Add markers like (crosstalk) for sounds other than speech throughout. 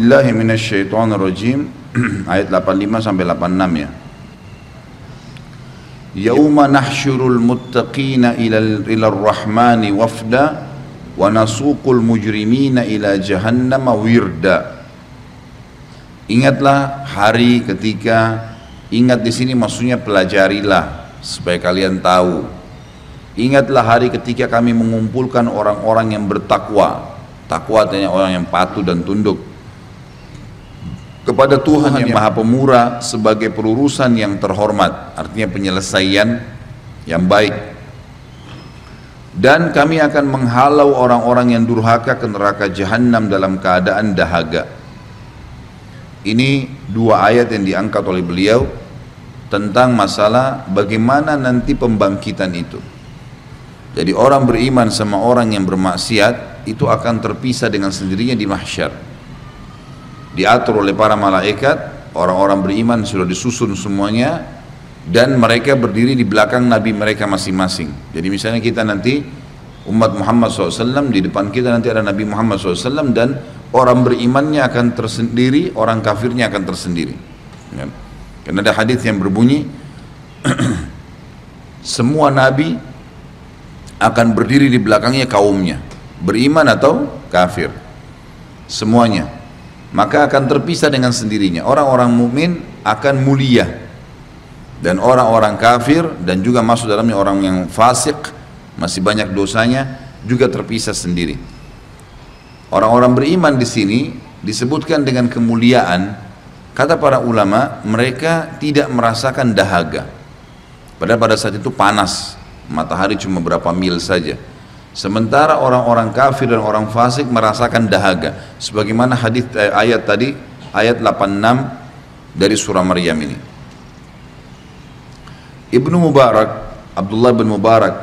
Billahi minasyaitonir rajim (clears throat) ayat 85 sampai 86 ya. Yauma nahsyurul muttaqina ila ila rahmani wafda wa nasuqul mujrimina ila jahannam wirda. Ingatlah hari ketika ingat di sini maksudnya pelajarilah supaya kalian tahu. Ingatlah hari ketika kami mengumpulkan orang-orang yang bertakwa. Takwa artinya orang yang patuh dan tunduk kepada Tuhan yang Maha Pemurah sebagai pelurusan yang terhormat, artinya penyelesaian yang baik. Dan kami akan menghalau orang-orang yang durhaka ke neraka jahanam dalam keadaan dahaga. Ini dua ayat yang diangkat oleh beliau tentang masalah bagaimana nanti pembangkitan itu. Jadi orang beriman sama orang yang bermaksiat itu akan terpisah dengan sendirinya di mahsyar diatur oleh para malaikat orang-orang beriman sudah disusun semuanya dan mereka berdiri di belakang nabi mereka masing-masing. Jadi misalnya kita nanti umat Muhammad SAW di depan kita nanti ada Nabi Muhammad SAW dan orang berimannya akan tersendiri orang kafirnya akan tersendiri. Ya. karena ada hadis yang berbunyi (clears throat) semua nabi akan berdiri di belakangnya kaumnya. Beriman atau kafir. Semuanya maka akan terpisah dengan sendirinya. Orang-orang mukmin akan mulia dan orang-orang kafir dan juga masuk dalamnya orang yang fasik masih banyak dosanya juga terpisah sendiri. Orang-orang beriman di sini disebutkan dengan kemuliaan kata para ulama mereka tidak merasakan dahaga. Padahal pada saat itu panas, matahari cuma berapa mil saja. Sementara orang-orang kafir dan orang fasik merasakan dahaga. Sebagaimana hadis eh, ayat tadi, ayat 86 dari surah Maryam ini. Ibnu Mubarak, Abdullah bin Mubarak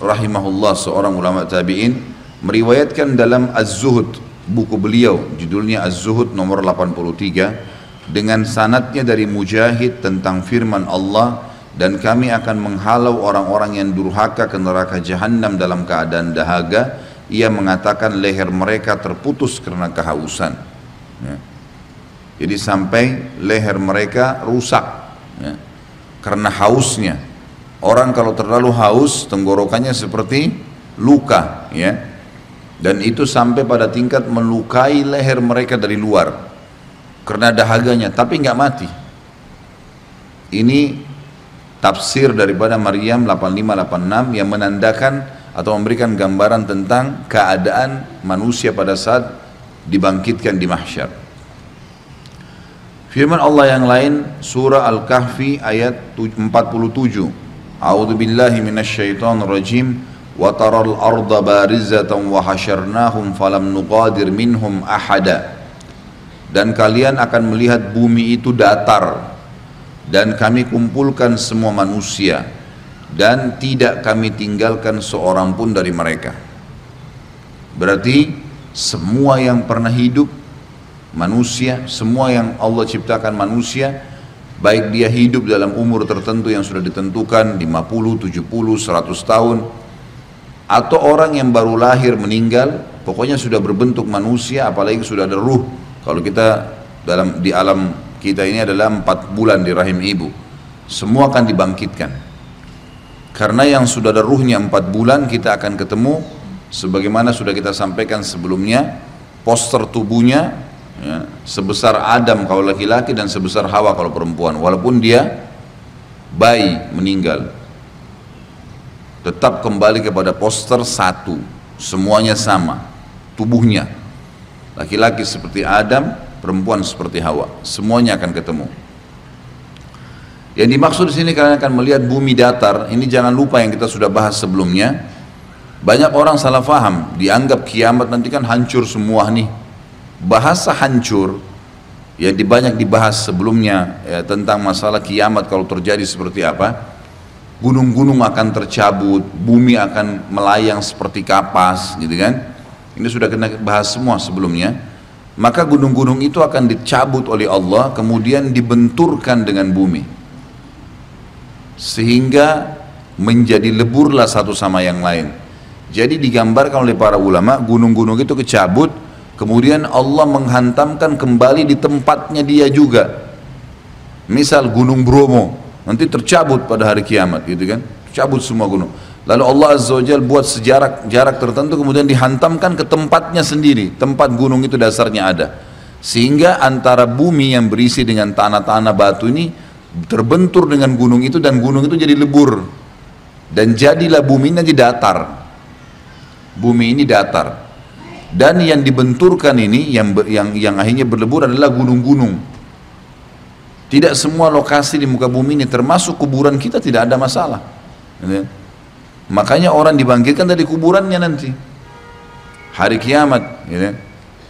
rahimahullah seorang ulama tabi'in meriwayatkan dalam Az-Zuhud buku beliau judulnya Az-Zuhud nomor 83 dengan sanatnya dari Mujahid tentang firman Allah dan kami akan menghalau orang-orang yang durhaka ke neraka jahanam dalam keadaan dahaga. Ia mengatakan leher mereka terputus karena kehausan. Ya. jadi sampai leher mereka rusak ya. karena hausnya. Orang kalau terlalu haus tenggorokannya seperti luka ya. Dan itu sampai pada tingkat melukai leher mereka dari luar. Karena dahaganya tapi nggak mati. Ini tafsir daripada Maryam 8586 yang menandakan atau memberikan gambaran tentang keadaan manusia pada saat dibangkitkan di mahsyar. Firman Allah yang lain surah Al-Kahfi ayat 47. A'udzu billahi minasyaitonir rajim wa taral arda barizatan wa hasyarnahum falam nuqadir minhum ahada. Dan kalian akan melihat bumi itu datar dan kami kumpulkan semua manusia dan tidak kami tinggalkan seorang pun dari mereka. Berarti semua yang pernah hidup manusia, semua yang Allah ciptakan manusia, baik dia hidup dalam umur tertentu yang sudah ditentukan 50, 70, 100 tahun atau orang yang baru lahir meninggal, pokoknya sudah berbentuk manusia apalagi sudah ada ruh. Kalau kita dalam di alam kita ini adalah empat bulan di rahim ibu. Semua akan dibangkitkan. Karena yang sudah ada ruhnya empat bulan kita akan ketemu sebagaimana sudah kita sampaikan sebelumnya poster tubuhnya ya, sebesar Adam kalau laki-laki dan sebesar Hawa kalau perempuan. Walaupun dia bayi meninggal. Tetap kembali kepada poster satu. Semuanya sama. Tubuhnya. Laki-laki seperti Adam perempuan seperti Hawa. Semuanya akan ketemu. Yang dimaksud di sini kalian akan melihat bumi datar. Ini jangan lupa yang kita sudah bahas sebelumnya. Banyak orang salah faham, dianggap kiamat nanti kan hancur semua nih. Bahasa hancur yang banyak dibahas sebelumnya ya, tentang masalah kiamat kalau terjadi seperti apa. Gunung-gunung akan tercabut, bumi akan melayang seperti kapas, gitu kan? Ini sudah kena bahas semua sebelumnya maka gunung-gunung itu akan dicabut oleh Allah kemudian dibenturkan dengan bumi. Sehingga menjadi leburlah satu sama yang lain. Jadi digambarkan oleh para ulama gunung-gunung itu kecabut kemudian Allah menghantamkan kembali di tempatnya dia juga. Misal gunung Bromo nanti tercabut pada hari kiamat gitu kan? Cabut semua gunung lalu Allah Azza wa buat sejarak jarak tertentu kemudian dihantamkan ke tempatnya sendiri. Tempat gunung itu dasarnya ada. Sehingga antara bumi yang berisi dengan tanah-tanah batu ini terbentur dengan gunung itu dan gunung itu jadi lebur. Dan jadilah bumi ini jadi datar. Bumi ini datar. Dan yang dibenturkan ini yang yang yang akhirnya berlebur adalah gunung-gunung. Tidak semua lokasi di muka bumi ini termasuk kuburan kita tidak ada masalah. Gitu. Makanya orang dibangkitkan dari kuburannya nanti. Hari kiamat gitu.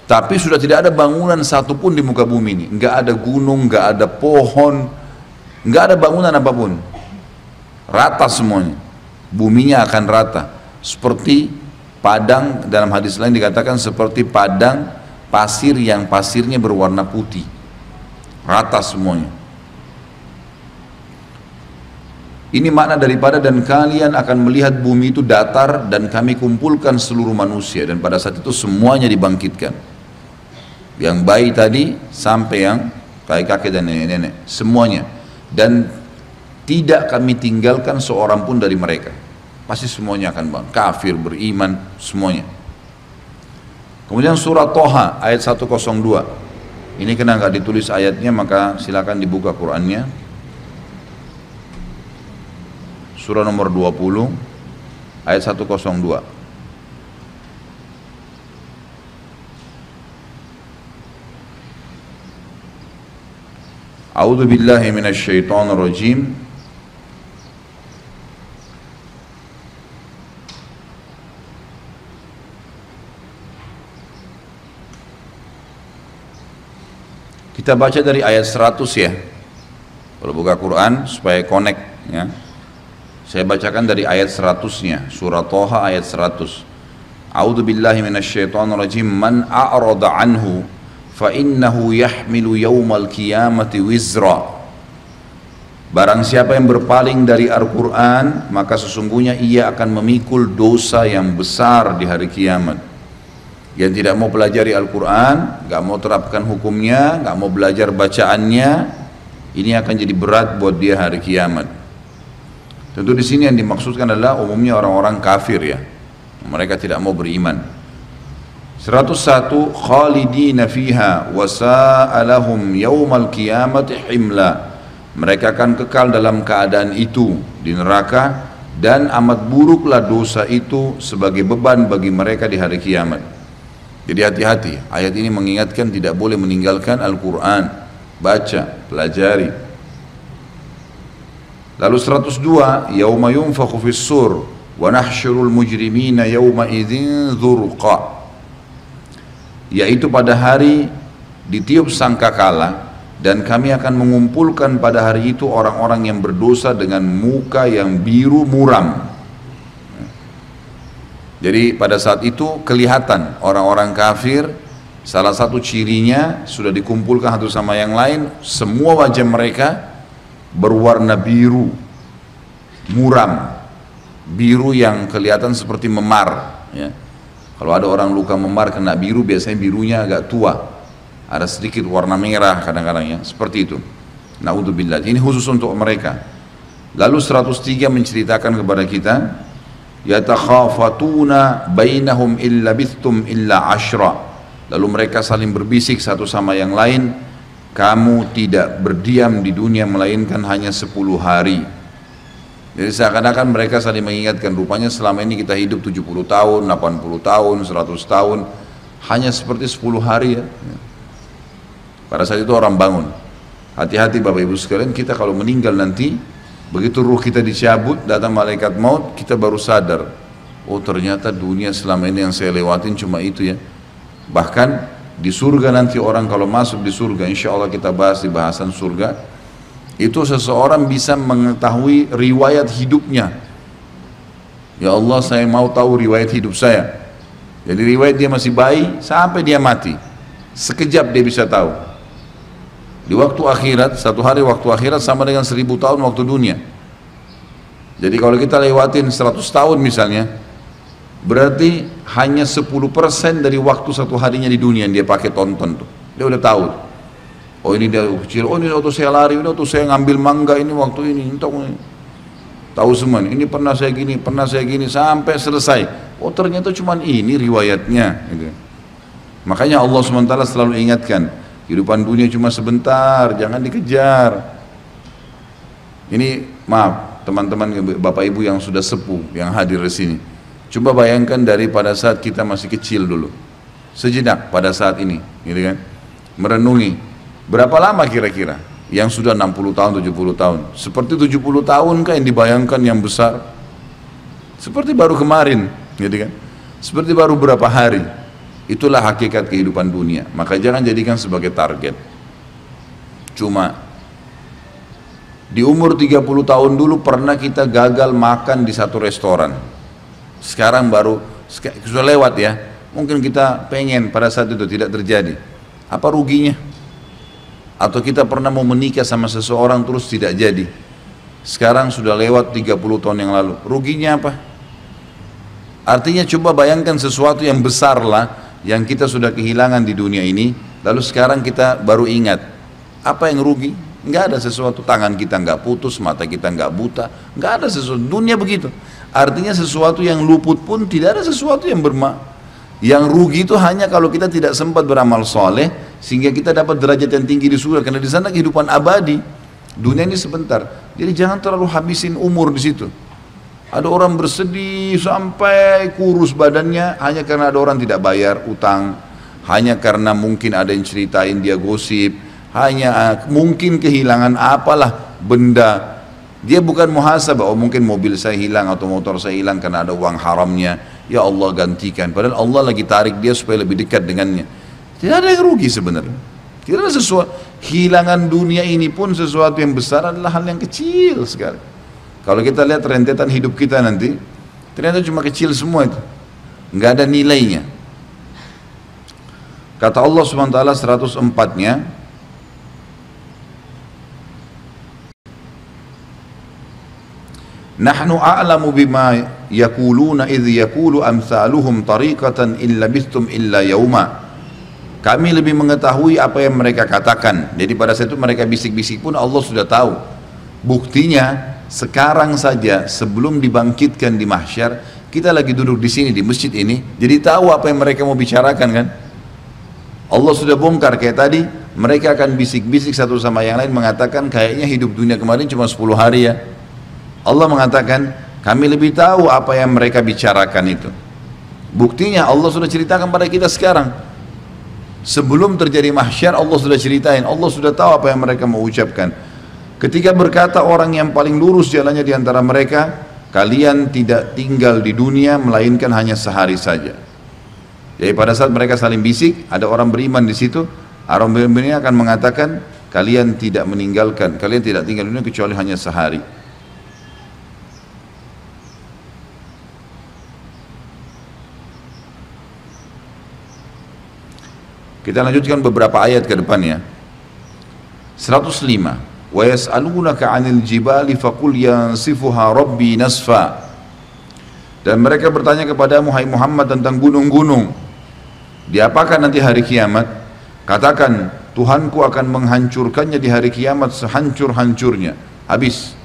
tapi sudah tidak ada bangunan satupun di muka bumi ini. Nggak ada gunung nggak ada pohon nggak ada bangunan apa pun. Rata semuanya. Buminya akan rata. Seperti padang dalam hadis lain dikatakan seperti padang pasir yang pasirnya berwarna putih. Rata semuanya ini makna daripada dan kalian akan melihat bumi itu datar dan kami kumpulkan seluruh manusia dan pada saat itu semuanya dibangkitkan. Yang bayi tadi sampai yang kakek-kakek dan nenek-nenek semuanya. Dan tidak kami tinggalkan seorang pun dari mereka. Pasti semuanya akan bang kafir beriman semuanya. Kemudian surah Toha ayat 102 ini kena nggak ditulis ayatnya maka silakan dibuka Qurannya surah nomor 20 ayat 102 A'udzu billahi minasyaitonir rajim Kita baca dari ayat 100 ya. Kalau buka Quran supaya connect ya. Saya bacakan dari ayat 100-nya, surah Toha ayat 100. A'udzu billahi minasyaitonir rajim. Man a'rada anhu fa innahu yahmilu yaumal qiyamati wizra. Barang siapa yang berpaling dari Al-Quran, maka sesungguhnya ia akan memikul dosa yang besar di hari kiamat yang tidak mau pelajari Al-Quran, nggak mau terapkan hukumnya, nggak mau belajar bacaannya, ini akan jadi berat buat dia hari kiamat. Tentu di sini yang dimaksudkan adalah umumnya orang-orang kafir ya. Mereka tidak mau beriman. 101 khalidina fiha wa sa'alahum yaumal qiyamati himla. Mereka akan kekal dalam keadaan itu di neraka dan amat buruklah dosa itu sebagai beban bagi mereka di hari kiamat. Jadi hati-hati, ayat ini mengingatkan tidak boleh meninggalkan Al-Quran, baca, pelajari. Lalu 102, Yawma yunfakhu fis sur wa nahsyurul mujrimina yawma idzin dzurqa. Yaitu pada hari ditiup sangkakala dan kami akan mengumpulkan pada hari itu orang-orang yang berdosa dengan muka yang biru muram jadi pada saat itu kelihatan orang-orang kafir salah satu cirinya sudah dikumpulkan satu sama yang lain semua wajah mereka berwarna biru muram. Biru yang kelihatan seperti memar ya. kalau ada orang luka memar kena biru biasanya birunya agak tua. Ada sedikit warna merah kadang-kadang ya. Seperti itu. Naudzubillah. Ini khusus untuk mereka. Lalu 103 menceritakan kepada kita yatakhafatuna bainahum illa illa ashra. Lalu mereka saling berbisik satu sama yang lain kamu tidak berdiam di dunia melainkan hanya 10 hari jadi seakan-akan mereka saling mengingatkan rupanya selama ini kita hidup 70 tahun, 80 tahun, 100 tahun hanya seperti 10 hari ya. Pada saat itu orang bangun. Hati-hati Bapak Ibu sekalian, kita kalau meninggal nanti Begitu ruh kita dicabut, datang malaikat maut, kita baru sadar. Oh ternyata dunia selama ini yang saya lewatin cuma itu ya. Bahkan di surga nanti orang kalau masuk di surga, insya Allah kita bahas di bahasan surga, itu seseorang bisa mengetahui riwayat hidupnya. Ya Allah saya mau tahu riwayat hidup saya. Jadi riwayat dia masih bayi sampai dia mati. Sekejap dia bisa tahu. Di waktu akhirat, satu hari waktu akhirat sama dengan seribu tahun waktu dunia. Jadi kalau kita lewatin 100 tahun misalnya, Berarti hanya 10% dari waktu satu harinya di dunia yang dia pakai tonton tuh. Dia udah tahu. Oh ini dia kecil, oh ini waktu saya lari, ini waktu saya ngambil mangga ini waktu ini, tahu ini. Tahu semua, ini pernah saya gini, pernah saya gini, sampai selesai. Oh ternyata cuma ini riwayatnya. Gitu. Makanya Allah SWT selalu ingatkan, kehidupan dunia cuma sebentar, jangan dikejar. Ini maaf teman-teman bapak ibu yang sudah sepuh, yang hadir di sini. Coba bayangkan dari pada saat kita masih kecil dulu. Sejenak pada saat ini, gitu kan? Merenungi berapa lama kira-kira yang sudah 60 tahun, 70 tahun. Seperti 70 tahun kan yang dibayangkan yang besar. Seperti baru kemarin, gitu kan? Seperti baru berapa hari. Itulah hakikat kehidupan dunia. Maka jangan jadikan sebagai target. Cuma di umur 30 tahun dulu pernah kita gagal makan di satu restoran sekarang baru sudah lewat ya. Mungkin kita pengen pada saat itu tidak terjadi. Apa ruginya? Atau kita pernah mau menikah sama seseorang terus tidak jadi? Sekarang sudah lewat 30 tahun yang lalu. Ruginya apa? Artinya coba bayangkan sesuatu yang besar lah yang kita sudah kehilangan di dunia ini lalu sekarang kita baru ingat apa yang rugi? Nggak ada sesuatu tangan kita nggak putus mata kita nggak buta nggak ada sesuatu dunia begitu Artinya sesuatu yang luput pun tidak ada sesuatu yang berma. Yang rugi itu hanya kalau kita tidak sempat beramal soleh sehingga kita dapat derajat yang tinggi di surga karena di sana kehidupan abadi. Dunia ini sebentar. Jadi jangan terlalu habisin umur di situ. Ada orang bersedih sampai kurus badannya hanya karena ada orang tidak bayar utang, hanya karena mungkin ada yang ceritain dia gosip, hanya uh, mungkin kehilangan apalah benda dia bukan muhasabah, oh mungkin mobil saya hilang atau motor saya hilang karena ada uang haramnya. Ya Allah gantikan. Padahal Allah lagi tarik dia supaya lebih dekat dengannya. Tidak ada yang rugi sebenarnya. Tidak ada sesuatu. Hilangan dunia ini pun sesuatu yang besar adalah hal yang kecil sekali. Kalau kita lihat rentetan hidup kita nanti, ternyata cuma kecil semua itu. Nggak ada nilainya. Kata Allah SWT 104-nya, Nahnu a'lamu bima yakuluna idh yakulu amsaluhum tariqatan illa bistum illa yauma. Kami lebih mengetahui apa yang mereka katakan. Jadi pada saat itu mereka bisik-bisik pun Allah sudah tahu. Buktinya sekarang saja sebelum dibangkitkan di mahsyar, kita lagi duduk di sini di masjid ini, jadi tahu apa yang mereka mau bicarakan kan? Allah sudah bongkar kayak tadi, mereka akan bisik-bisik satu sama yang lain mengatakan kayaknya hidup dunia kemarin cuma 10 hari ya Allah mengatakan kami lebih tahu apa yang mereka bicarakan itu. Buktinya Allah sudah ceritakan pada kita sekarang. Sebelum terjadi mahsyar Allah sudah ceritain. Allah sudah tahu apa yang mereka mau ucapkan. Ketika berkata orang yang paling lurus jalannya di antara mereka kalian tidak tinggal di dunia melainkan hanya sehari saja. Jadi pada saat mereka saling bisik ada orang beriman di situ orang beriman akan mengatakan kalian tidak meninggalkan kalian tidak tinggal di dunia kecuali hanya sehari Kita lanjutkan beberapa ayat ke depannya. 105. Wa yas'alunaka 'anil jibali faqul yansifuha rabbi nasfa. Dan mereka bertanya kepada Muhammad tentang gunung-gunung. Diapakan nanti hari kiamat? Katakan, Tuhanku akan menghancurkannya di hari kiamat sehancur-hancurnya. Habis.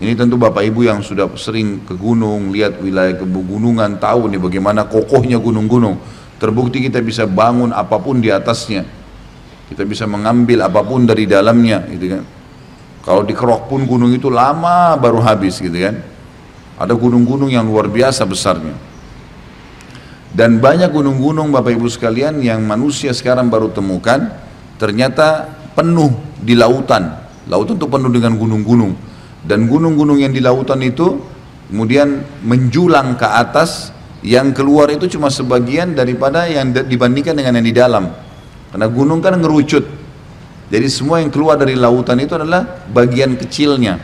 Ini tentu Bapak Ibu yang sudah sering ke gunung, lihat wilayah kegunungan, tahu nih bagaimana kokohnya gunung-gunung Terbukti kita bisa bangun apa pun di atasnya. Kita bisa mengambil apa pun dari dalamnya, gitu kan. Kalau dikerok pun gunung itu lama baru habis, gitu kan. Ada gunung-gunung yang luar biasa besarnya. Dan banyak gunung-gunung Bapak Ibu sekalian yang manusia sekarang baru temukan, ternyata penuh di lautan. Lautan itu penuh dengan gunung-gunung. Dan gunung-gunung yang di lautan itu kemudian menjulang ke atas yang keluar itu cuma sebagian daripada yang dibandingkan dengan yang di dalam. Karena gunung kan ngerucut. Jadi semua yang keluar dari lautan itu adalah bagian kecilnya.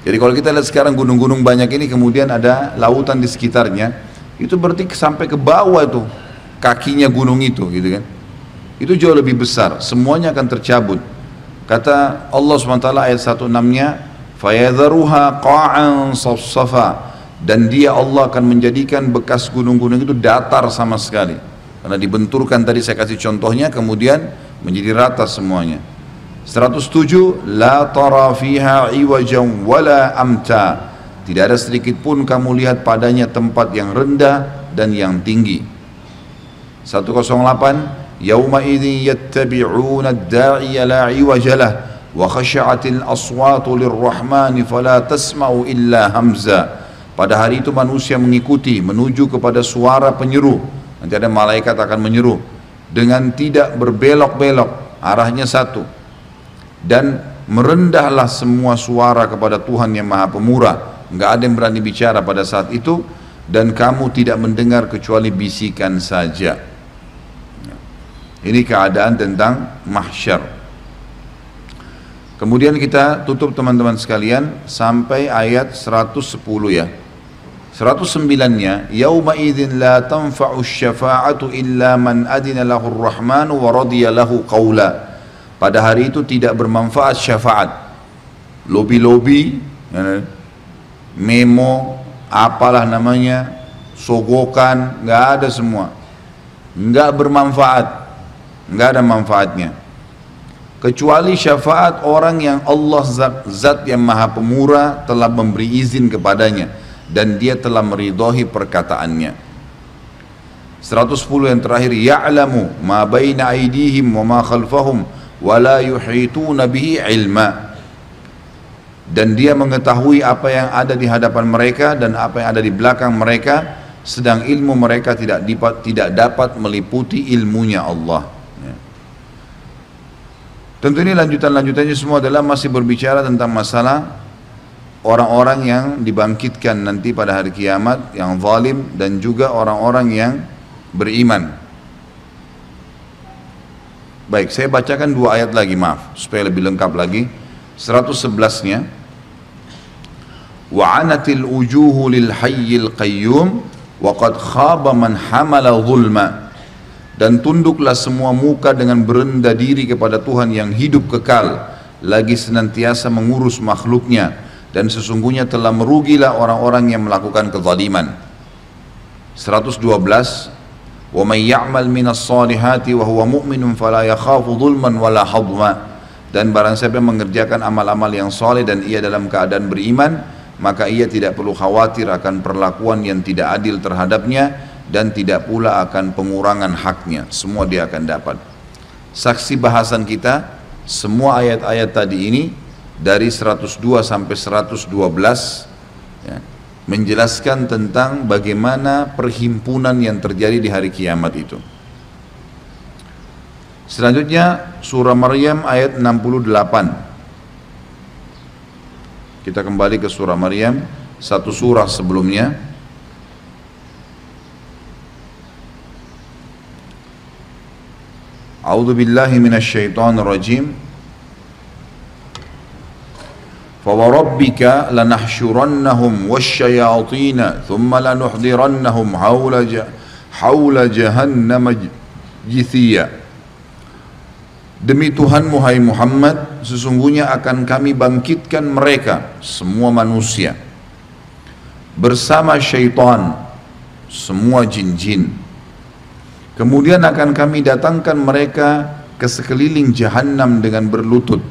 Jadi kalau kita lihat sekarang gunung-gunung banyak ini kemudian ada lautan di sekitarnya itu berarti sampai ke bawah itu kakinya gunung itu gitu kan? Itu jauh lebih besar. Semuanya akan tercabut. Kata Allah SWT ayat 16 nya fayadharuha qa'an safsafa dan dia Allah akan menjadikan bekas gunung-gunung itu datar sama sekali. Karena dibenturkan tadi saya kasih contohnya kemudian menjadi rata semuanya. 107 la tara fiha iwajan wala amta. Tidak ada sedikit pun kamu lihat padanya tempat yang rendah dan yang tinggi. 108 yauma idzin yattabi'una ad-da'iya la iwajalah wa khashi'atil aswatu lirrahmani fala tasma'u illa hamza pada hari itu manusia mengikuti menuju kepada suara penyeru. Nanti ada malaikat akan menyeru dengan tidak berbelok-belok, arahnya satu. Dan merendahlah semua suara kepada Tuhan yang Maha Pemurah. Enggak ada yang berani bicara pada saat itu dan kamu tidak mendengar kecuali bisikan saja. Ini keadaan tentang mahsyar. Kemudian kita tutup teman-teman sekalian sampai ayat 110 ya. 109-nya yauma idzin la tanfa'u syafa'atu illa man adina lahu rahmanu wa radiya lahu qawla. Pada hari itu tidak bermanfaat syafaat. Lobi-lobi ya, memo apalah namanya sogokan nggak ada semua. Nggak bermanfaat. Nggak ada manfaatnya. Kecuali syafaat orang yang Allah zat, zat yang maha pemurah telah memberi izin kepadanya dan dia telah meridhoi perkataannya. 110 yang terakhir ya'lamu ma baina aydihim wa ma khalfahum wa la yuhituna bihi ilma. Dan dia mengetahui apa yang ada di hadapan mereka dan apa yang ada di belakang mereka sedang ilmu mereka tidak dapat tidak dapat meliputi ilmunya Allah. Ya. tentu ini lanjutan-lanjutannya semua adalah masih berbicara tentang masalah orang-orang yang dibangkitkan nanti pada hari kiamat yang zalim dan juga orang-orang yang beriman. Baik, saya bacakan dua ayat lagi, maaf, supaya lebih lengkap lagi. 111-nya. Wa'anatil ujuhu lil hayyil qayyum wa khaba man hamala zulma. Dan tunduklah semua muka dengan berendah diri kepada Tuhan yang hidup kekal, lagi senantiasa mengurus makhluknya dan sesungguhnya telah merugilah orang-orang yang melakukan kezaliman. 112 wa may ya'mal minas salihati wa huwa mu'minun fala yakhafu dhulman dan barang siapa yang mengerjakan amal-amal yang soleh dan ia dalam keadaan beriman maka ia tidak perlu khawatir akan perlakuan yang tidak adil terhadapnya dan tidak pula akan pengurangan haknya. Semua dia akan dapat. Saksi bahasan kita semua ayat-ayat tadi ini dari 102 sampai 112 ya, menjelaskan tentang bagaimana perhimpunan yang terjadi di hari kiamat itu. Selanjutnya surah Maryam ayat 68. Kita kembali ke surah Maryam, satu surah sebelumnya. A'udzu billahi rajim. فوربك لنحشرنهم والشياطين ثم لنحضرنهم حول حول جهنم جثيا Demi Tuhan Muhai Muhammad Sesungguhnya akan kami bangkitkan mereka Semua manusia Bersama syaitan Semua jin-jin Kemudian akan kami datangkan mereka Ke sekeliling jahannam dengan berlutut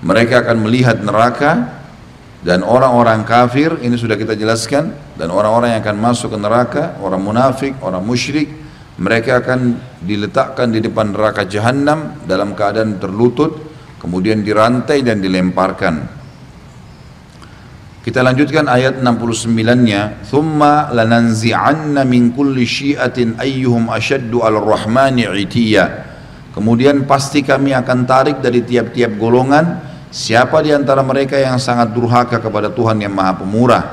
mereka akan melihat neraka dan orang-orang kafir ini sudah kita jelaskan dan orang-orang yang akan masuk ke neraka orang munafik, orang musyrik mereka akan diletakkan di depan neraka jahanam dalam keadaan terlutut kemudian dirantai dan dilemparkan. Kita lanjutkan ayat 69-nya thumma lananzi'anna min kulli syi'atin ayyuhum ashaddu al-rahmani kemudian pasti kami akan tarik dari tiap-tiap golongan Siapa di antara mereka yang sangat durhaka kepada Tuhan yang Maha Pemurah?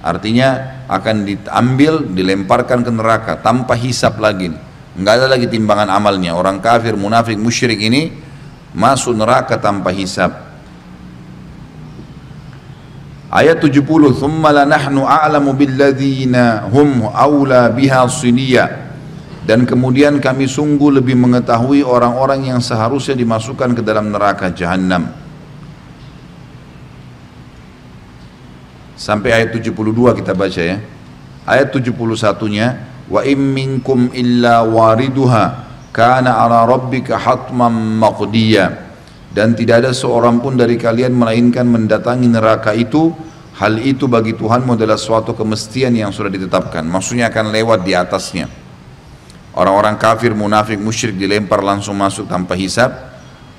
Artinya akan diambil, dilemparkan ke neraka tanpa hisap lagi. Enggak ada lagi timbangan amalnya. Orang kafir, munafik, musyrik ini masuk neraka tanpa hisap. Ayat 70, "Tsumma lanahnu a'lamu billadzina hum aula biha siniya." Dan kemudian kami sungguh lebih mengetahui orang-orang yang seharusnya dimasukkan ke dalam neraka jahanam. Sampai ayat 72 kita baca ya. Ayat 71-nya wa im minkum illa wariduha kana ala rabbika hatman maqdiya. Dan tidak ada seorang pun dari kalian melainkan mendatangi neraka itu. Hal itu bagi Tuhanmu adalah suatu kemestian yang sudah ditetapkan. Maksudnya akan lewat di atasnya. Orang-orang kafir munafik musyrik dilempar langsung masuk tanpa hisab.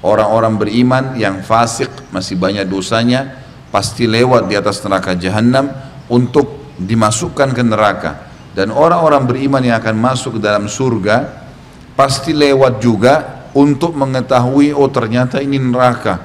Orang-orang beriman yang fasik masih banyak dosanya pasti lewat di atas neraka jahanam untuk dimasukkan ke neraka. Dan orang-orang beriman yang akan masuk ke dalam surga pasti lewat juga untuk mengetahui oh ternyata ini neraka.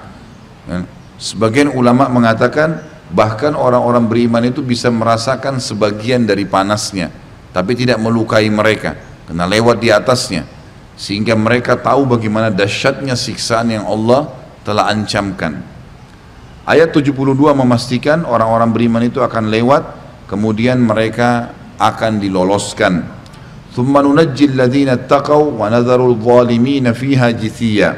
Ya. sebagian ulama mengatakan bahkan orang-orang beriman itu bisa merasakan sebagian dari panasnya tapi tidak melukai mereka karena lewat di atasnya. Sehingga mereka tahu bagaimana dahsyatnya siksaan yang Allah telah ancamkan Ayat 72 memastikan orang-orang beriman itu akan lewat, kemudian mereka akan diloloskan. Thumma nunajjil ladzina taqaw wa nadharul zalimina fiha jithiya.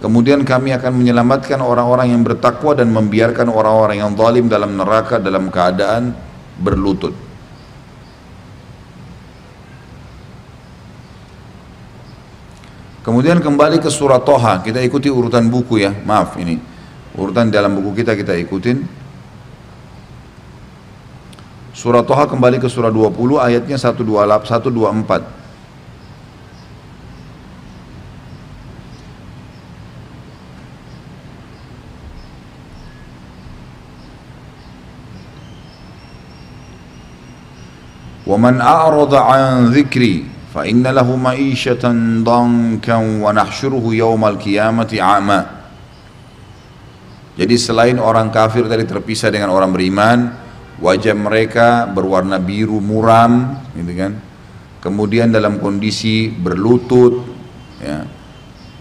Kemudian kami akan menyelamatkan orang-orang yang bertakwa dan membiarkan orang-orang yang zalim dalam neraka dalam keadaan berlutut. Kemudian kembali ke surah Toha, kita ikuti urutan buku ya, maaf ini. Urutan dalam buku kita kita ikutin. Surah Toha kembali ke surah 20 ayatnya 128 124. ومن أعرض عن ذكري فإن له معيشة ضنكا ونحشره يوم القيامة عامًا jadi selain orang kafir tadi terpisah dengan orang beriman, wajah mereka berwarna biru muram, gitu kan. Kemudian dalam kondisi berlutut, ya.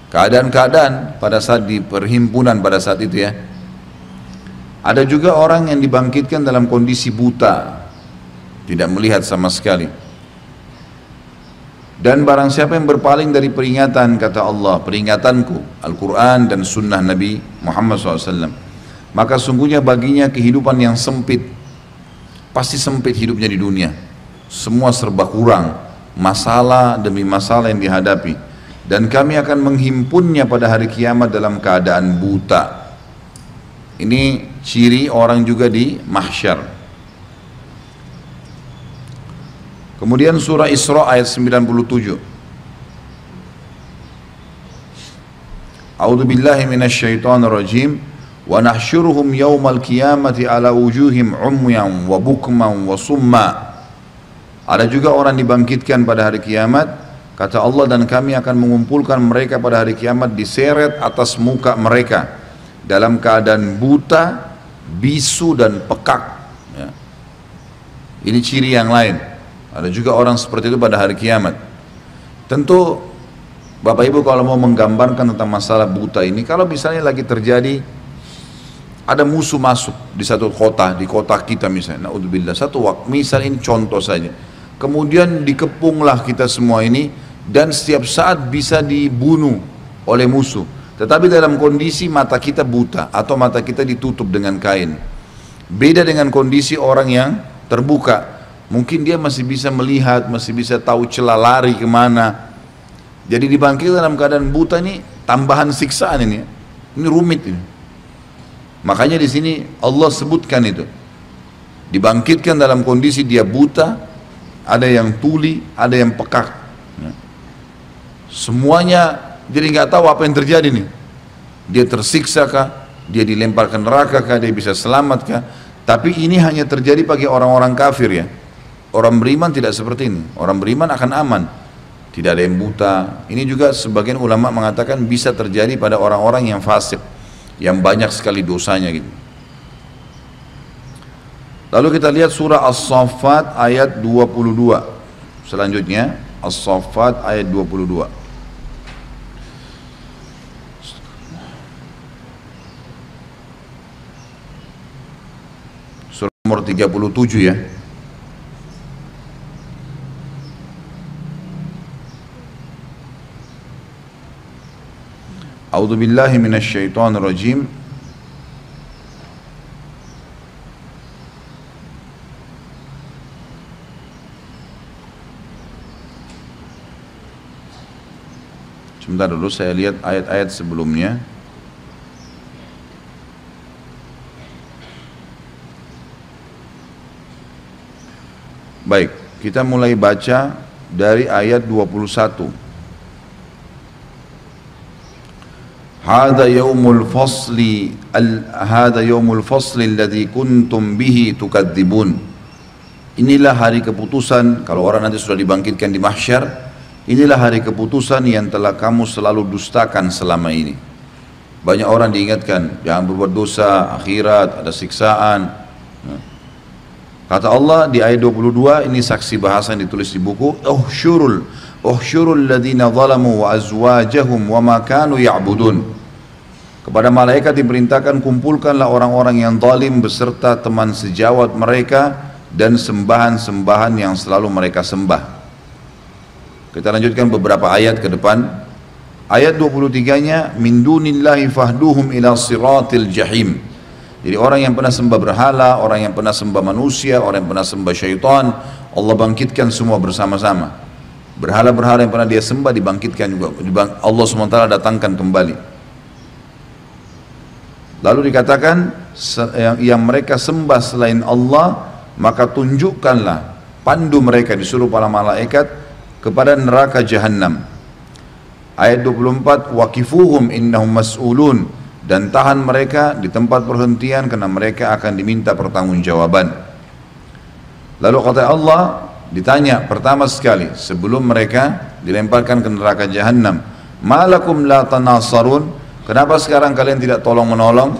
Keadaan-keadaan pada saat di perhimpunan pada saat itu ya. Ada juga orang yang dibangkitkan dalam kondisi buta, tidak melihat sama sekali. Dan barang siapa yang berpaling dari peringatan kata Allah, peringatanku, Al-Quran dan Sunnah Nabi Muhammad SAW, maka sungguhnya baginya kehidupan yang sempit, pasti sempit hidupnya di dunia. Semua serba kurang, masalah demi masalah yang dihadapi. Dan kami akan menghimpunnya pada hari kiamat dalam keadaan buta. Ini ciri orang juga di mahsyar. Kemudian surah Isra ayat 97. A'udzu billahi minasyaitonir rajim wa nahsyuruhum yaumal qiyamati ala wujuhim umyan wa bukman wa summa. Ada juga orang dibangkitkan pada hari kiamat kata Allah dan kami akan mengumpulkan mereka pada hari kiamat diseret atas muka mereka dalam keadaan buta, bisu dan pekak. Ya. Ini ciri yang lain. Ada juga orang seperti itu pada hari kiamat. Tentu Bapak Ibu kalau mau menggambarkan tentang masalah buta ini, kalau misalnya lagi terjadi ada musuh masuk di satu kota, di kota kita misalnya, naudzubillah, satu waktu, misal ini contoh saja. Kemudian dikepunglah kita semua ini dan setiap saat bisa dibunuh oleh musuh. Tetapi dalam kondisi mata kita buta atau mata kita ditutup dengan kain. Beda dengan kondisi orang yang terbuka Mungkin dia masih bisa melihat, masih bisa tahu celah lari ke mana. Jadi dibangkit dalam keadaan buta ini tambahan siksaan ini. Ini rumit ini. Makanya di sini Allah sebutkan itu. Dibangkitkan dalam kondisi dia buta, ada yang tuli, ada yang pekak. Ya. Semuanya jadi nggak tahu apa yang terjadi nih. Dia tersiksa kah? Dia dilempar ke neraka kah? Dia bisa selamat kah? Tapi ini hanya terjadi bagi orang-orang kafir ya. Orang beriman tidak seperti ini. Orang beriman akan aman. Tidak ada yang buta. Ini juga sebagian ulama mengatakan bisa terjadi pada orang-orang yang fasik. Yang banyak sekali dosanya gitu. Lalu kita lihat surah As-Saffat ayat 22. Selanjutnya As-Saffat ayat 22. Surah nomor 37 ya. A'udzubillahi minasyaitonirrajim rajim Sebentar dulu saya lihat ayat-ayat sebelumnya. Baik, kita mulai baca dari ayat 21. Hada yaumul fasli al hada yaumul fasli alladhi kuntum bihi tukadzibun. Inilah hari keputusan kalau orang nanti sudah dibangkitkan di mahsyar, inilah hari keputusan yang telah kamu selalu dustakan selama ini. Banyak orang diingatkan, jangan berbuat dosa, akhirat, ada siksaan. Nah. Kata Allah di ayat 22, ini saksi bahasa yang ditulis di buku, Uhsyurul, Uhsyurul ladhina zalamu wa azwajahum wa ma ya'budun. Kepada malaikat diperintahkan kumpulkanlah orang-orang yang zalim beserta teman sejawat mereka dan sembahan-sembahan yang selalu mereka sembah. Kita lanjutkan beberapa ayat ke depan. Ayat 23-nya min dunillahi fahduhum ila siratil jahim. Jadi orang yang pernah sembah berhala, orang yang pernah sembah manusia, orang yang pernah sembah syaitan, Allah bangkitkan semua bersama-sama. Berhala-berhala yang pernah dia sembah dibangkitkan juga. Allah SWT datangkan kembali. Lalu dikatakan yang, yang mereka sembah selain Allah maka tunjukkanlah pandu mereka disuruh para malaikat kepada neraka jahanam. Ayat 24 waqifuhum innahum mas'ulun dan tahan mereka di tempat perhentian karena mereka akan diminta pertanggungjawaban. Lalu kata Allah ditanya pertama sekali sebelum mereka dilemparkan ke neraka jahanam, "Malakum la tanasarun?" Kenapa sekarang kalian tidak tolong menolong?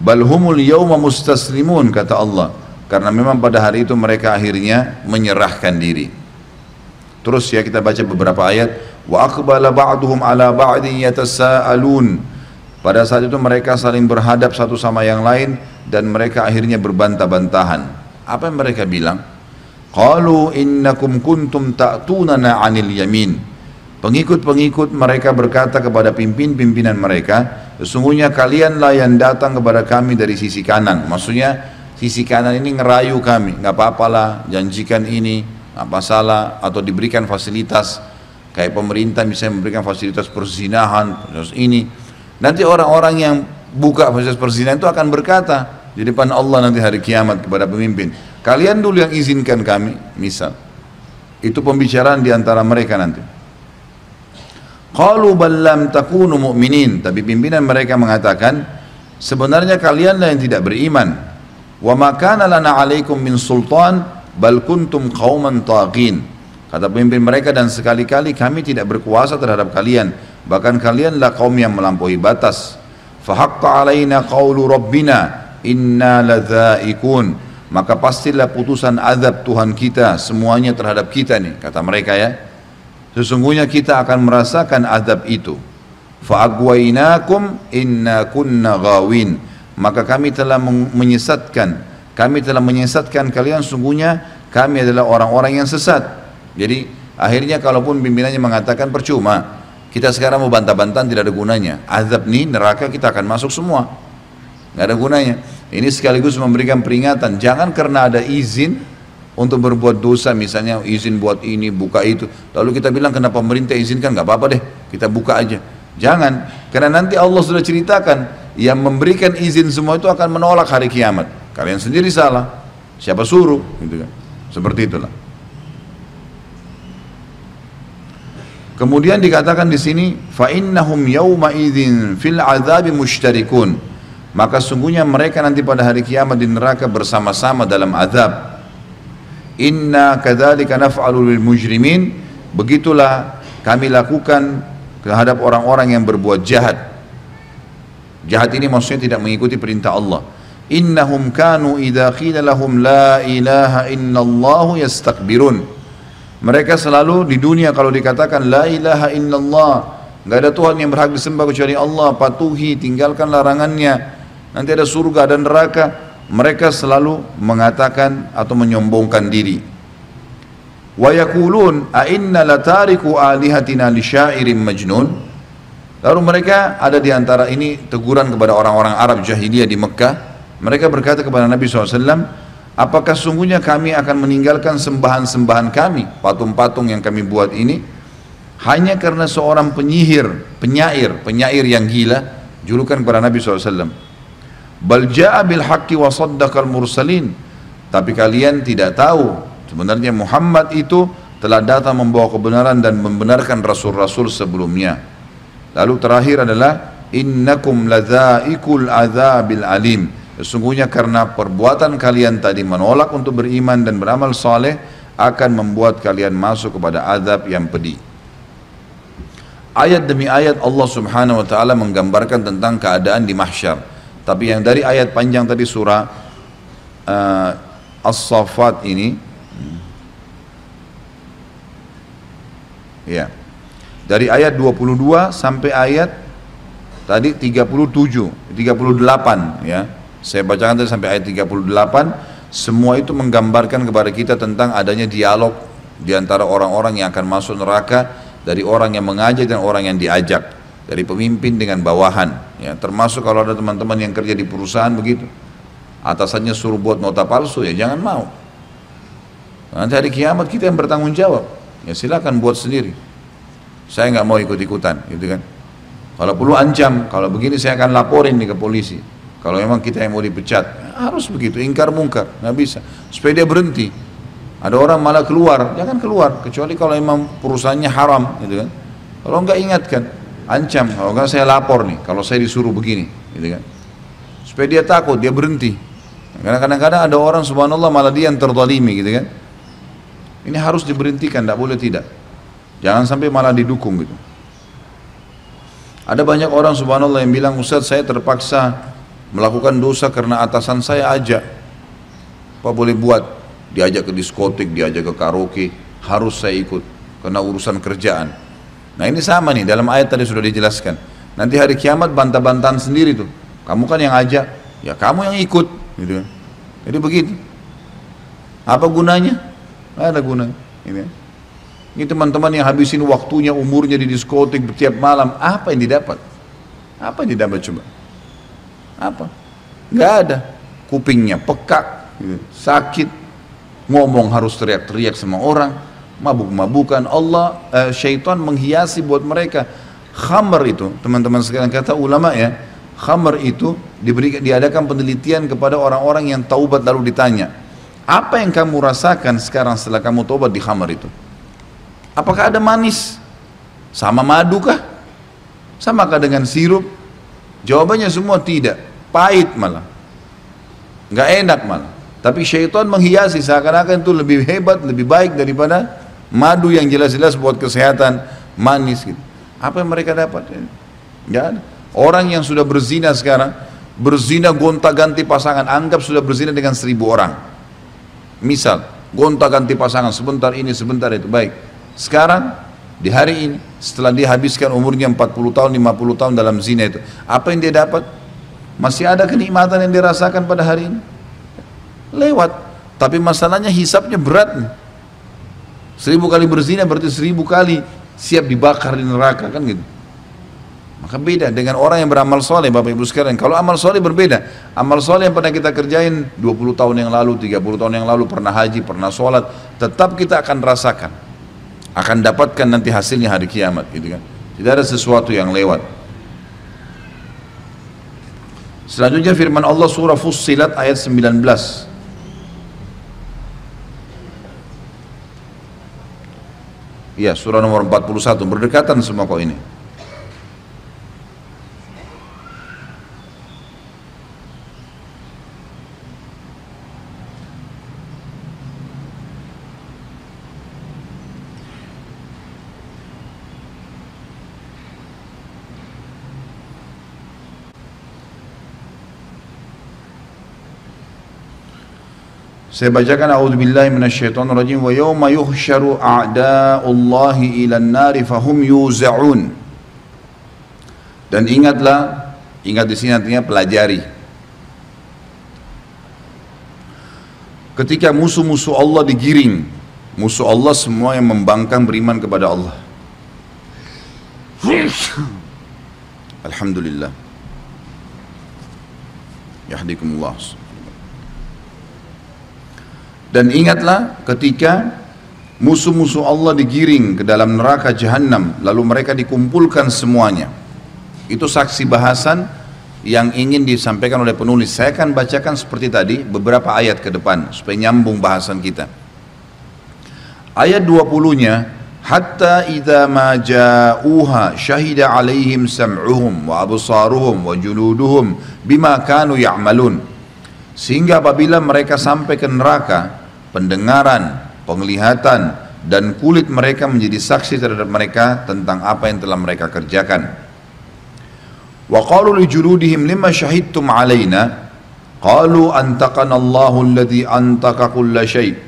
Balhumul yawma mustaslimun kata Allah. Karena memang pada hari itu mereka akhirnya menyerahkan diri. Terus ya kita baca beberapa ayat. Wa aqbala ba'duhum ala ba'din yatasaalun. Pada saat itu mereka saling berhadap satu sama yang lain dan mereka akhirnya berbantah-bantahan. Apa yang mereka bilang? Qalu innakum kuntum ta'tunana 'anil yamin. Pengikut-pengikut mereka berkata kepada pimpin-pimpinan mereka, sesungguhnya kalianlah yang datang kepada kami dari sisi kanan. Maksudnya sisi kanan ini ngerayu kami, nggak apa-apalah, janjikan ini, apa salah, atau diberikan fasilitas kayak pemerintah misalnya memberikan fasilitas perzinahan, terus ini. Nanti orang-orang yang buka fasilitas perzinahan itu akan berkata di depan Allah nanti hari kiamat kepada pemimpin, kalian dulu yang izinkan kami, misal. Itu pembicaraan di antara mereka nanti. Qalu bal lam takunu mu'minin. Tapi pimpinan mereka mengatakan, sebenarnya kalianlah yang tidak beriman. Wa ma kana lana 'alaikum min sultan bal kuntum qauman taghin. Kata pemimpin mereka dan sekali-kali kami tidak berkuasa terhadap kalian, bahkan kalianlah kaum yang melampaui batas. Fahaqqa alaina qawlu rabbina inna ladzaikun. Maka pastilah putusan azab Tuhan kita semuanya terhadap kita nih, kata mereka ya. Sesungguhnya kita akan merasakan azab itu. Fa'agwainakum inna kunna gawin. Maka kami telah menyesatkan. Kami telah menyesatkan kalian sungguhnya kami adalah orang-orang yang sesat. Jadi akhirnya kalaupun pimpinannya mengatakan percuma. Kita sekarang mau bantah-bantahan tidak ada gunanya. Azab ini neraka kita akan masuk semua. Nggak ada gunanya. Ini sekaligus memberikan peringatan. Jangan karena ada izin untuk berbuat dosa misalnya izin buat ini buka itu. Lalu kita bilang kenapa pemerintah izinkan? Nggak apa-apa deh kita buka aja. Jangan karena nanti Allah sudah ceritakan yang memberikan izin semua itu akan menolak hari kiamat. Kalian sendiri salah. Siapa suruh? Gitu kan. Seperti itulah. Kemudian dikatakan di sini fa innahum yauma idzin fil azabi. Maka sungguhnya mereka nanti pada hari kiamat di neraka bersama-sama dalam azab. Inna kadzalika naf'alu lil mujrimin. Begitulah kami lakukan terhadap orang-orang yang berbuat jahat. Jahat ini maksudnya tidak mengikuti perintah Allah. Innahum kanu idza qila lahum la ilaha illallah yastakbirun. Mereka selalu di dunia kalau dikatakan la ilaha illallah, enggak ada Tuhan yang berhak disembah kecuali Allah, patuhi, tinggalkan larangannya. Nanti ada surga dan neraka mereka selalu mengatakan atau menyombongkan diri. Wa yaqulun a inna latariku alihatina li syairin majnun. Lalu mereka ada di antara ini teguran kepada orang-orang Arab jahiliyah di Mekah. Mereka berkata kepada Nabi SAW, apakah sungguhnya kami akan meninggalkan sembahan-sembahan kami, patung-patung yang kami buat ini, hanya karena seorang penyihir, penyair, penyair yang gila, julukan kepada Nabi SAW. Bal ja'a bil mursalin. Tapi kalian tidak tahu sebenarnya Muhammad itu telah datang membawa kebenaran dan membenarkan rasul-rasul sebelumnya. Lalu terakhir adalah innakum ladzaikul adzabil alim. Sesungguhnya karena perbuatan kalian tadi menolak untuk beriman dan beramal saleh akan membuat kalian masuk kepada azab yang pedih. Ayat demi ayat Allah Subhanahu wa taala menggambarkan tentang keadaan di mahsyar. Tapi yang dari ayat panjang tadi surah uh, As-Saffat ini ya. Dari ayat 22 sampai ayat tadi 37, 38 ya. Saya bacakan tadi sampai ayat 38 semua itu menggambarkan kepada kita tentang adanya dialog di antara orang-orang yang akan masuk neraka dari orang yang mengajak dan orang yang diajak dari pemimpin dengan bawahan ya. Termasuk kalau ada teman-teman yang kerja di perusahaan begitu. Atasannya suruh buat nota palsu ya jangan mau. Nanti hari kiamat kita yang bertanggung jawab. Ya silakan buat sendiri. Saya nggak mau ikut-ikutan gitu kan. Kalau perlu ancam kalau begini saya akan laporin nih ke polisi. Kalau memang kita yang mau dipecat harus begitu ingkar mungkar nggak bisa. Supaya dia berhenti. Ada orang malah keluar, jangan keluar kecuali kalau memang perusahaannya haram, gitu kan. Kalau enggak ingatkan, ancam. Kalau enggak saya lapor nih, kalau saya disuruh begini, gitu kan. Supaya dia takut, dia berhenti. Karena kadang-kadang ada orang subhanallah malah dia yang terdolimi, gitu kan. Ini harus diberhentikan, tidak boleh tidak. Jangan sampai malah didukung gitu. Ada banyak orang subhanallah yang bilang, Ustaz saya terpaksa melakukan dosa karena atasan saya ajak. Apa boleh buat? diajak ke diskotik, diajak ke karaoke, harus saya ikut karena urusan kerjaan. Nah ini sama nih dalam ayat tadi sudah dijelaskan. Nanti hari kiamat bantah-bantahan sendiri tuh. Kamu kan yang ajak, ya kamu yang ikut, gitu. Kan. Jadi begitu. Apa gunanya? Tidak ada gunanya. Ini, ini teman-teman yang habisin waktunya, umurnya di diskotik setiap malam, apa yang didapat? Apa yang didapat coba? Apa? Gak ada. Kupingnya pekak, gitu. sakit, ngomong harus teriak-teriak sama orang, mabuk-mabukan. Allah uh, syaitan menghiasi buat mereka. Khamar itu, teman-teman sekalian kata ulama ya, khamar itu diberi, diadakan penelitian kepada orang-orang yang taubat lalu ditanya, apa yang kamu rasakan sekarang setelah kamu taubat di khamar itu? Apakah ada manis? Sama madu kah? Samakah dengan sirup? Jawabannya semua tidak, pahit malah. Nggak enak malah. Tapi syaitan menghiasi seakan-akan itu lebih hebat, lebih baik daripada madu yang jelas-jelas buat kesehatan, manis gitu. Apa yang mereka dapat? Ada. Orang yang sudah berzina sekarang, berzina gonta-ganti pasangan, anggap sudah berzina dengan seribu orang. Misal, gonta-ganti pasangan, sebentar ini, sebentar itu, baik. Sekarang, di hari ini, setelah dia habiskan umurnya 40 tahun, 50 tahun dalam zina itu, apa yang dia dapat? Masih ada kenikmatan yang dirasakan pada hari ini? lewat tapi masalahnya hisapnya berat seribu kali berzina berarti seribu kali siap dibakar di neraka kan gitu. Maka beda dengan orang yang beramal soleh Bapak Ibu sekalian. Kalau amal soleh berbeda. Amal soleh yang pernah kita kerjain 20 tahun yang lalu 30 tahun yang lalu pernah haji pernah sholat tetap kita akan rasakan akan dapatkan nanti hasilnya hari kiamat gitu kan. Tidak ada sesuatu yang lewat. Selanjutnya firman Allah surah Fussilat ayat 19 Ya, surah nomor 41 berdekatan semua kok ini. Saya bacakan a'udzubillahi minasyaitonirrajim wa yawma yuhsyaru a'da'ullahi ilan nari fahum yuza'un. Dan ingatlah, ingat di sini artinya pelajari. Ketika musuh-musuh Allah digiring, musuh Allah semua yang membangkang beriman kepada Allah. Alhamdulillah. Yahdikumullah. Dan ingatlah ketika musuh-musuh Allah digiring ke dalam neraka jahanam lalu mereka dikumpulkan semuanya. Itu saksi bahasan yang ingin disampaikan oleh penulis. Saya akan bacakan seperti tadi beberapa ayat ke depan supaya nyambung bahasan kita. Ayat 20 nya hatta idza ma ja'uha syahida alaihim sam'uhum wa absaruhum wa juluduhum bima kanu ya'malun. Sehingga apabila mereka sampai ke neraka pendengaran penglihatan dan kulit mereka menjadi saksi terhadap mereka tentang apa yang telah mereka kerjakan. Wa qalu li juludihim lima syahidtum alaina qalu antaqana Allahu alladhi antaqa kulla syai'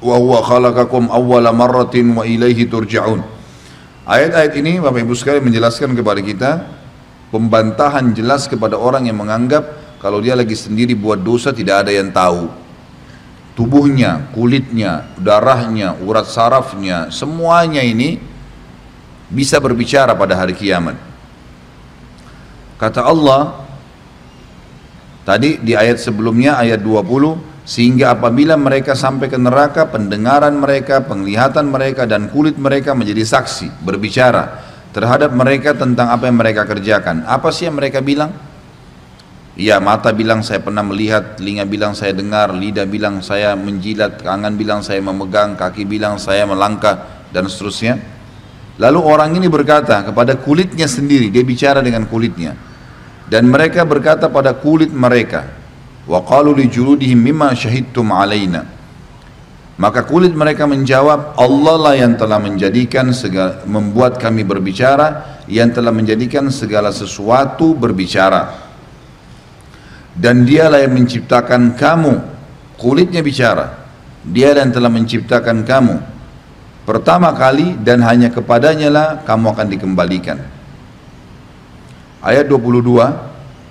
wa huwa khalaqakum awwala marratin wa turja'un. Ayat-ayat ini Bapak Ibu sekalian menjelaskan kepada kita pembantahan jelas kepada orang yang menganggap kalau dia lagi sendiri buat dosa tidak ada yang tahu tubuhnya, kulitnya, darahnya, urat sarafnya, semuanya ini bisa berbicara pada hari kiamat. Kata Allah tadi di ayat sebelumnya ayat 20 sehingga apabila mereka sampai ke neraka pendengaran mereka, penglihatan mereka dan kulit mereka menjadi saksi berbicara terhadap mereka tentang apa yang mereka kerjakan. Apa sih yang mereka bilang? Ya mata bilang saya pernah melihat, telinga bilang saya dengar, lidah bilang saya menjilat, tangan bilang saya memegang, kaki bilang saya melangkah dan seterusnya. Lalu orang ini berkata kepada kulitnya sendiri, dia bicara dengan kulitnya. Dan mereka berkata pada kulit mereka, wa qalu li juludihim mimma syahidtum alaina. Maka kulit mereka menjawab, Allah lah yang telah menjadikan segala, membuat kami berbicara, yang telah menjadikan segala sesuatu berbicara dan dialah yang menciptakan kamu. Kulitnya bicara. Dia yang telah menciptakan kamu. Pertama kali dan hanya kepadanya lah kamu akan dikembalikan. Ayat 22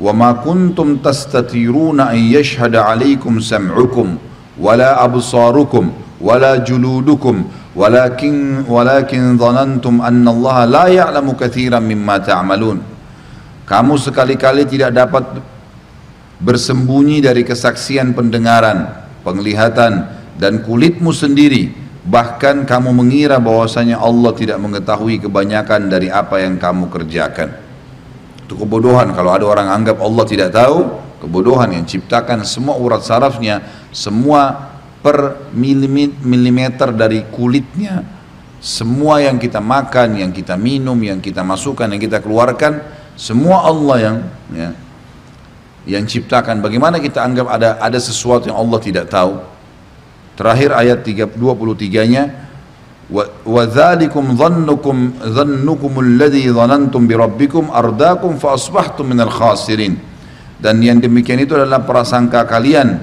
wa ma kuntum tastatiruna an yashhada alaikum sam'ukum wala absarukum wala juludukum walakin walakin dhanantum anna Allah la ya'lamu katsiran mimma ta'malun. Kamu sekali-kali tidak dapat bersembunyi dari kesaksian pendengaran, penglihatan dan kulitmu sendiri. Bahkan kamu mengira bahwasanya Allah tidak mengetahui kebanyakan dari apa yang kamu kerjakan. Itu kebodohan. Kalau ada orang anggap Allah tidak tahu kebodohan yang ciptakan semua urat sarafnya semua per milimeter dari kulitnya semua yang kita makan, yang kita minum, yang kita masukkan, yang kita keluarkan semua Allah yang ya, yang ciptakan. Bagaimana kita anggap ada ada sesuatu yang Allah tidak tahu? Terakhir ayat 23 nya dhannukum alladhi dhanantum bi rabbikum ardakum fa asbahtum minal khasirin. Dan yang demikian itu adalah prasangka kalian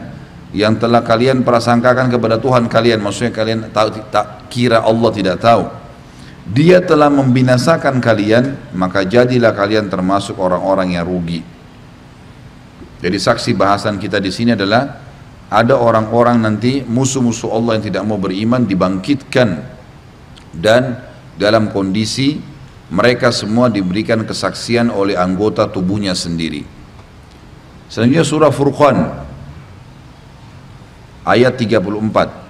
yang telah kalian prasangkakan kepada Tuhan kalian. Maksudnya kalian tak, tak kira Allah tidak tahu. Dia telah membinasakan kalian maka jadilah kalian termasuk orang-orang yang rugi jadi saksi bahasan kita di sini adalah ada orang-orang nanti musuh-musuh Allah yang tidak mau beriman dibangkitkan dan dalam kondisi mereka semua diberikan kesaksian oleh anggota tubuhnya sendiri. Selanjutnya surah Furqan ayat 34.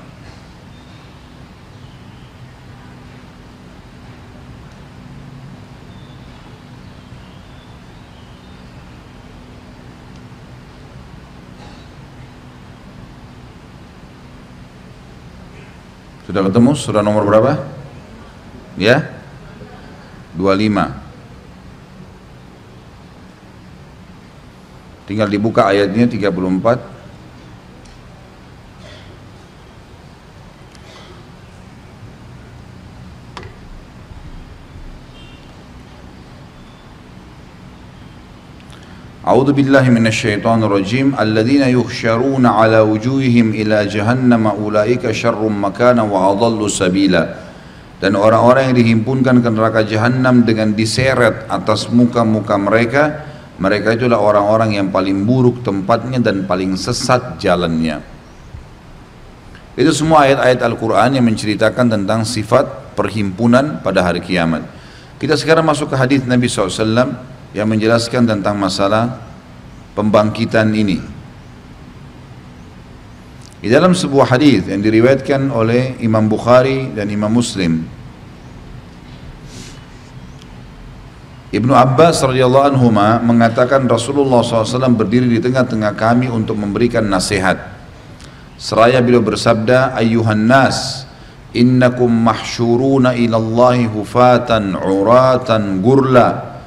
Sudah ketemu surah nomor berapa? Ya? 25. Tinggal dibuka ayatnya 34. أعوذ بالله من الشيطان الرجيم الذين يخشرون على وجوههم إلى جهنم أولئك شر مكانا وأضل سبيلا dan orang-orang yang dihimpunkan ke neraka jahanam dengan diseret atas muka-muka mereka mereka itulah orang-orang yang paling buruk tempatnya dan paling sesat jalannya itu semua ayat-ayat Al-Quran yang menceritakan tentang sifat perhimpunan pada hari kiamat kita sekarang masuk ke hadis Nabi SAW yang menjelaskan tentang masalah pembangkitan ini. Di dalam sebuah hadis yang diriwayatkan oleh Imam Bukhari dan Imam Muslim, Ibnu Abbas radhiyallahu anhu mengatakan Rasulullah SAW berdiri di tengah-tengah kami untuk memberikan nasihat. Seraya beliau bersabda, Ayuhan nas, innakum mahsyuruna ilallahi hufatan uratan gurla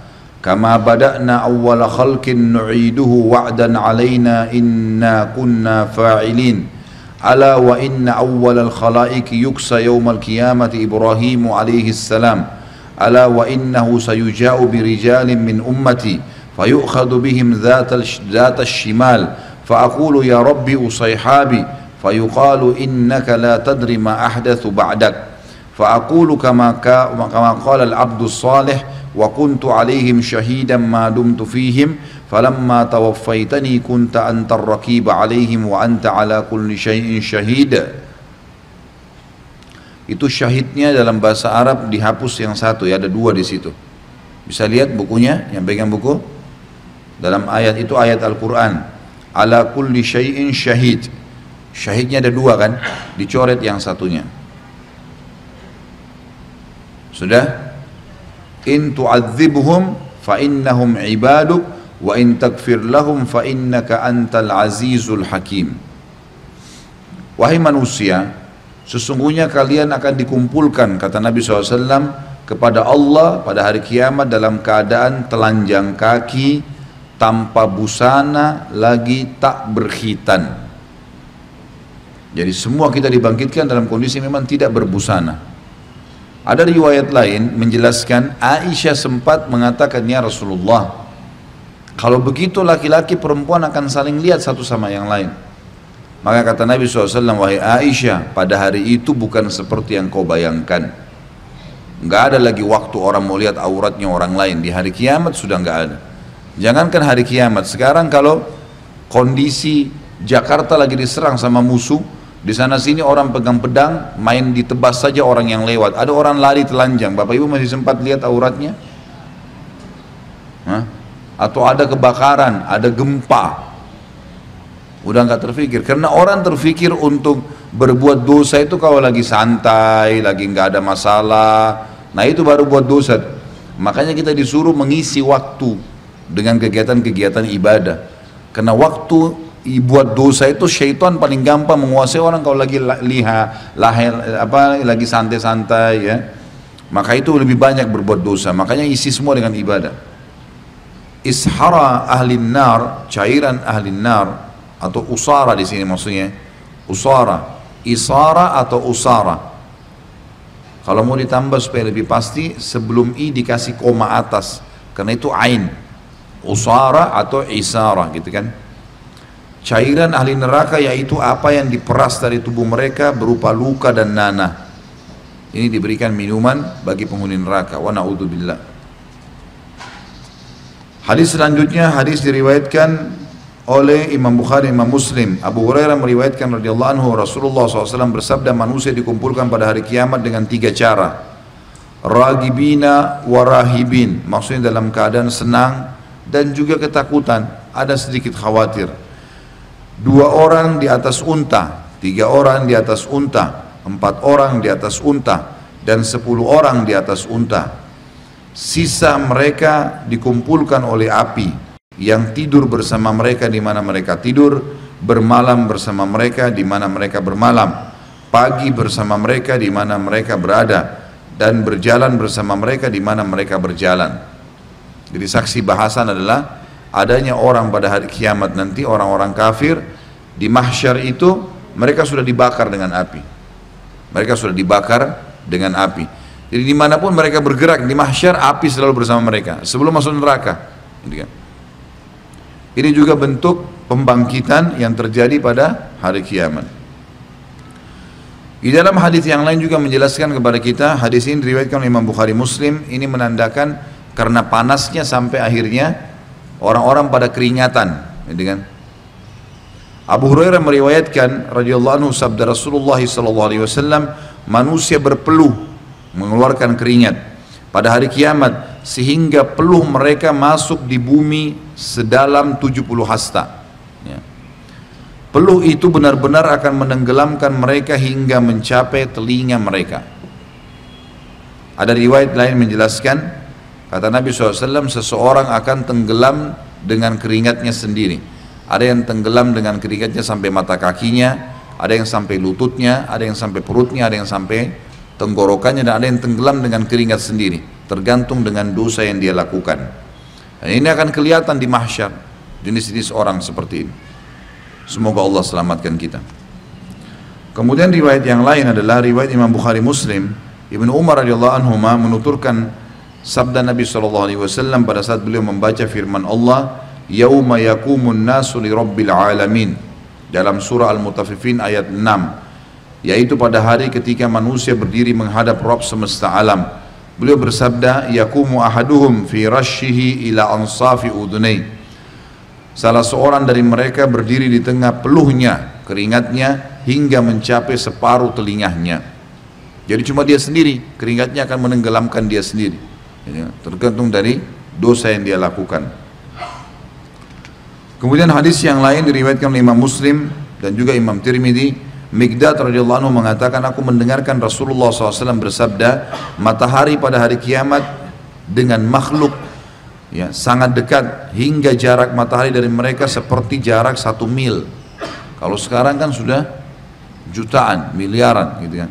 kama bada'na awwala khalqin nu'iduhu wa'dan alaina inna kunna fa'ilin ألا وإن أول الخلائق يكسى يوم القيامة إبراهيم عليه السلام. ألا وإنه سيجاء برجال من أمتي فيؤخذ بهم ذات ذات الشمال. فأقول يا ربي أصيحابي فيقال إنك لا تدري ما أحدث بعدك. فأقول كما كما قال العبد الصالح wa kuntu alaihim syahidan ma dumtu fihim falamma tawaffaitani kunta antar raqib alaihim wa anta ala kulli syai'in syahid itu syahidnya dalam bahasa Arab dihapus yang satu ya ada dua di situ. Bisa lihat bukunya yang pegang buku? Dalam ayat itu ayat Al-Quran. Ala kulli syai'in syahid syahidnya ada dua kan? Dicoret yang satunya. Sudah? In tu'adzibhum fa innahum ibaduk wa in takfir lahum fa innaka antal azizul hakim. Wahai manusia sesungguhnya kalian akan dikumpulkan kata Nabi SAW kepada Allah pada hari kiamat dalam keadaan telanjang kaki tanpa busana lagi tak berkhitan. Jadi semua kita dibangkitkan dalam kondisi memang tidak berbusana ada riwayat lain menjelaskan Aisyah sempat mengatakan ya Rasulullah kalau begitu laki-laki perempuan akan saling lihat satu sama yang lain. Maka kata Nabi SAW, wahai Aisyah, pada hari itu bukan seperti yang kau bayangkan. Nggak ada lagi waktu orang mau lihat auratnya orang lain. Di hari kiamat sudah nggak ada. Jangankan hari kiamat, sekarang kalau kondisi Jakarta lagi diserang sama musuh, di sana sini orang pegang pedang, main ditebas saja orang yang lewat. Ada orang lari telanjang. Bapak Ibu masih sempat lihat auratnya? Hah? atau ada kebakaran, ada gempa. Udah nggak terfikir karena orang terfikir untuk berbuat dosa itu kalau lagi santai, lagi nggak ada masalah. Nah itu baru buat dosa. Makanya kita disuruh mengisi waktu dengan kegiatan-kegiatan ibadah. Karena waktu buat dosa itu syaitan paling gampang menguasai orang kalau lagi liha, lahir apa lagi santai-santai ya. Maka itu lebih banyak berbuat dosa. Makanya isi semua dengan ibadah. Ishara ahli nar cairan ahli nar atau usara di sini maksudnya. Usara. Isara atau usara. Kalau mau ditambah supaya lebih pasti sebelum i dikasih koma atas. Karena itu ain. Usara atau isara gitu kan cairan ahli neraka yaitu apa yang diperas dari tubuh mereka berupa luka dan nanah. Ini diberikan minuman bagi penghuni neraka. Wa naudzubillah Hadis selanjutnya hadis diriwayatkan oleh Imam Bukhari Imam Muslim. Abu Hurairah meriwayatkan radhiyallahu anhu Rasulullah SAW bersabda manusia dikumpulkan pada hari kiamat dengan tiga cara. Ragibina warahibin maksudnya dalam keadaan senang dan juga ketakutan. Ada sedikit khawatir dua orang di atas unta tiga orang di atas unta empat orang di atas unta dan sepuluh orang di atas unta sisa mereka dikumpulkan oleh api yang tidur bersama mereka di mana mereka tidur, bermalam bersama mereka di mana mereka bermalam, pagi bersama mereka di mana mereka berada, dan berjalan bersama mereka di mana mereka berjalan. Jadi saksi bahasan adalah adanya orang pada hari kiamat nanti orang-orang kafir di mahsyar itu mereka sudah dibakar dengan api. Mereka sudah dibakar dengan api. Jadi di mana pun mereka bergerak di mahsyar api selalu bersama mereka sebelum masuk neraka. Kan. Ini juga bentuk pembangkitan yang terjadi pada hari kiamat. Di dalam hadis yang lain juga menjelaskan kepada kita hadis ini diriwayatkan oleh Imam Bukhari Muslim ini menandakan karena panasnya sampai akhirnya orang-orang pada keringatan, gitu kan? Abu Hurairah meriwayatkan radhiyallahu anhu sabda Rasulullah sallallahu alaihi wasallam manusia berpeluh mengeluarkan keringat pada hari kiamat sehingga peluh mereka masuk di bumi sedalam 70 hasta ya. Peluh itu benar-benar akan menenggelamkan mereka hingga mencapai telinga mereka. Ada riwayat lain menjelaskan, kata Nabi SAW, seseorang akan tenggelam dengan keringatnya sendiri. Ada yang tenggelam dengan keringatnya sampai mata kakinya, ada yang sampai lututnya, ada yang sampai perutnya, ada yang sampai tenggorokannya, dan ada yang tenggelam dengan keringat sendiri. Tergantung dengan dosa yang dia lakukan. Dan ini akan kelihatan di mahsyar, jenis-jenis orang seperti ini. Semoga Allah selamatkan kita. Kemudian riwayat yang lain adalah riwayat Imam Bukhari Muslim. Ibnu Umar radhiyallahu anhu menuturkan sabda Nabi sallallahu alaihi wasallam pada saat beliau membaca firman Allah, "Yauma yakumun nasu li rabbil alamin." Dalam surah Al-Mutaffifin ayat 6, yaitu pada hari ketika manusia berdiri menghadap Rabb semesta alam. Beliau bersabda, "Yakumu ahaduhum fi rashihi ila ansafi udunai." Salah seorang dari mereka berdiri di tengah peluhnya, keringatnya hingga mencapai separuh telingahnya. Jadi cuma dia sendiri, keringatnya akan menenggelamkan dia sendiri. Ya, tergantung dari dosa yang dia lakukan. Kemudian hadis yang lain diriwayatkan oleh Imam Muslim dan juga Imam Tirmidzi, Migdad radhiyallahu anhu mengatakan aku mendengarkan Rasulullah SAW bersabda, matahari pada hari kiamat dengan makhluk ya sangat dekat hingga jarak matahari dari mereka seperti jarak satu mil. Kalau sekarang kan sudah jutaan miliaran gitu kan.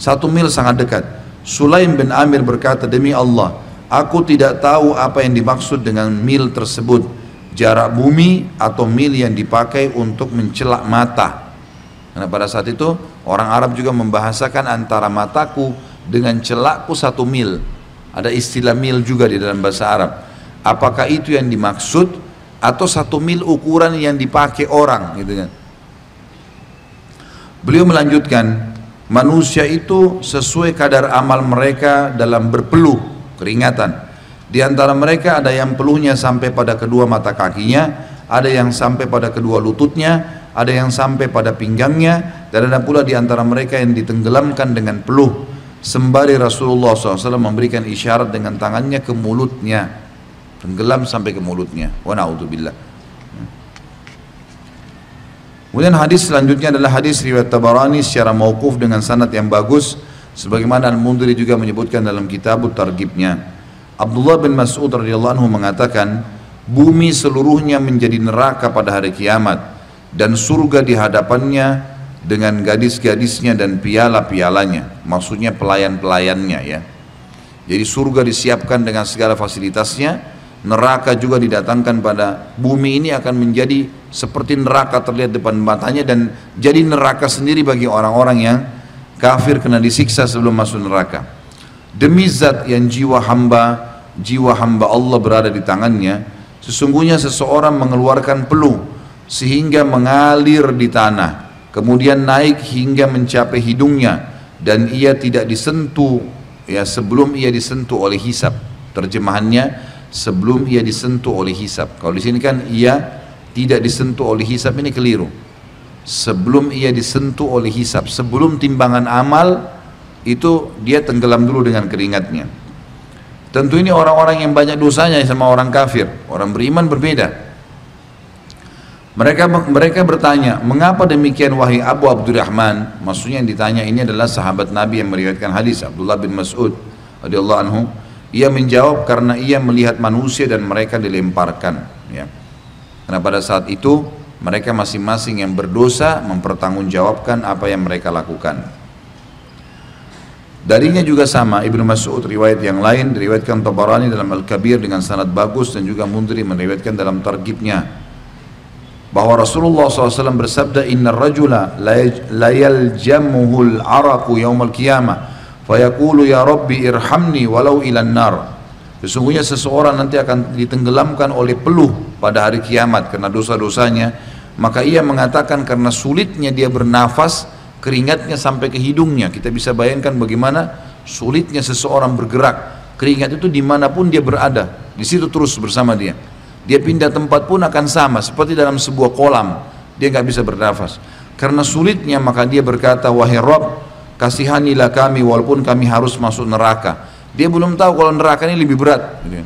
Satu mil sangat dekat. Sulaim bin Amir berkata demi Allah aku tidak tahu apa yang dimaksud dengan mil tersebut. Jarak bumi atau mil yang dipakai untuk mencelak mata. Karena pada saat itu orang Arab juga membahasakan antara mataku dengan celakku satu mil. Ada istilah mil juga di dalam bahasa Arab. Apakah itu yang dimaksud atau satu mil ukuran yang dipakai orang gitu kan? Beliau melanjutkan manusia itu sesuai kadar amal mereka dalam berpeluh keringatan. Di antara mereka ada yang peluhnya sampai pada kedua mata kakinya ada yang sampai pada kedua lututnya ada yang sampai pada pinggangnya dan ada pula di antara mereka yang ditenggelamkan dengan peluh. Sembari Rasulullah SAW memberikan isyarat dengan tangannya ke mulutnya. Tenggelam sampai ke mulutnya. Wa naudzubillah. Kemudian hadis selanjutnya adalah hadis riwayat Tabarani secara mauquf dengan sanad yang bagus sebagaimana Al-Mundhiri juga menyebutkan dalam kitab targibnya. Abdullah bin Mas'ud radhiyallahu anhu mengatakan, bumi seluruhnya menjadi neraka pada hari kiamat dan surga di hadapannya dengan gadis-gadisnya dan piala-pialanya, maksudnya pelayan-pelayannya ya. Jadi surga disiapkan dengan segala fasilitasnya, neraka juga didatangkan pada bumi ini akan menjadi seperti neraka terlihat depan matanya dan jadi neraka sendiri bagi orang-orang yang kafir kena disiksa sebelum masuk neraka demi zat yang jiwa hamba jiwa hamba Allah berada di tangannya sesungguhnya seseorang mengeluarkan peluh sehingga mengalir di tanah kemudian naik hingga mencapai hidungnya dan ia tidak disentuh ya sebelum ia disentuh oleh hisab terjemahannya sebelum ia disentuh oleh hisab. Kalau di sini kan ia tidak disentuh oleh hisab ini keliru. Sebelum ia disentuh oleh hisab, sebelum timbangan amal itu dia tenggelam dulu dengan keringatnya. Tentu ini orang-orang yang banyak dosanya sama orang kafir, orang beriman berbeda. Mereka mereka bertanya, mengapa demikian wahai Abu Abdurrahman? Maksudnya yang ditanya ini adalah sahabat Nabi yang meriwayatkan hadis Abdullah bin Mas'ud radhiyallahu anhu ia menjawab karena ia melihat manusia dan mereka dilemparkan. Ya. Karena pada saat itu mereka masing-masing yang berdosa mempertanggungjawabkan apa yang mereka lakukan. Darinya juga sama Ibnu Mas'ud riwayat yang lain diriwayatkan Tabarani dalam Al-Kabir dengan sanad bagus dan juga Mundri meriwayatkan dalam targibnya bahwa Rasulullah SAW bersabda Inna rajula la yaljamuhul araku yaumal qiyamah Fayaqulu ya Rabbi irhamni walau ilan nar. Sesungguhnya seseorang nanti akan ditenggelamkan oleh peluh pada hari kiamat karena dosa-dosanya. Maka ia mengatakan karena sulitnya dia bernafas, keringatnya sampai ke hidungnya. Kita bisa bayangkan bagaimana sulitnya seseorang bergerak. Keringat itu di mana pun dia berada, di situ terus bersama dia. Dia pindah tempat pun akan sama, seperti dalam sebuah kolam. Dia nggak bisa bernafas. Karena sulitnya maka dia berkata, wahai Rabb, kasihanilah kami walaupun kami harus masuk neraka dia belum tahu kalau neraka ini lebih berat gitu.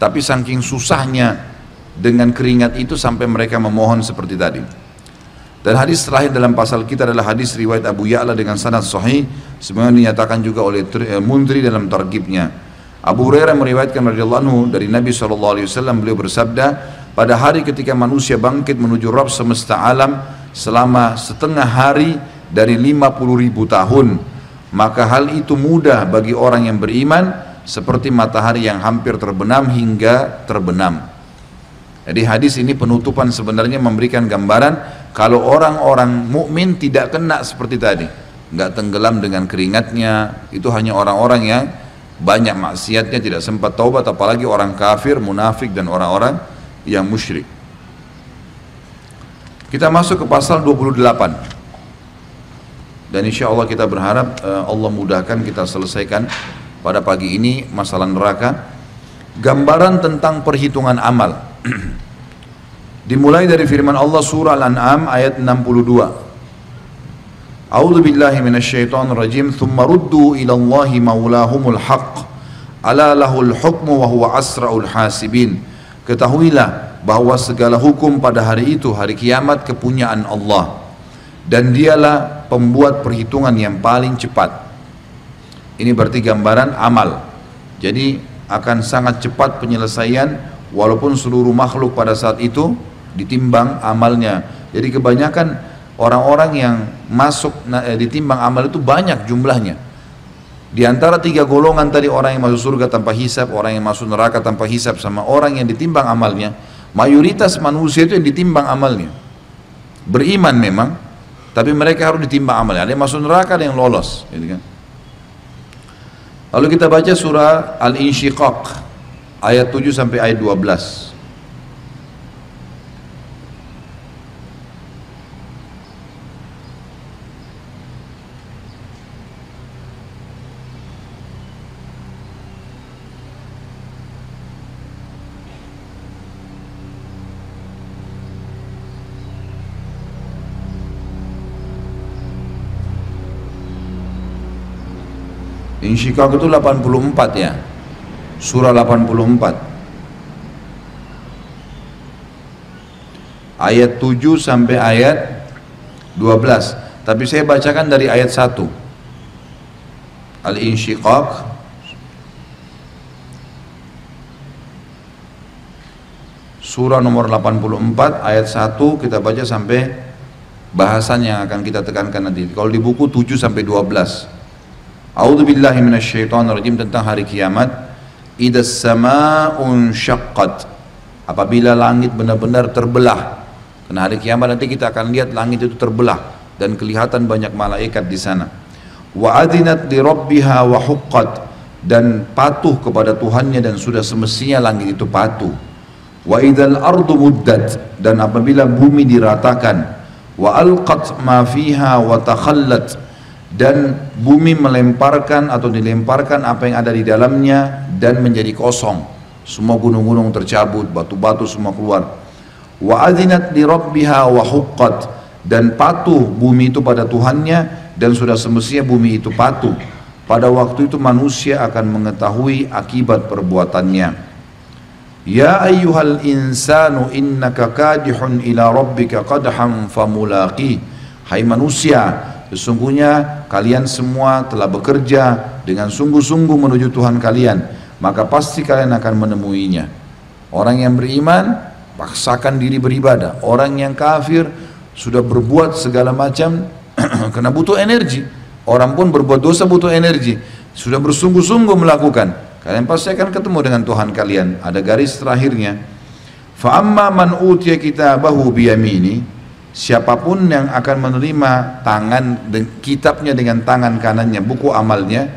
tapi saking susahnya dengan keringat itu sampai mereka memohon seperti tadi Dan hadis terakhir dalam pasal kita adalah hadis riwayat Abu Ya'la dengan sanad sahih sebagaimana dinyatakan juga oleh eh, Mundri dalam targibnya. Abu Hurairah meriwayatkan radhiyallahu anhu dari Nabi SAW beliau bersabda pada hari ketika manusia bangkit menuju Rabb semesta alam selama setengah hari dari 50 ribu tahun maka hal itu mudah bagi orang yang beriman seperti matahari yang hampir terbenam hingga terbenam jadi hadis ini penutupan sebenarnya memberikan gambaran kalau orang-orang mukmin tidak kena seperti tadi, nggak tenggelam dengan keringatnya, itu hanya orang-orang yang banyak maksiatnya tidak sempat taubat apalagi orang kafir, munafik dan orang-orang yang musyrik. Kita masuk ke pasal 28. Dan insya Allah kita berharap uh, Allah mudahkan kita selesaikan pada pagi ini masalah neraka. Gambaran tentang perhitungan amal. (clears throat) Dimulai dari firman Allah surah Al-An'am ayat 62. A'udzu billahi minasyaitonir rajim. Tsumma ruddu ila Allahi maulahumul haqq. Ala lahul hukmu wa huwa asraul hasibin. Ketahuilah bahwa segala hukum pada hari itu hari kiamat kepunyaan Allah dan dialah pembuat perhitungan yang paling cepat. Ini berarti gambaran amal. Jadi akan sangat cepat penyelesaian walaupun seluruh makhluk pada saat itu ditimbang amalnya. Jadi kebanyakan orang-orang yang masuk eh, ditimbang amal itu banyak jumlahnya. Di antara tiga golongan tadi orang yang masuk surga tanpa hisap, orang yang masuk neraka tanpa hisap, sama orang yang ditimbang amalnya, mayoritas manusia itu yang ditimbang amalnya. Beriman memang, tapi mereka harus ditimbang amalnya. Ada yang masuk neraka, ada yang lolos. Gitu kan? Lalu kita baca surah Al-Insyiqaq ayat 7 sampai ayat 12. Insyikak itu 84 ya Surah 84 Ayat 7 sampai ayat 12 Tapi saya bacakan dari ayat 1 Al-Insyiqaq Surah nomor 84 ayat 1 kita baca sampai bahasan yang akan kita tekankan nanti. Kalau di buku 7 sampai 12. A'udzu billahi minasyaitonir rajim tentang hari kiamat. Idza samaa'un syaqqat. Apabila langit benar-benar terbelah. Karena hari kiamat nanti kita akan lihat langit itu terbelah dan kelihatan banyak malaikat di sana. Wa adinat li rabbiha wa dan patuh kepada Tuhannya dan sudah semestinya langit itu patuh. Wa idzal ardu muddat dan apabila bumi diratakan wa alqat ma fiha wa takhallat dan bumi melemparkan atau dilemparkan apa yang ada di dalamnya dan menjadi kosong. Semua gunung-gunung tercabut batu-batu semua keluar. Wa adzinat li rabbiha wa huqqat. Dan patuh bumi itu pada Tuhannya dan sudah semestinya bumi itu patuh. Pada waktu itu manusia akan mengetahui akibat perbuatannya. Ya ayyuhal insanu innaka kadihun ila rabbika qadhan famulaqi. Hai manusia Sesungguhnya kalian semua telah bekerja dengan sungguh-sungguh menuju Tuhan kalian, maka pasti kalian akan menemuinya. Orang yang beriman paksakan diri beribadah. Orang yang kafir sudah berbuat segala macam (clears throat) karena butuh energi. Orang pun berbuat dosa butuh energi. Sudah bersungguh-sungguh melakukan. Kalian pasti akan ketemu dengan Tuhan kalian. Ada garis terakhirnya. Fa amma man utiya kitabahu biyamini siapa pun yang akan menerima tangan kitabnya dengan tangan kanannya buku amalnya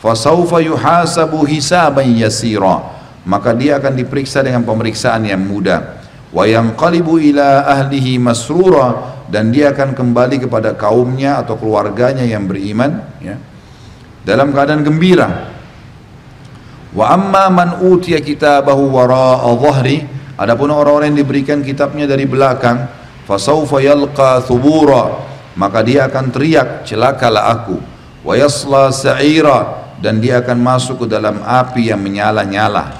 fasaufa yuhasabu hisaban yasira. Maka dia akan diperiksa dengan pemeriksaan yang mudah. Wa yanqalibu ila ahlihi masrura. Dan dia akan kembali kepada kaumnya atau keluarganya yang beriman ya dalam keadaan gembira. Wa amma man utiya kitabahu wara'a dhahri. Adapun orang-orang yang diberikan kitabnya dari belakang fasaufa yalqa thubura. Maka dia akan teriak celakalah aku. Wa yasla sa'ira. Dan dia akan masuk ke dalam api yang menyala-nyala.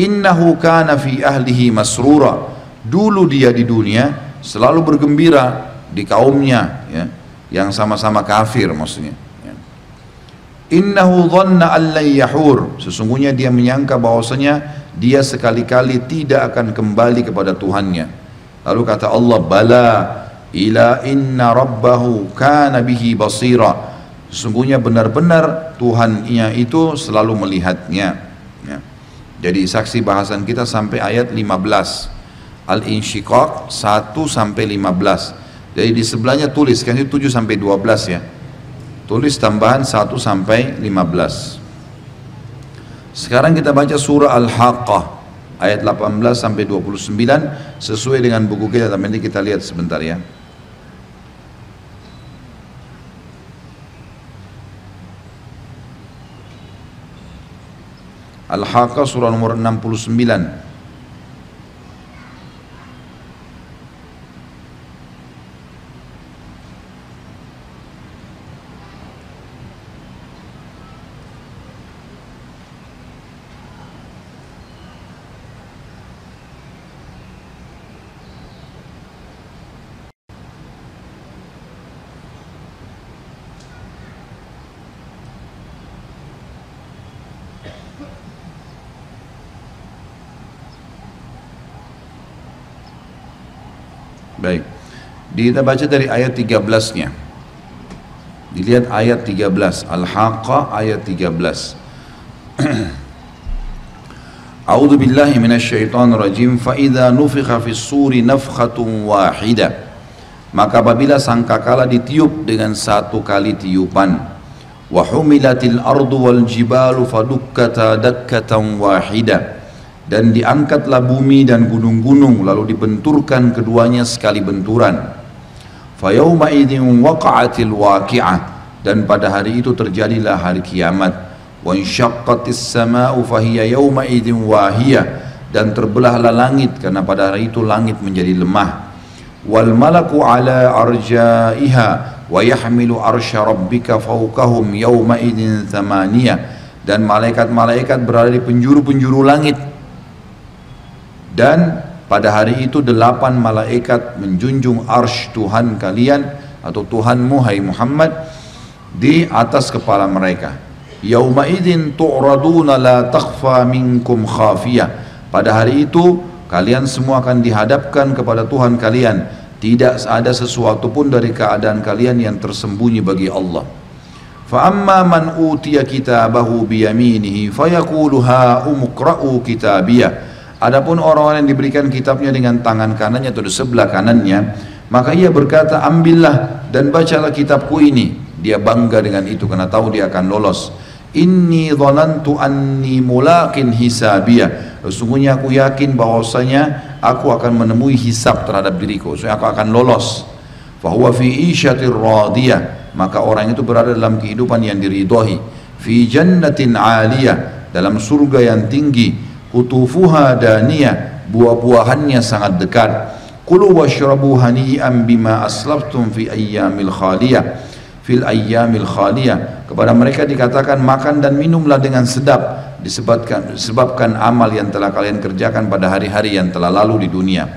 Innahu kana fi ahlihi masrura. Dulu dia di dunia selalu bergembira di kaumnya ya yang sama-sama kafir maksudnya ya. innahu dhanna an yahur. Sesungguhnya dia menyangka bahwasanya dia sekali-kali tidak akan kembali kepada Tuhannya lalu kata Allah bala ila inna rabbahu kana bihi basira sesungguhnya benar-benar Tuhannya itu selalu melihatnya ya. jadi saksi bahasan kita sampai ayat 15 Al-Insyiqaq 1 sampai 15 jadi di sebelahnya tulis kan itu 7 sampai 12 ya. Tulis tambahan 1 sampai 15. Sekarang kita baca surah Al-Haqqah ayat 18 sampai 29 sesuai dengan buku kita tapi nanti kita lihat sebentar ya. Al-Haqqah surah nomor 69 Baik. Kita baca dari ayat 13-nya. Dilihat ayat 13. Al-Haqqah ayat 13. (clears throat) A'udzu billahi minasyaitonir rajim fa idza nufikha fis suri nafkhatun wahidah maka apabila sangkakala ditiup dengan satu kali tiupan wa humilatil ardu wal jibalu fadukkata dakkatan wahidah dan diangkatlah bumi dan gunung-gunung lalu dibenturkan keduanya sekali benturan fayauma idzin waqa'atil waqi'ah. Dan pada hari itu terjadilah hari kiamat. Wa insyaqqatis sama'u fahiya yauma idzin wahiyah. Dan terbelahlah langit karena pada hari itu langit menjadi lemah. Wal malaku ala arjaiha wa yahmilu arsya rabbika fawqahum yauma idzin thamaniyah. Dan malaikat-malaikat berada di penjuru-penjuru langit. Dan pada hari itu delapan malaikat menjunjung arsh Tuhan kalian atau Tuhanmu hai Muhammad di atas kepala mereka. Yauma idzin tu'raduna la takhfa minkum khafiyah. Pada hari itu kalian semua akan dihadapkan kepada Tuhan kalian. Tidak ada sesuatu pun dari keadaan kalian yang tersembunyi bagi Allah. Utiya kitabahu biyaminihi fayaqulu ha umqra'u kitabiyah Adapun orang-orang yang diberikan kitabnya dengan tangan kanannya atau di sebelah kanannya, maka ia berkata, ambillah dan bacalah kitabku ini. Dia bangga dengan itu karena tahu dia akan lolos. Inni dhanantu anni mulaqin hisabiyah. Sesungguhnya aku yakin bahwasanya aku akan menemui hisab terhadap diriku. So, aku akan lolos. Fahuwa fi isyatir radiyah. Maka orang itu berada dalam kehidupan yang diridhoi. Fi jannatin aliyah. Dalam surga yang tinggi kutufuha daniyah buah-buahannya sangat dekat. Kulu washrabu hani'an bima aslaftum fi ayyamil khaliyah. Fil ayyamil khaliyah. Kepada mereka dikatakan makan dan minumlah dengan sedap. Disebabkan disebabkan amal yang telah kalian kerjakan pada hari-hari yang telah lalu di dunia.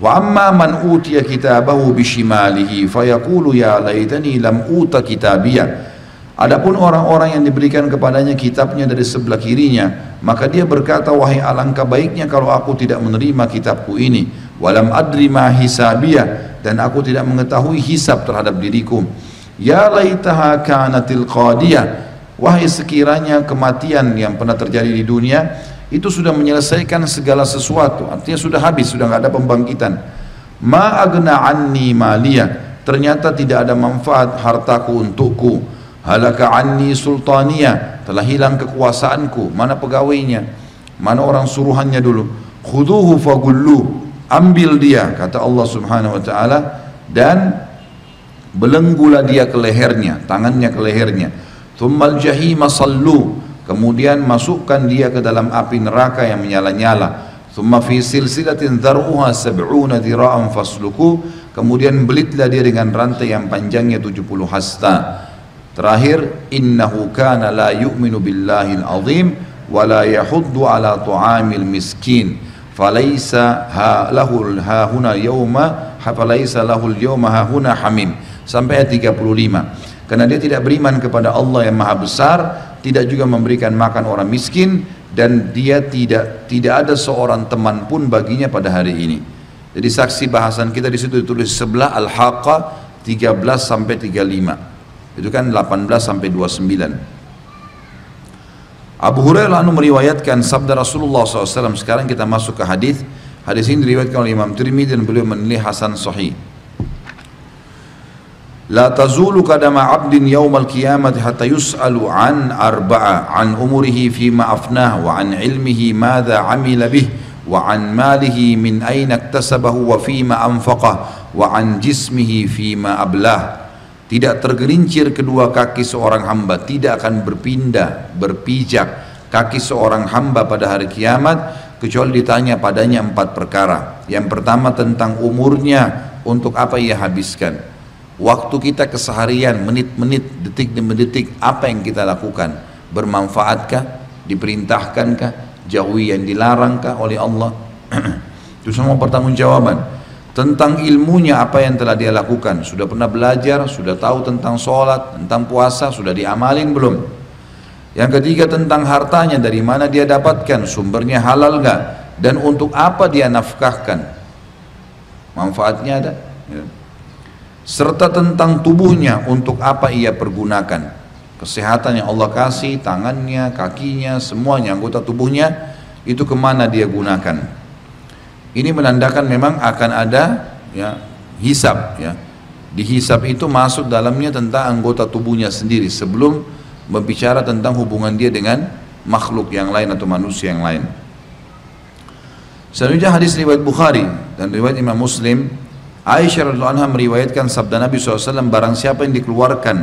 Wa amma man utiya kitabahu bishimalihi fayaqulu ya laitani lam uta kitabiyah Adapun orang-orang yang diberikan kepadanya kitabnya dari sebelah kirinya, maka dia berkata, wahai alangkah baiknya kalau aku tidak menerima kitabku ini. Walam adri ma hisabiyah, dan aku tidak mengetahui hisab terhadap diriku. Ya laitaha kanatil qadiyah, wahai sekiranya kematian yang pernah terjadi di dunia, itu sudah menyelesaikan segala sesuatu. Artinya sudah habis, sudah nggak ada pembangkitan. Ma agna anni maliyah, ternyata tidak ada manfaat hartaku untukku halaka anni sultania telah hilang kekuasaanku. Mana pegawainya? Mana orang suruhannya dulu? Khuduhu fagullu. Ambil dia kata Allah subhanahu wa ta'ala. Dan belenggulah dia ke lehernya tangannya ke lehernya. Thummal jahima sallu. Kemudian masukkan dia ke dalam api neraka yang menyala-nyala. Thumma fi silsilatin dhar'uha sab'una dira'an fasluku. Kemudian belitlah dia dengan rantai yang panjangnya 70 hasta Terakhir, innahu kana la yu'minu billahil azim wa la yahuddu ala tu'amil miskin. Falaisa ha lahul ha huna yauma falaisa lahul yauma ha huna hamim. Sampai ayat 35 karena dia tidak beriman kepada Allah yang maha besar tidak juga memberikan makan orang miskin dan dia tidak tidak ada seorang teman pun baginya pada hari ini. Jadi saksi bahasan kita di situ ditulis sebelah Al-Haqqah 13 sampai 35 itu kan 18 sampai 29 Abu Hurairah anu meriwayatkan sabda Rasulullah SAW. Sekarang kita masuk ke hadis. Hadis ini diriwayatkan oleh Imam Tirmidzi dan beliau menilai hasan sahih. La tazulu kadama abdin yawmal qiyamati hatta yus'alu an arba'a an umurihi fima afnah wa an ilmihi madha amila bih wa an malihi min aina iktasabahu wa fima anfaqah wa tidak tergelincir kedua kaki seorang hamba tidak akan berpindah berpijak kaki seorang hamba pada hari kiamat kecuali ditanya padanya empat perkara. Yang pertama tentang umurnya untuk apa ia habiskan. Waktu kita keseharian menit-menit detik demi detik apa yang kita lakukan? Bermanfaatkah? Diperintahkankah? Jauhi yang dilarangkah oleh Allah? (clears throat) Itu semua pertanggungjawaban tentang ilmunya apa yang telah dia lakukan. Sudah pernah belajar sudah tahu tentang sholat tentang puasa sudah diamalin belum? Yang ketiga tentang hartanya dari mana dia dapatkan sumbernya halal gak dan untuk apa dia nafkahkan? Manfaatnya ada? Ya. serta tentang tubuhnya untuk apa ia pergunakan? Kesehatan yang Allah kasih tangannya kakinya semuanya anggota tubuhnya itu ke mana dia gunakan ini menandakan memang akan ada ya hisab ya. Di hisab itu masuk dalamnya tentang anggota tubuhnya sendiri sebelum berbicara tentang hubungan dia dengan makhluk yang lain atau manusia yang lain. Selanjutnya hadis riwayat Bukhari dan riwayat Imam Muslim Aisyah radhiallahu anha meriwayatkan sabda Nabi SAW barang siapa yang dikeluarkan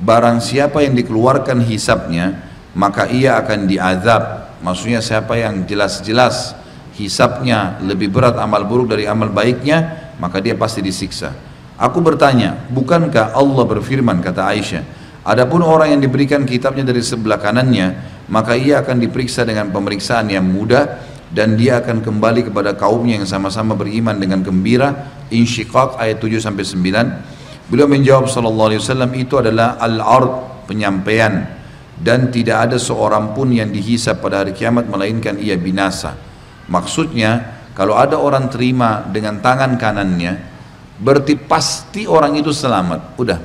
barang siapa yang dikeluarkan hisabnya maka ia akan diazab maksudnya siapa yang jelas-jelas hisapnya lebih berat amal buruk dari amal baiknya, maka dia pasti disiksa. Aku bertanya, bukankah Allah berfirman kata Aisyah, adapun orang yang diberikan kitabnya dari sebelah kanannya, maka ia akan diperiksa dengan pemeriksaan yang mudah dan dia akan kembali kepada kaumnya yang sama-sama beriman dengan gembira. Insyiqaq ayat 7 sampai 9. Beliau menjawab sallallahu alaihi wasallam itu adalah al-ard penyampaian dan tidak ada seorang pun yang dihisap pada hari kiamat melainkan ia binasa. Maksudnya kalau ada orang terima dengan tangan kanannya berarti pasti orang itu selamat. Udah.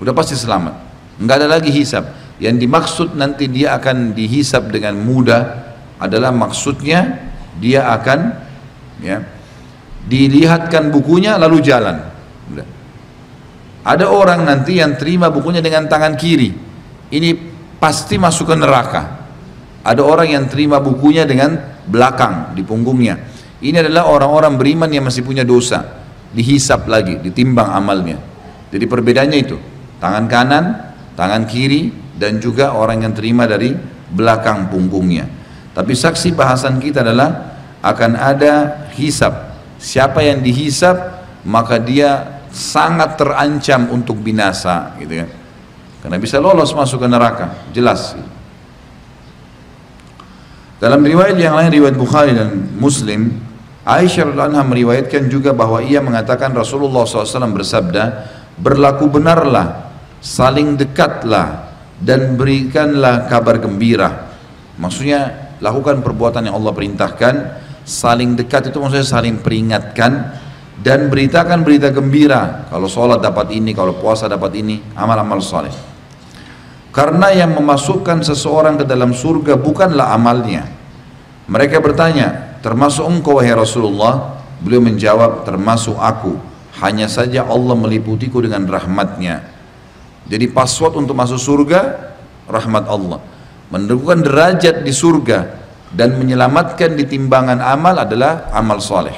Udah pasti selamat. Enggak ada lagi hisap. Yang dimaksud nanti dia akan dihisap dengan mudah adalah maksudnya dia akan ya dilihatkan bukunya lalu jalan. Udah. Ada orang nanti yang terima bukunya dengan tangan kiri. Ini pasti masuk ke neraka. Ada orang yang terima bukunya dengan belakang di punggungnya. Ini adalah orang-orang beriman yang masih punya dosa, dihisap lagi, ditimbang amalnya. Jadi perbedaannya itu, tangan kanan, tangan kiri, dan juga orang yang terima dari belakang punggungnya. Tapi saksi bahasan kita adalah akan ada hisap. Siapa yang dihisap, maka dia sangat terancam untuk binasa, gitu kan. Karena bisa lolos masuk ke neraka, jelas. Dalam riwayat yang lain riwayat Bukhari dan Muslim, Aisyah radhiallahu meriwayatkan juga bahwa ia mengatakan Rasulullah SAW bersabda, berlaku benarlah, saling dekatlah dan berikanlah kabar gembira. Maksudnya lakukan perbuatan yang Allah perintahkan, saling dekat itu maksudnya saling peringatkan dan beritakan berita gembira. Kalau sholat dapat ini, kalau puasa dapat ini, amal-amal saleh. Karena yang memasukkan seseorang ke dalam surga bukanlah amalnya. Mereka bertanya, termasuk engkau wahai Rasulullah? Beliau menjawab, termasuk aku. Hanya saja Allah meliputiku dengan rahmatnya. Jadi password untuk masuk surga, rahmat Allah. Menentukan derajat di surga dan menyelamatkan di timbangan amal adalah amal soleh.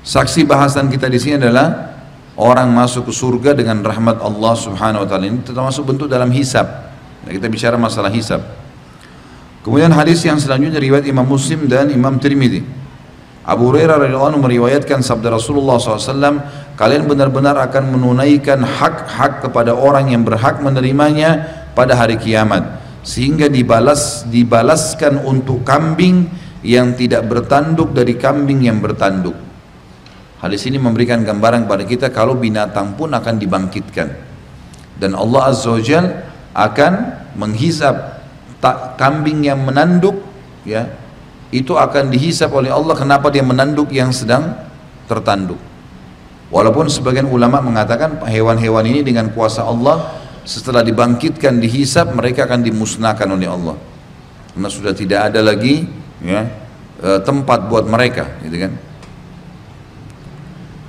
Saksi bahasan kita di sini adalah orang masuk ke surga dengan rahmat Allah Subhanahu wa taala ini termasuk bentuk dalam hisab. Nah, kita bicara masalah hisab. Kemudian hadis yang selanjutnya riwayat Imam Muslim dan Imam Tirmidzi. Abu Hurairah radhiyallahu meriwayatkan sabda Rasulullah SAW, kalian benar-benar akan menunaikan hak-hak kepada orang yang berhak menerimanya pada hari kiamat, sehingga dibalas dibalaskan untuk kambing yang tidak bertanduk dari kambing yang bertanduk. Hadis ini memberikan gambaran kepada kita kalau binatang pun akan dibangkitkan. Dan Allah Azza wa akan menghisap tak kambing yang menanduk ya itu akan dihisap oleh Allah kenapa dia menanduk yang sedang tertanduk. Walaupun sebagian ulama mengatakan hewan-hewan ini dengan kuasa Allah setelah dibangkitkan dihisap mereka akan dimusnahkan oleh Allah. Karena sudah tidak ada lagi ya e, tempat buat mereka, gitu kan.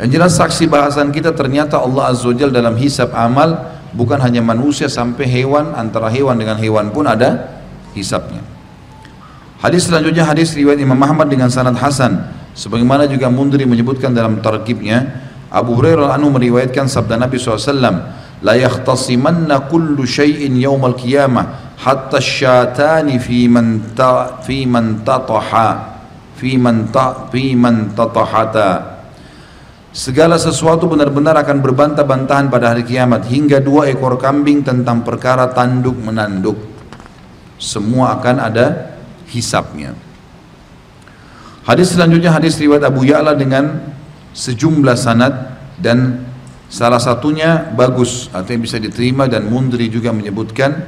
Yang jelas saksi bahasan kita ternyata Allah Azza wa dalam hisap amal bukan hanya manusia sampai hewan antara hewan dengan hewan pun ada hisapnya. Hadis selanjutnya hadis riwayat Imam Ahmad dengan sanad hasan sebagaimana juga Mundri menyebutkan dalam tarkibnya Abu Hurairah anu meriwayatkan sabda Nabi SAW la yakhtasimanna kullu syai'in yawmal qiyamah hatta syatani fi man ta fi man tataha fi man ta fi man tatahata Segala sesuatu benar-benar akan berbantah-bantahan pada hari kiamat hingga dua ekor kambing tentang perkara tanduk menanduk. Semua akan ada hisapnya. Hadis selanjutnya hadis riwayat Abu Ya'la dengan sejumlah sanad dan salah satunya bagus artinya bisa diterima dan Mundri juga menyebutkan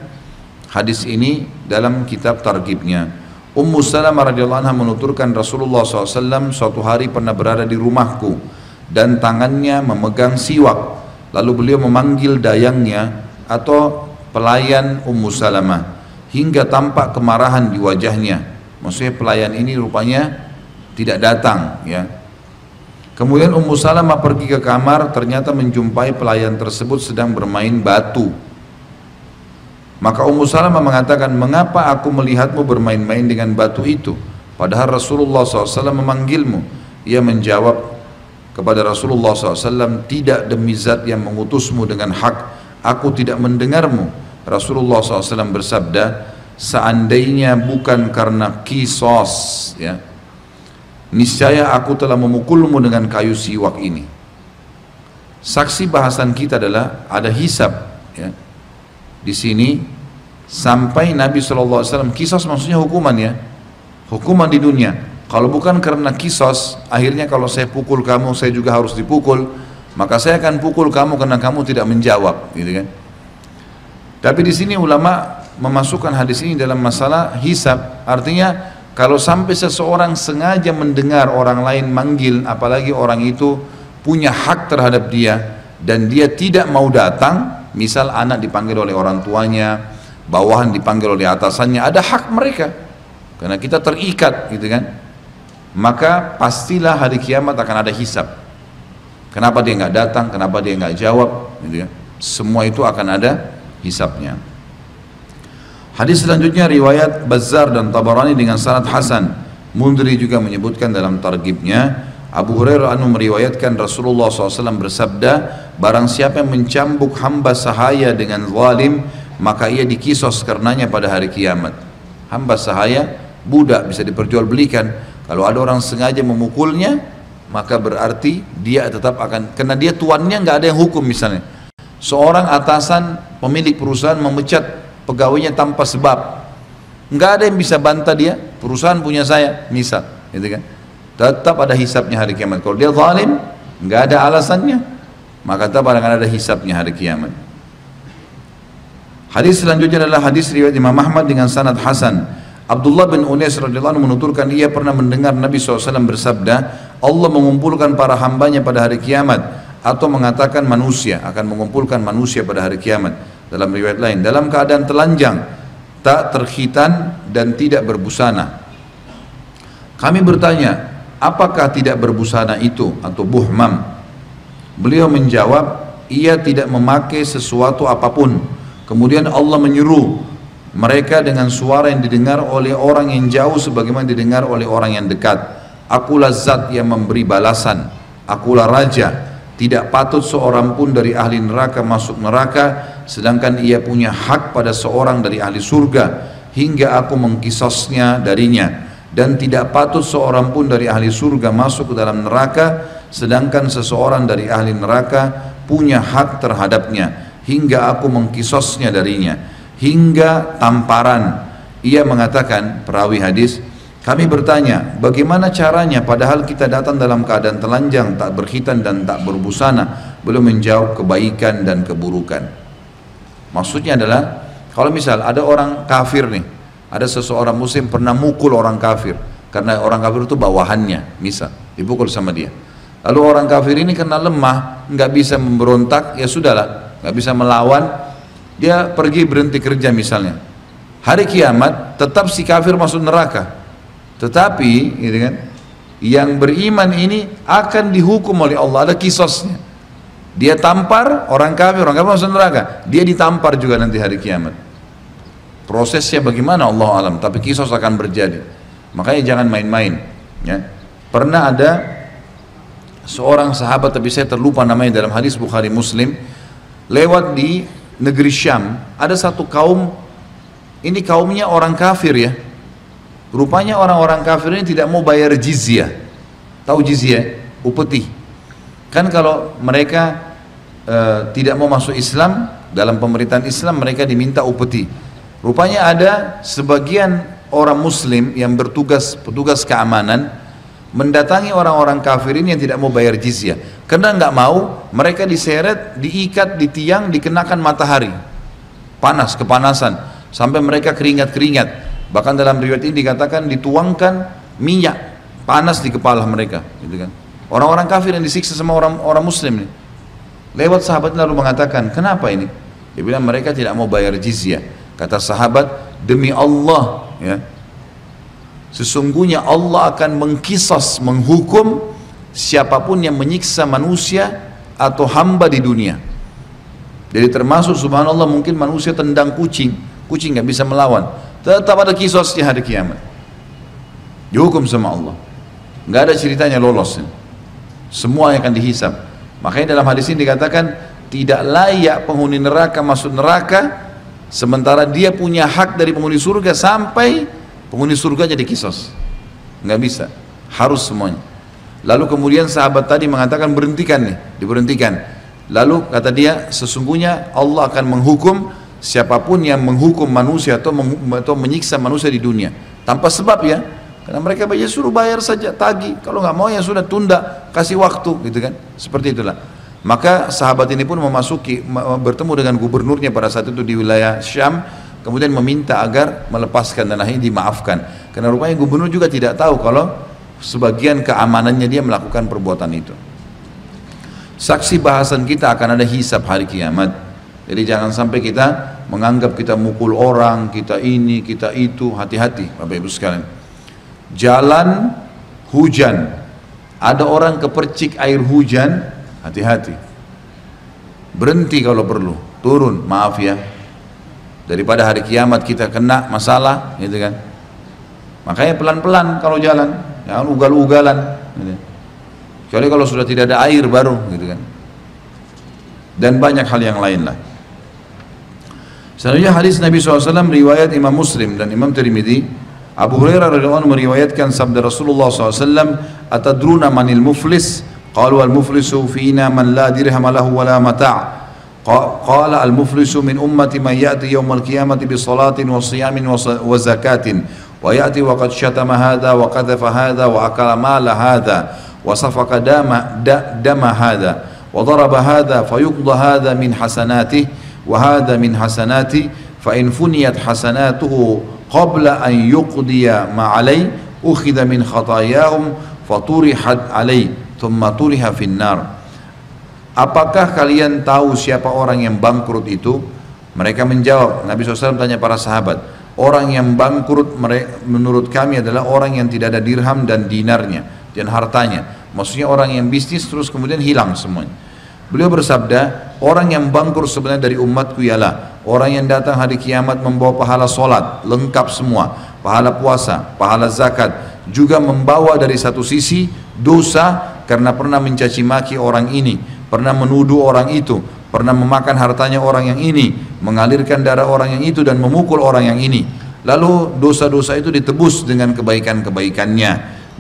hadis ini dalam kitab targibnya Ummu Salamah radhiyallahu anha menuturkan Rasulullah SAW suatu hari pernah berada di rumahku dan tangannya memegang siwak lalu beliau memanggil dayangnya atau pelayan Ummu Salamah hingga tampak kemarahan di wajahnya maksudnya pelayan ini rupanya tidak datang ya Kemudian Ummu Salamah pergi ke kamar ternyata menjumpai pelayan tersebut sedang bermain batu. Maka Ummu Salamah mengatakan, mengapa aku melihatmu bermain-main dengan batu itu? Padahal Rasulullah SAW memanggilmu. Ia menjawab kepada Rasulullah SAW, tidak demi zat yang mengutusmu dengan hak, aku tidak mendengarmu. Rasulullah SAW bersabda, seandainya bukan karena kisos, ya, niscaya aku telah memukulmu dengan kayu siwak ini. Saksi bahasan kita adalah ada hisab ya. Di sini sampai Nabi SAW kisos maksudnya hukuman ya. Hukuman di dunia. Kalau bukan karena kisos, akhirnya kalau saya pukul kamu, saya juga harus dipukul. Maka saya akan pukul kamu karena kamu tidak menjawab, gitu kan? Tapi di sini ulama memasukkan hadis ini dalam masalah hisab, artinya kalau sampai seseorang sengaja mendengar orang lain manggil, apalagi orang itu punya hak terhadap dia dan dia tidak mau datang, misal anak dipanggil oleh orang tuanya, bawahan dipanggil oleh atasannya, ada hak mereka. Karena kita terikat gitu kan. Maka pastilah hari kiamat akan ada hisap. Kenapa dia nggak datang, kenapa dia nggak jawab, gitu kan. Semua itu akan ada hisapnya. Hadis selanjutnya riwayat Bazzar dan Tabarani dengan sanad hasan. Mundri juga menyebutkan dalam targibnya Abu Hurairah anu meriwayatkan Rasulullah SAW bersabda Barang siapa yang mencambuk hamba sahaya dengan zalim Maka ia dikisos karenanya pada hari kiamat Hamba sahaya budak bisa diperjualbelikan Kalau ada orang sengaja memukulnya Maka berarti dia tetap akan Karena dia tuannya nggak ada yang hukum misalnya. Seorang atasan pemilik perusahaan memecat pegawainya tanpa sebab. Nggak ada yang bisa bantah dia perusahaan punya saya misal gitu kan. Tetap ada hisapnya hari kiamat. Kalau dia zalim nggak ada alasannya maka tetap akan ada hisapnya hari kiamat. Hadis selanjutnya adalah hadis riwayat Imam Ahmad dengan sanad Hasan Abdullah bin Unais radhiyallahu menuturkan ia pernah mendengar Nabi SAW bersabda Allah mengumpulkan para hambanya pada hari kiamat atau mengatakan manusia akan mengumpulkan manusia pada hari kiamat. Dalam riwayat lain dalam keadaan telanjang tak terkhitan dan tidak berbusana. Kami bertanya apakah tidak berbusana itu atau buhmam? Beliau menjawab ia tidak memakai sesuatu apa pun. Kemudian Allah menyuruh mereka dengan suara yang didengar oleh orang yang jauh sebagaimana didengar oleh orang yang dekat. Akulah zat yang memberi balasan. Akulah raja. Tidak patut seorang pun dari ahli neraka masuk neraka sedangkan ia punya hak pada seorang dari ahli surga hingga aku mengkisosnya darinya. Dan tidak patut seorang pun dari ahli surga masuk ke dalam neraka sedangkan seseorang dari ahli neraka punya hak terhadapnya hingga aku mengkisosnya darinya hingga tamparan ia mengatakan perawi hadis Kami bertanya, bagaimana caranya padahal kita datang dalam keadaan telanjang, tak berkhitan dan tak berbusana, belum menjawab kebaikan dan keburukan. Maksudnya adalah, kalau misal ada orang kafir nih, ada seseorang muslim pernah mukul orang kafir, karena orang kafir itu bawahannya, misal, dipukul sama dia. Lalu orang kafir ini karena lemah, nggak bisa memberontak, ya sudahlah, nggak bisa melawan, dia pergi berhenti kerja misalnya. Hari kiamat tetap si kafir masuk neraka, tetapi, gitu kan, yang beriman ini akan dihukum oleh Allah. Ada kisosnya. Dia tampar orang kafir, orang kafir masuk neraka. Dia ditampar juga nanti hari kiamat. Prosesnya bagaimana Allah alam, tapi kisos akan berjadi. Makanya jangan main-main. Ya. Pernah ada seorang sahabat, tapi saya terlupa namanya dalam hadis Bukhari Muslim, lewat di negeri Syam, ada satu kaum, ini kaumnya orang kafir ya, Rupanya orang-orang kafir ini tidak mau bayar jizyah. Tahu jizyah? Upeti. Kan kalau mereka e, tidak mau masuk Islam, dalam pemerintahan Islam mereka diminta upeti. Rupanya ada sebagian orang muslim yang bertugas petugas keamanan mendatangi orang-orang kafir ini yang tidak mau bayar jizyah. Karena nggak mau, mereka diseret, diikat di tiang, dikenakan matahari. Panas, kepanasan. Sampai mereka keringat-keringat Bahkan dalam riwayat ini dikatakan dituangkan minyak panas di kepala mereka, gitu kan. Orang-orang kafir yang disiksa sama orang orang muslim nih. Lewat sahabat lalu mengatakan, "Kenapa ini?" Dia bilang mereka tidak mau bayar jizyah. Kata sahabat, "Demi Allah, ya. Sesungguhnya Allah akan mengkisas, menghukum siapa pun yang menyiksa manusia atau hamba di dunia." Jadi termasuk subhanallah mungkin manusia tendang kucing, kucing nggak bisa melawan. Tetap ada kisosnya hari kiamat. Dihukum sama Allah. Nggak ada ceritanya lolos semua yang akan dihisap. Makanya dalam hadis ini dikatakan tidak layak penghuni neraka masuk neraka sementara dia punya hak dari penghuni surga sampai penghuni surga jadi kisos. Nggak bisa. Harus semuanya. Lalu kemudian sahabat tadi mengatakan berhentikan nih. Diberhentikan. Lalu kata dia sesungguhnya Allah akan menghukum siapa pun yang menghukum manusia atau, meng, atau menyiksa manusia di dunia. Tanpa sebab ya. Karena mereka baca suruh bayar saja tagi kalau nggak mau ya sudah tunda kasih waktu gitu kan. Seperti itulah. Maka sahabat ini pun memasuki bertemu dengan gubernurnya pada saat itu di wilayah Syam kemudian meminta agar melepaskan dan akhirnya dimaafkan karena rupanya gubernur juga tidak tahu kalau sebagian keamanannya dia melakukan perbuatan itu saksi bahasan kita akan ada hisab hari kiamat jadi jangan sampai kita menganggap kita mukul orang, kita ini, kita itu, hati-hati Bapak Ibu sekalian. Jalan hujan, ada orang kepercik air hujan, hati-hati. Berhenti kalau perlu, turun, maaf ya. Daripada hari kiamat kita kena masalah, gitu kan. Makanya pelan-pelan kalau jalan, jangan ugal-ugalan. Gitu. Kecuali kalau sudah tidak ada air baru, gitu kan. Dan banyak hal yang lain lah. Selanjutnya hadis Nabi SAW riwayat Imam Muslim dan Imam Tirmidzi Abu Hurairah radhiyallahu anhu meriwayatkan sabda Rasulullah SAW atadruna manil muflis qalu al muflisu fina man la dirham lahu wa قال المفلس من أمتي من يأتي يوم القيامة بصلاة وصيام وزكاة ويأتي وقد شتم هذا وقذف هذا وأكل مال هذا وصفق دم, دم هذا وضرب هذا فيقضى هذا من حسناته وهذا من حسناتي فإن فنيت حسناته قبل أن يقضي ما عليه أخذ من خطاياهم فطرحت عليه ثم طرح في النار. Apakah kalian tahu siapa orang yang bangkrut itu? Mereka menjawab, Nabi SAW tanya para sahabat, orang yang bangkrut menurut kami adalah orang yang tidak ada dirham dan dinarnya dan hartanya. Maksudnya orang yang bisnis terus kemudian hilang semuanya. Beliau bersabda, orang yang bangkrut sebenarnya dari umatku ialah orang yang datang hari kiamat membawa pahala solat, lengkap semua, pahala puasa, pahala zakat, juga membawa dari satu sisi dosa karena pernah mencaci maki orang ini, pernah menuduh orang itu, pernah memakan hartanya orang yang ini, mengalirkan darah orang yang itu dan memukul orang yang ini. Lalu dosa-dosa itu ditebus dengan kebaikan-kebaikannya.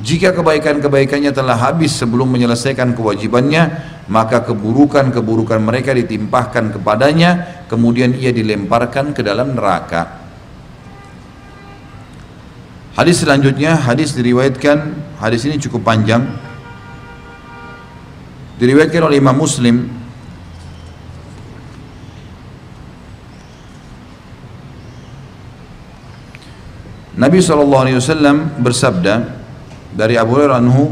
Jika kebaikan-kebaikannya telah habis sebelum menyelesaikan kewajibannya, maka keburukan-keburukan mereka ditimpahkan kepadanya, kemudian ia dilemparkan ke dalam neraka. Hadis selanjutnya, hadis diriwayatkan, hadis ini cukup panjang. Diriwayatkan oleh Imam Muslim. Nabi SAW bersabda dari Abu Hurairah anhu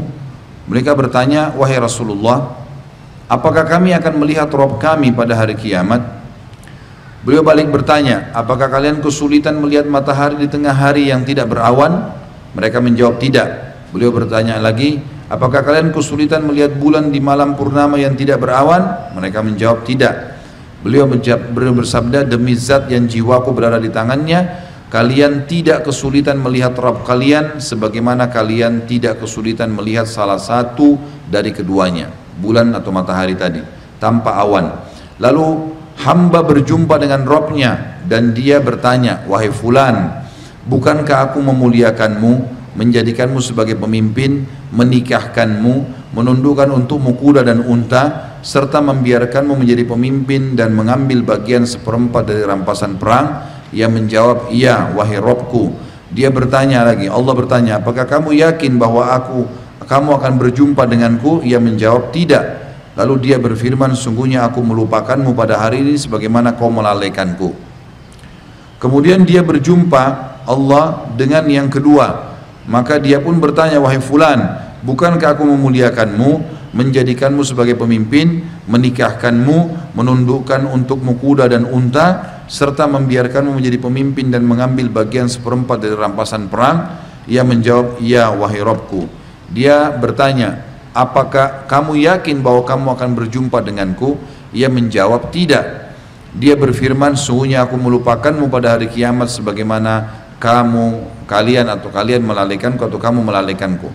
mereka bertanya wahai Rasulullah apakah kami akan melihat rob kami pada hari kiamat? Beliau balik bertanya apakah kalian kesulitan melihat matahari di tengah hari yang tidak berawan? Mereka menjawab tidak. Beliau bertanya lagi apakah kalian kesulitan melihat bulan di malam purnama yang tidak berawan? Mereka menjawab tidak. Beliau bersabda demi zat yang jiwaku berada di tangannya Kalian tidak kesulitan melihat Rabb kalian sebagaimana kalian tidak kesulitan melihat salah satu dari keduanya, bulan atau matahari tadi, tanpa awan. Lalu hamba berjumpa dengan Robnya dan dia bertanya, wahai fulan, bukankah aku memuliakanmu, menjadikanmu sebagai pemimpin, menikahkanmu, menundukkan untukmu kuda dan unta, serta membiarkanmu menjadi pemimpin dan mengambil bagian seperempat dari rampasan perang, ia menjawab, iya wahai Robku. Dia bertanya lagi, Allah bertanya, apakah kamu yakin bahwa aku kamu akan berjumpa denganku? Ia menjawab, tidak. Lalu dia berfirman, sungguhnya aku melupakanmu pada hari ini sebagaimana kau melalaikanku. Kemudian dia berjumpa Allah dengan yang kedua. Maka dia pun bertanya, wahai fulan, bukankah aku memuliakanmu, menjadikanmu sebagai pemimpin, menikahkanmu, menundukkan untukmu kuda dan unta, serta membiarkanmu menjadi pemimpin dan mengambil bagian seperempat dari rampasan perang? Ia menjawab iya wahai Robku. Dia bertanya apakah kamu yakin bahwa kamu akan berjumpa denganku? Ia menjawab tidak. Dia berfirman sungguhnya aku melupakanmu pada hari kiamat sebagaimana kamu kalian atau kalian melalaikanku atau kamu melalaikanku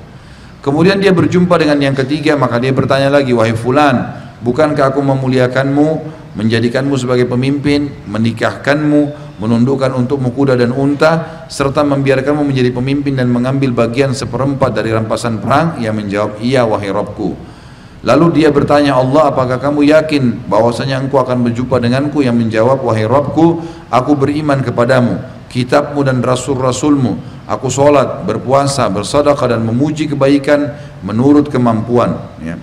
kemudian dia berjumpa dengan yang ketiga maka dia bertanya lagi wahai fulan bukankah aku memuliakanmu menjadikanmu sebagai pemimpin, menikahkanmu, menundukkan untukmu kuda dan unta, serta membiarkanmu menjadi pemimpin dan mengambil bagian seperempat dari rampasan perang, ia menjawab, iya wahai Robku. Lalu dia bertanya Allah, apakah kamu yakin bahwasanya engkau akan berjumpa denganku? Yang menjawab, wahai Robku, aku beriman kepadamu, kitabmu dan rasul-rasulmu. Aku sholat, berpuasa, bersadaqah dan memuji kebaikan menurut kemampuan. Ya.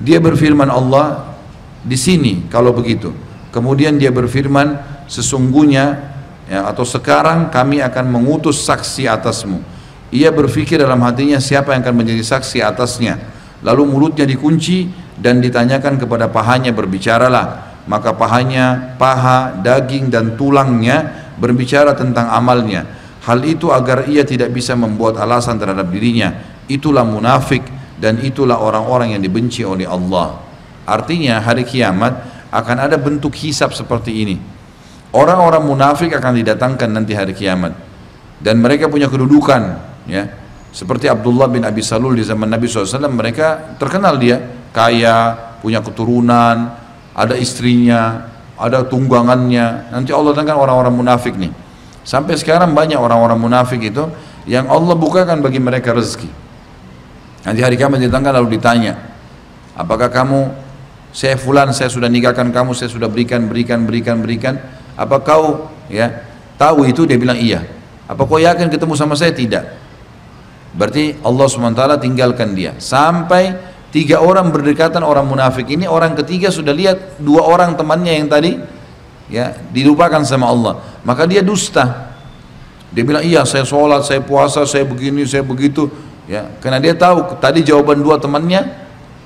Dia berfirman Allah, di sini kalau begitu. Kemudian dia berfirman, sesungguhnya ya, atau sekarang kami akan mengutus saksi atasmu. Ia berpikir dalam hatinya siapa yang akan menjadi saksi atasnya. Lalu mulutnya dikunci dan ditanyakan kepada pahanya berbicaralah. Maka pahanya, paha, daging dan tulangnya berbicara tentang amalnya. Hal itu agar ia tidak bisa membuat alasan terhadap dirinya. Itulah munafik dan itulah orang-orang yang dibenci oleh Allah. Artinya hari kiamat akan ada bentuk hisap seperti ini. Orang-orang munafik akan didatangkan nanti hari kiamat. Dan mereka punya kedudukan. ya Seperti Abdullah bin Abi Salul di zaman Nabi SAW, mereka terkenal dia. Kaya, punya keturunan, ada istrinya, ada tunggangannya. Nanti Allah datangkan orang-orang munafik nih. Sampai sekarang banyak orang-orang munafik itu yang Allah bukakan bagi mereka rezeki. Nanti hari kiamat ditangkan lalu ditanya, apakah kamu saya fulan saya sudah nikahkan kamu saya sudah berikan berikan berikan berikan apa kau ya tahu itu dia bilang iya apa kau yakin ketemu sama saya tidak berarti Allah SWT tinggalkan dia sampai tiga orang berdekatan orang munafik ini orang ketiga sudah lihat dua orang temannya yang tadi ya dilupakan sama Allah. Maka dia dusta. Dia bilang iya saya sholat saya puasa saya begini saya begitu. Ya karena dia tahu tadi jawaban dua temannya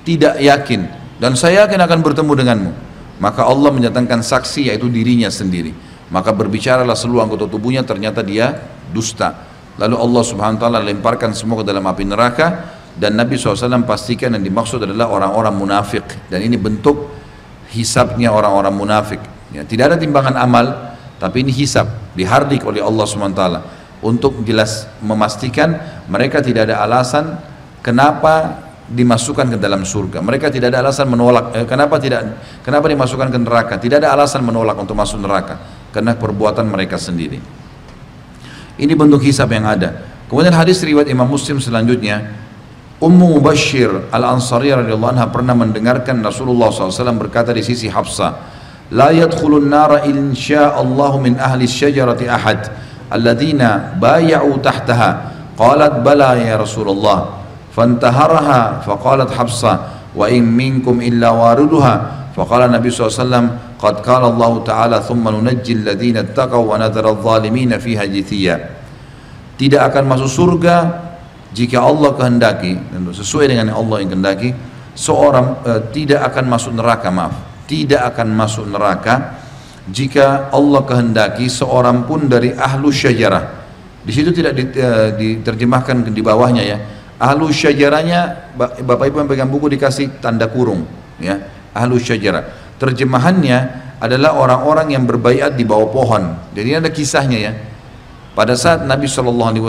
tidak yakin. Dan saya yakin akan bertemu denganmu. Maka Allah menyatakan saksi yaitu dirinya sendiri. Maka berbicaralah seluruh anggota tubuhnya ternyata dia dusta. Lalu Allah subhanahu wa ta'ala lemparkan semua ke dalam api neraka dan Nabi SAW pastikan yang dimaksud adalah orang-orang munafik dan ini bentuk hisapnya orang-orang munafik ya, tidak ada timbangan amal tapi ini hisap dihardik oleh Allah SWT untuk jelas memastikan mereka tidak ada alasan kenapa dimasukkan ke dalam surga. Mereka tidak ada alasan menolak. Eh, kenapa tidak? Kenapa dimasukkan ke neraka? Tidak ada alasan menolak untuk masuk neraka karena perbuatan mereka sendiri. Ini bentuk hisab yang ada. Kemudian hadis riwayat Imam Muslim selanjutnya, Ummu Mubashir Al-Ansariyah radhiyallahu anha pernah mendengarkan Rasulullah SAW berkata di sisi Hafsah, "La yadkhulun nara insya'allahu min ahli syajarati ahad alladzina bay'u tahtaha Qalat bala ya Rasulullah. Fantaharaha faqalat Hafsah wa in minkum illa wariduha. Faqala Nabi SAW, Qad qala Allah Ta'ala thumma nunajji alladhina attaqaw wa nadhara adh-dhalimina fiha jithiya. Tidak akan masuk surga jika Allah kehendaki sesuai dengan yang Allah yang kehendaki seorang uh, tidak akan masuk neraka maaf tidak akan masuk neraka jika Allah kehendaki seorang pun dari ahlu syajarah di situ tidak eh, diterjemahkan di bawahnya ya. Ahlu syajarahnya Bapak Ibu yang pegang buku dikasih tanda kurung ya. Ahlu syajarah. Terjemahannya adalah orang-orang yang berbaiat di bawah pohon. Jadi ada kisahnya ya. Pada saat Nabi Shallallahu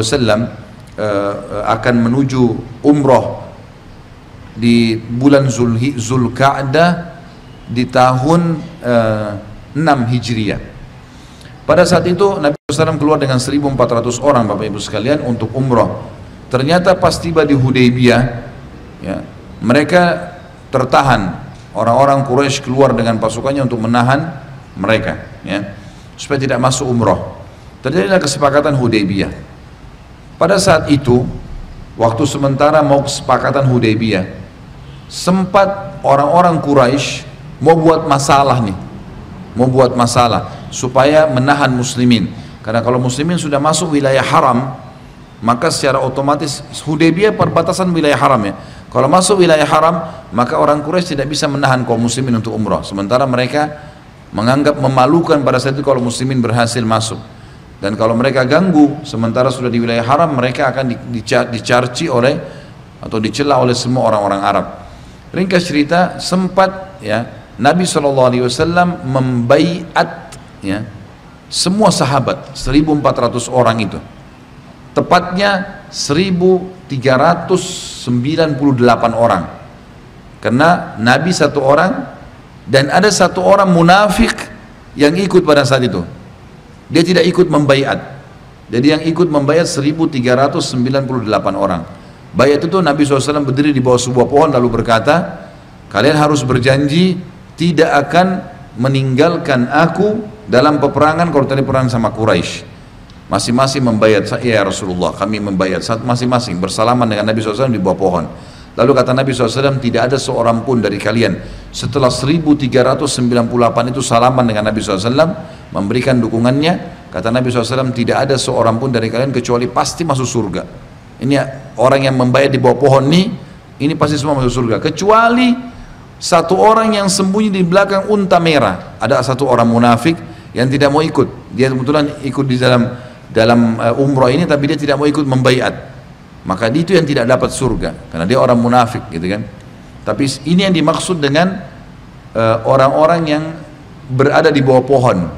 Eh, akan menuju umroh di bulan Zulkaadah di tahun uh, eh, 6 Hijriah. Pada saat itu Nabi SAW keluar dengan 1400 orang Bapak Ibu sekalian untuk umroh. Ternyata pas tiba di Hudaybiyah, ya, mereka tertahan. Orang-orang Quraisy keluar dengan pasukannya untuk menahan mereka, ya, supaya tidak masuk umroh. Terjadilah kesepakatan Hudaybiyah. Pada saat itu, waktu sementara mau kesepakatan Hudaybiyah, sempat orang-orang Quraisy mau buat masalah nih, mau buat masalah supaya menahan muslimin. Karena kalau muslimin sudah masuk wilayah haram, maka secara otomatis Hudaybiyah perbatasan wilayah haram ya. Kalau masuk wilayah haram, maka orang Quraisy tidak bisa menahan kaum muslimin untuk umrah. Sementara mereka menganggap memalukan pada saat itu kalau muslimin berhasil masuk. Dan kalau mereka ganggu, sementara sudah di wilayah haram, mereka akan dicarci oleh atau dicela oleh semua orang-orang Arab. Ringkas cerita, sempat ya Nabi SAW membaiat ya, semua sahabat 1400 orang itu. Tepatnya 1398 orang. Karena Nabi satu orang dan ada satu orang munafik yang ikut pada saat itu dia tidak ikut membaiat. Jadi yang ikut membaiat 1398 orang. Bayat itu Nabi SAW berdiri di bawah sebuah pohon lalu berkata kalian harus berjanji tidak akan meninggalkan aku dalam peperangan kalau tadi perang sama Quraisy. Masing-masing membayar ya Rasulullah kami membayar saat masing-masing bersalaman dengan Nabi SAW di bawah pohon lalu kata Nabi SAW tidak ada seorang pun dari kalian setelah 1398 itu salaman dengan Nabi SAW memberikan dukungannya. Kata Nabi SAW tidak ada seorang pun dari kalian kecuali pasti masuk surga. Ini orang yang membayar di bawah pohon ini ini pasti semua masuk surga. Kecuali satu orang yang sembunyi di belakang unta merah. Ada satu orang munafik yang tidak mau ikut. Dia kebetulan ikut di dalam dalam uh, umroh ini tapi dia tidak mau ikut membaiat maka itu yang tidak dapat surga. Karena dia orang munafik gitu kan? Tapi ini yang dimaksud dengan eh, orang-orang uh, yang berada di bawah pohon.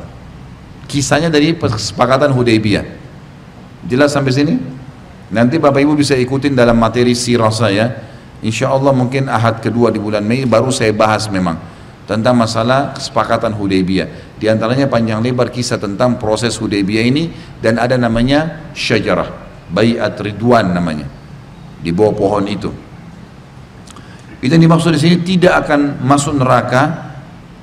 Kisahnya dari kesepakatan Hudaybiyah. Jelas sampai sini? Nanti Bapak Ibu bisa ikutin dalam materi sirah saya. Insya Allah mungkin ahad kedua di bulan Mei baru saya bahas memang tentang masalah kesepakatan Hudaybiyah. Di antaranya panjang lebar kisah tentang proses Hudaybiyah ini dan ada namanya syajarah, bayat ridwan namanya di bawah pohon itu. Itu yang dimaksud di sini tidak akan masuk neraka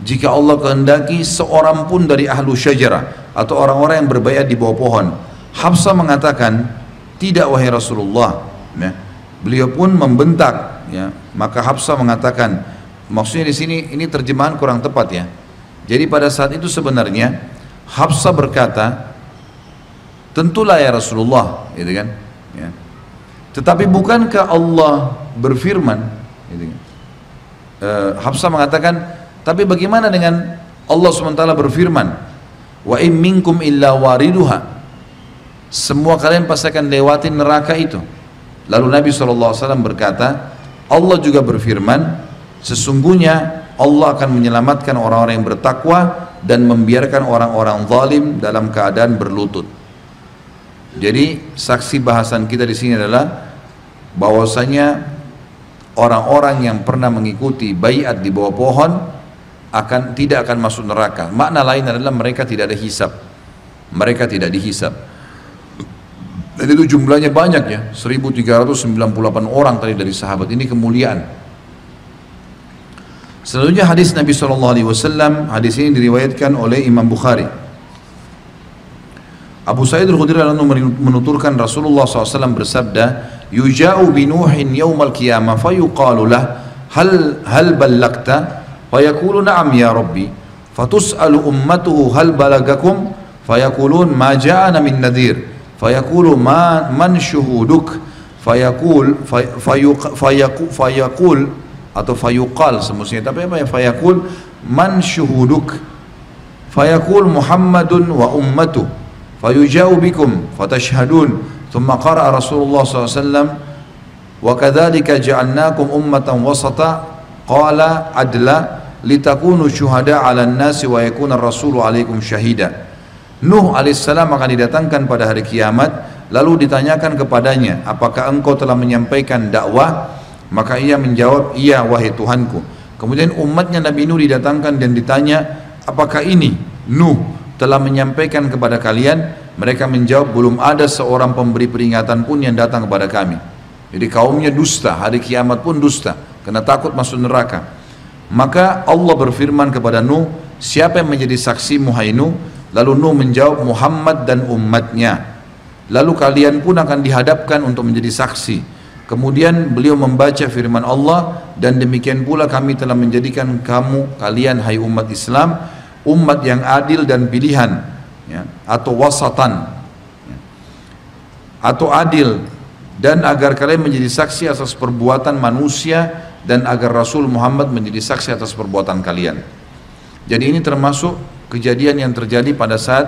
jika Allah kehendaki seorang pun dari ahlu syajarah atau orang-orang yang berbayat di bawah pohon. Hafsah mengatakan, tidak wahai Rasulullah. Ya Beliau pun membentak, ya. Maka Hafsah mengatakan, maksudnya di sini ini terjemahan kurang tepat ya. Jadi pada saat itu sebenarnya Hafsah berkata, tentulah ya Rasulullah, gitu kan? Ya. Tetapi bukankah Allah berfirman, gitu kan? E, mengatakan, tapi bagaimana dengan Allah SWT berfirman, wa in illa wariduha. Semua kalian pasti akan lewati neraka itu. Lalu Nabi SAW berkata, Allah juga berfirman, sesungguhnya Allah akan menyelamatkan orang-orang yang bertakwa dan membiarkan orang-orang zalim dalam keadaan berlutut. Jadi saksi bahasan kita di sini adalah bahwasanya orang-orang yang pernah mengikuti bayat di bawah pohon akan tidak akan masuk neraka. Makna lain adalah mereka tidak ada hisap. Mereka tidak dihisap. Dan itu jumlahnya banyak ya, 1398 orang tadi dari sahabat. Ini kemuliaan. Selanjutnya hadis Nabi SAW, hadis ini diriwayatkan oleh Imam Bukhari. Abu Sa'id al-Khudri menuturkan Rasulullah SAW bersabda, "Yuja'u bi Nuhin yaumal qiyamah fayuqalu lah, hal hal ballagta?" Fayaqulu na'am ya Rabbi. Fatus'alu ummatuhu hal balagakum? Fayaqulun ma ja'ana min nadir. Fayaqulu ma man syuhuduk? Fayaqul fayaqul fayaqul atau fayuqal semestinya tapi apa ya fayaqul man syuhuduk fayaqul Muhammadun wa ummatuh fayuja'u bikum fatashhadun thumma رسول Rasulullah SAW الله kadzalika ja'alnakum ummatan wasata qala adla litakunu syuhada 'alan nasi wa yakuna ar-rasulu 'alaikum syahida Nuh alaihissalam akan didatangkan pada hari kiamat. Lalu ditanyakan kepadanya apakah engkau telah menyampaikan dakwah? Maka ia menjawab iya wahai Tuhanku. Kemudian umatnya Nabi Nuh didatangkan dan ditanya apakah ini? Nuh telah menyampaikan kepada kalian mereka menjawab belum ada seorang pemberi peringatan pun yang datang kepada kami. Jadi kaumnya dusta hari kiamat pun dusta karena takut masuk neraka. Maka Allah berfirman kepada Nuh siapa yang menjadi saksi hai Nuh? Lalu Nuh menjawab Muhammad dan umatnya. Lalu kalian pun akan dihadapkan untuk menjadi saksi. Kemudian beliau membaca firman Allah dan demikian pula kami telah menjadikan kamu kalian hai umat Islam umat yang adil dan pilihan ya, atau wasatan ya, atau adil dan agar kalian menjadi saksi atas perbuatan manusia dan agar Rasul Muhammad menjadi saksi atas perbuatan kalian. Jadi ini termasuk kejadian yang terjadi pada saat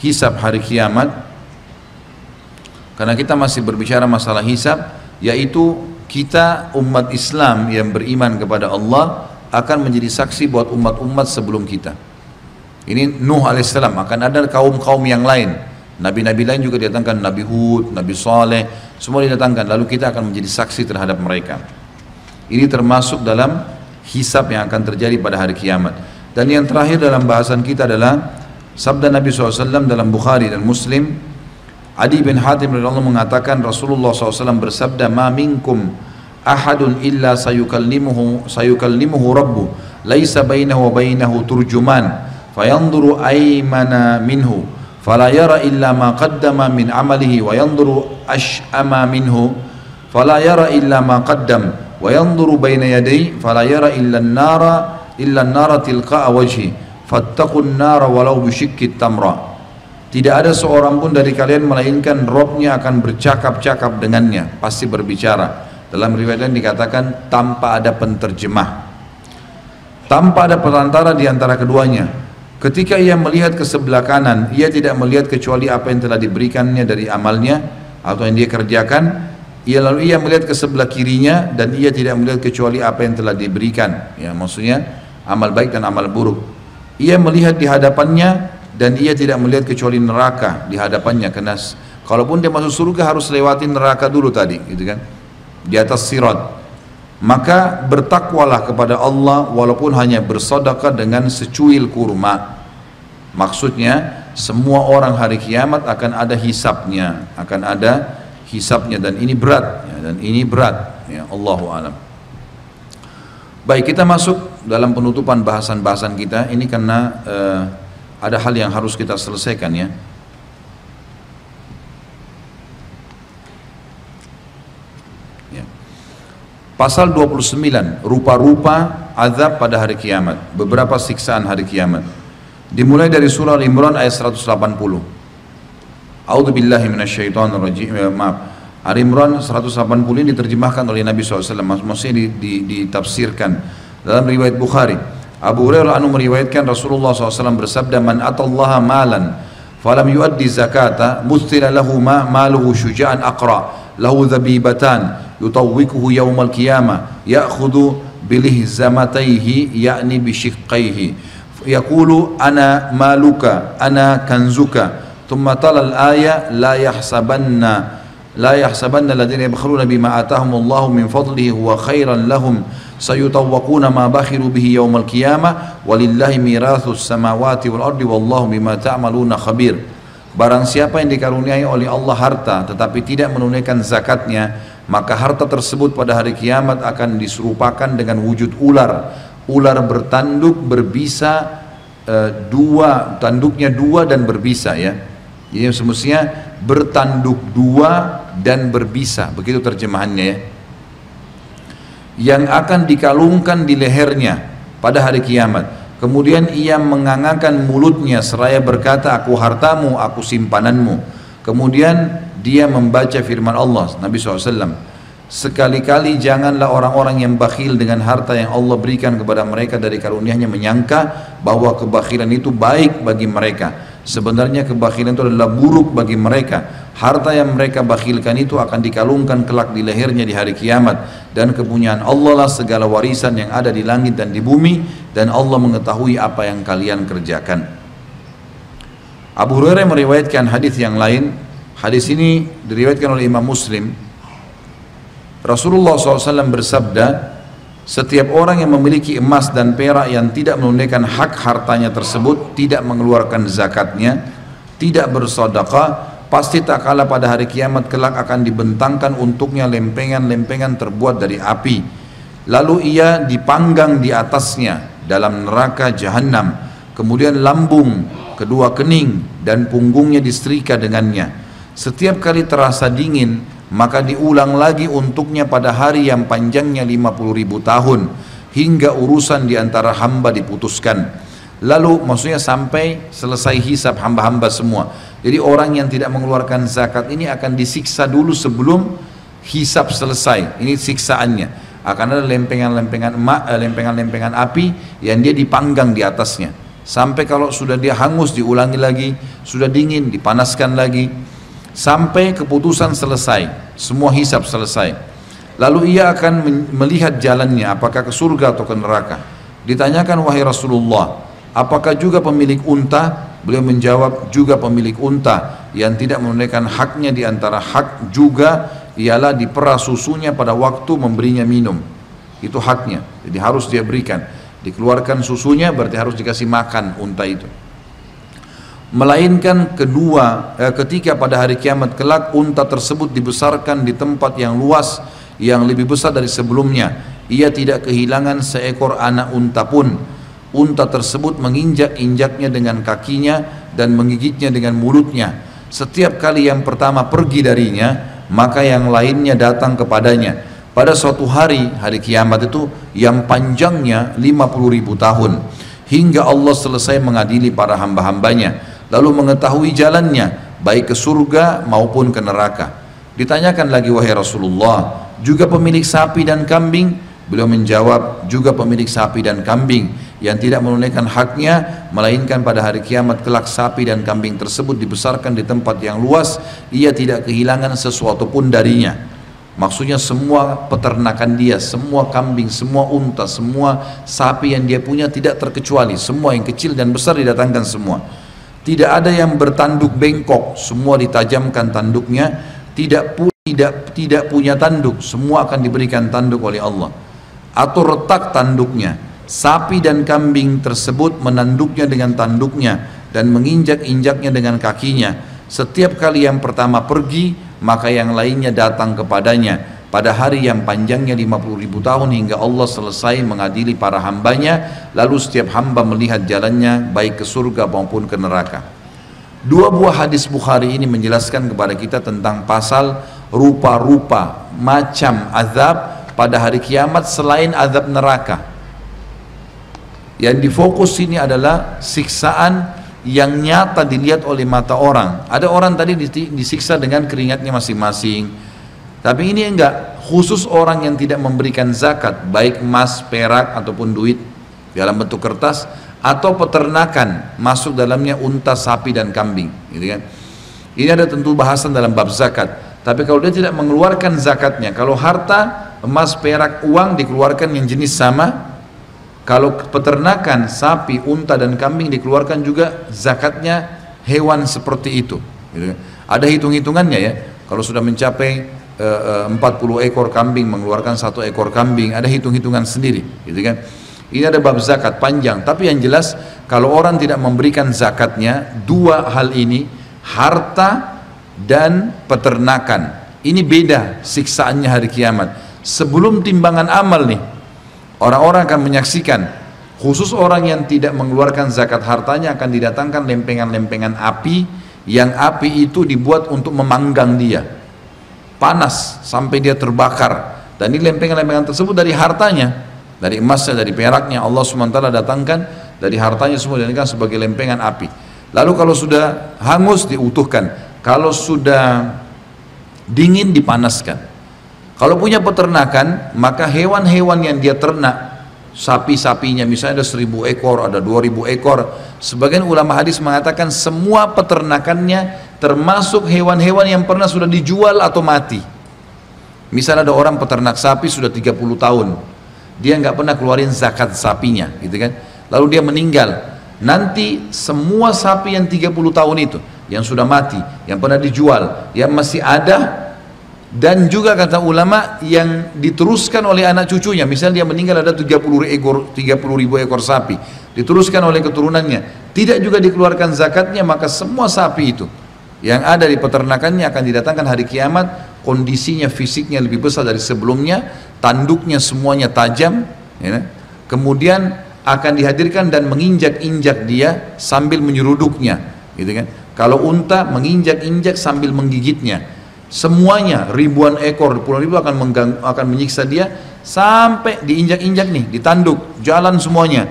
hisab hari kiamat. Karena kita masih berbicara masalah hisab, yaitu kita umat Islam yang beriman kepada Allah akan menjadi saksi buat umat-umat sebelum kita. Ini Nuh alaihissalam akan ada kaum-kaum yang lain. Nabi-nabi lain juga didatangkan Nabi Hud, Nabi Saleh, semua didatangkan. Lalu kita akan menjadi saksi terhadap mereka. Ini termasuk dalam hisab yang akan terjadi pada hari kiamat. Dan yang terakhir dalam bahasan kita adalah sabda Nabi SAW dalam Bukhari dan Muslim. Adi bin Hatim Allah mengatakan Rasulullah SAW bersabda, "Ma minkum ahadun illa sayukallimuhu sayukallimuhu rabbu laisa bainahu wa bainahu turjuman." fayanduru aymana minhu. Fala yara illa ma qaddama min amalihi wa yanduru ash'ama minhu. Fala yara illa ma qaddam. Wa yanduru bayna yaday fala yara illa an-nara illa an-nara tilqa wajhi. Fattaqun nara walau bisyikkit tamra. Tidak ada seorang pun dari kalian melainkan robnya akan bercakap-cakap dengannya. Pasti berbicara. Dalam riwayat lain dikatakan tanpa ada penterjemah. Tanpa ada perantara di antara keduanya. Ketika ia melihat ke sebelah kanan, ia tidak melihat kecuali apa yang telah diberikannya dari amalnya atau yang dia kerjakan. Ia lalu ia melihat ke sebelah kirinya dan ia tidak melihat kecuali apa yang telah diberikan. Ya, maksudnya amal baik dan amal buruk. Ia melihat di hadapannya dan ia tidak melihat kecuali neraka di hadapannya karena kalaupun dia masuk surga harus lewati neraka dulu tadi, gitu kan? Di atas sirat maka bertakwalah kepada Allah walaupun hanya bersedekah dengan secuil kurma. Maksudnya semua orang hari kiamat akan ada hisapnya akan ada hisapnya dan ini berat ya, dan ini berat ya Allahu alam. Baik kita masuk dalam penutupan bahasan-bahasan kita. Ini karena uh, ada hal yang harus kita selesaikan ya Pasal 29, rupa-rupa azab pada hari kiamat, beberapa siksaan hari kiamat. Dimulai dari surah Al-Imran ayat 180. A'udzu billahi minasyaitonir rajim. Eh, maaf. Ali Imran 180 ini diterjemahkan oleh Nabi SAW, maksudnya di, di, ditafsirkan dalam riwayat Bukhari. Abu Hurairah anu meriwayatkan Rasulullah SAW bersabda, "Man atallaha malan falam yuaddi zakata, mustila lahu ma maluhu syuja'an aqra, lahu dhabibatan." يطوقه يوم القيامة يأخذ بلهزمتيه يعني بشقيه. يقول أنا مالك أنا كنزك. ثم تلا الآية لا يحسبن لا يحسبن الذين يبخلون بما آتاهم الله من فضله هو خيرا لهم. سيطوقون ما بخلوا به يوم القيامة ولله ميراث السماوات والأرض والله بما تعملون خبير. Barang siapa yang dikaruniai oleh Allah harta tetapi tidak menunaikan zakatnya maka harta tersebut pada hari kiamat akan diserupakan dengan wujud ular ular bertanduk berbisa e, dua tanduknya dua dan berbisa ya Jadi semestinya bertanduk dua dan berbisa, begitu terjemahannya ya. Yang akan dikalungkan di lehernya pada hari kiamat. Kemudian ia mengangakan mulutnya seraya berkata, aku hartamu, aku simpananmu. Kemudian dia membaca firman Allah, Nabi SAW. Sekali-kali janganlah orang-orang yang bakhil dengan harta yang Allah berikan kepada mereka dari karunia-Nya menyangka bahwa kebakhilan itu baik bagi mereka. Sebenarnya kebakhilan itu adalah buruk bagi mereka. Harta yang mereka bakhilkan itu akan dikalungkan kelak di lehernya di hari kiamat dan kepunyaan Allah lah segala warisan yang ada di langit dan di bumi dan Allah mengetahui apa yang kalian kerjakan. Abu Hurairah meriwayatkan hadis yang lain. Hadis ini diriwayatkan oleh Imam Muslim Rasulullah SAW bersabda, setiap orang yang memiliki emas dan perak yang tidak menunaikan hak hartanya tersebut, tidak mengeluarkan zakatnya, tidak bersedekah, pasti tak kalah pada hari kiamat kelak akan dibentangkan untuknya lempengan-lempengan terbuat dari api. Lalu ia dipanggang di atasnya dalam neraka jahanam. Kemudian lambung, kedua kening dan punggungnya disetrika dengannya. Setiap kali terasa dingin, maka diulang lagi untuknya pada hari yang panjangnya 50 ribu tahun hingga urusan di antara hamba diputuskan. Lalu maksudnya sampai selesai hisab hamba-hamba semua. Jadi orang yang tidak mengeluarkan zakat ini akan disiksa dulu sebelum hisab selesai. Ini siksaannya. Akan ada lempengan-lempengan emak, eh, lempengan-lempengan api yang dia dipanggang di atasnya. Sampai kalau sudah dia hangus diulangi lagi. Sudah dingin dipanaskan lagi sampai keputusan selesai, semua hisap selesai. Lalu ia akan melihat jalannya apakah ke surga atau ke neraka. Ditanyakan wahai Rasulullah, apakah juga pemilik unta? Beliau menjawab juga pemilik unta yang tidak menunaikan haknya di antara hak juga ialah diperas susunya pada waktu memberinya minum. Itu haknya. Jadi harus dia berikan. Dikeluarkan susunya berarti harus dikasih makan unta itu melainkan kedua eh, ketika pada hari kiamat kelak unta tersebut dibesarkan di tempat yang luas yang lebih besar dari sebelumnya. Ia tidak kehilangan seekor anak unta pun. Unta tersebut menginjak-injaknya dengan kakinya dan menggigitnya dengan mulutnya. Setiap kali yang pertama pergi darinya maka yang lainnya datang kepadanya. Pada suatu hari hari kiamat itu yang panjangnya 50 ribu tahun hingga Allah selesai mengadili para hamba-hambanya lalu mengetahui jalannya baik ke surga maupun ke neraka. Ditanyakan lagi wahai Rasulullah juga pemilik sapi dan kambing? Beliau menjawab juga pemilik sapi dan kambing yang tidak menunaikan haknya melainkan pada hari kiamat kelak sapi dan kambing tersebut dibesarkan di tempat yang luas ia tidak kehilangan sesuatu pun darinya. Maksudnya semua peternakan dia semua kambing semua unta semua sapi yang dia punya tidak terkecuali semua yang kecil dan besar didatangkan semua tidak ada yang bertanduk bengkok, semua ditajamkan tanduknya. Tidak pu tidak tidak punya tanduk, semua akan diberikan tanduk oleh Allah. Atau retak tanduknya. Sapi dan kambing tersebut menanduknya dengan tanduknya dan menginjak-injaknya dengan kakinya. Setiap kali yang pertama pergi, maka yang lainnya datang kepadanya pada hari yang panjangnya 50 ribu tahun hingga Allah selesai mengadili para hambanya lalu setiap hamba melihat jalannya baik ke surga maupun ke neraka. Dua buah hadis Bukhari ini menjelaskan kepada kita tentang pasal rupa-rupa macam azab pada hari kiamat selain azab neraka. Yang difokus ini adalah siksaan yang nyata dilihat oleh mata orang. Ada orang tadi disiksa dengan keringatnya masing-masing tapi ini enggak khusus orang yang tidak memberikan zakat baik emas, perak ataupun duit dalam bentuk kertas atau peternakan masuk dalamnya unta, sapi dan kambing, gitu kan. Ini ada tentu bahasan dalam bab zakat. Tapi kalau dia tidak mengeluarkan zakatnya, kalau harta, emas, perak, uang dikeluarkan yang jenis sama, kalau peternakan sapi, unta dan kambing dikeluarkan juga zakatnya hewan seperti itu. Gitu kan. Ada hitung-hitungannya ya. Kalau sudah mencapai 40 eh, ekor kambing mengeluarkan satu ekor kambing ada hitung-hitungan sendiri gitu kan? Ini ada bab zakat panjang tapi yang jelas kalau orang tidak memberikan zakatnya dua hal ini harta dan peternakan. Ini beda siksaannya hari kiamat. Sebelum timbangan amal nih orang-orang akan menyaksikan khusus orang yang tidak mengeluarkan zakat hartanya akan didatangkan lempengan-lempengan api yang api itu dibuat untuk memanggang dia panas sampai dia terbakar. Dan ini lempengan-lempengan tersebut dari hartanya dari emasnya, dari peraknya. Allah SWT datangkan dari hartanya semua dan kan sebagai lempengan api. Lalu kalau sudah hangus diutuhkan kalau sudah dingin dipanaskan. Kalau punya peternakan maka hewan-hewan yang dia ternak sapi-sapinya. Misalnya ada seribu ekor, ada dua ribu ekor. Sebagian ulama hadis mengatakan semua peternakannya termasuk hewan-hewan yang pernah sudah dijual atau mati. Misalnya ada orang peternak sapi sudah 30 tahun. Dia nggak pernah keluarin zakat sapinya gitu kan? Lalu dia meninggal. Nanti semua sapi yang 30 tahun itu yang sudah mati yang pernah dijual yang masih ada dan juga kata ulama yang diteruskan oleh anak cucunya. Misalnya dia meninggal ada 30 ekor 30 ribu ekor sapi. Diteruskan oleh keturunannya. Tidak juga dikeluarkan zakatnya maka semua sapi itu yang ada di peternakannya akan didatangkan hari kiamat. Kondisinya fisiknya lebih besar dari sebelumnya. Tanduknya semuanya tajam ya, kemudian akan dihadirkan dan menginjak-injak dia sambil menyeruduknya gitu kan? Kalau unta menginjak-injak sambil menggigitnya semuanya ribuan ekor puluhan ribu akan menggang, akan menyiksa dia sampai diinjak-injak nih ditanduk jalan semuanya.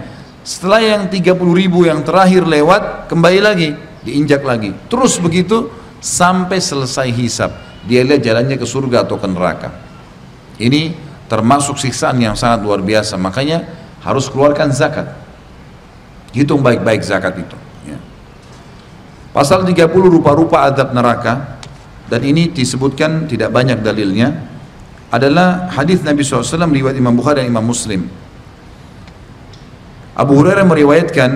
Setelah yang 30 ribu yang terakhir lewat kembali lagi diinjak lagi. Terus begitu sampai selesai hisap. Dia lihat jalannya ke surga atau ke neraka. Ini termasuk siksaan yang sangat luar biasa. Makanya harus keluarkan zakat. Hitung baik-baik zakat itu ya. pasal 30 rupa-rupa adab neraka dan ini disebutkan tidak banyak dalilnya adalah hadis Nabi SAW riwayat Imam Bukhari dan Imam Muslim. Abu Hurairah meriwayatkan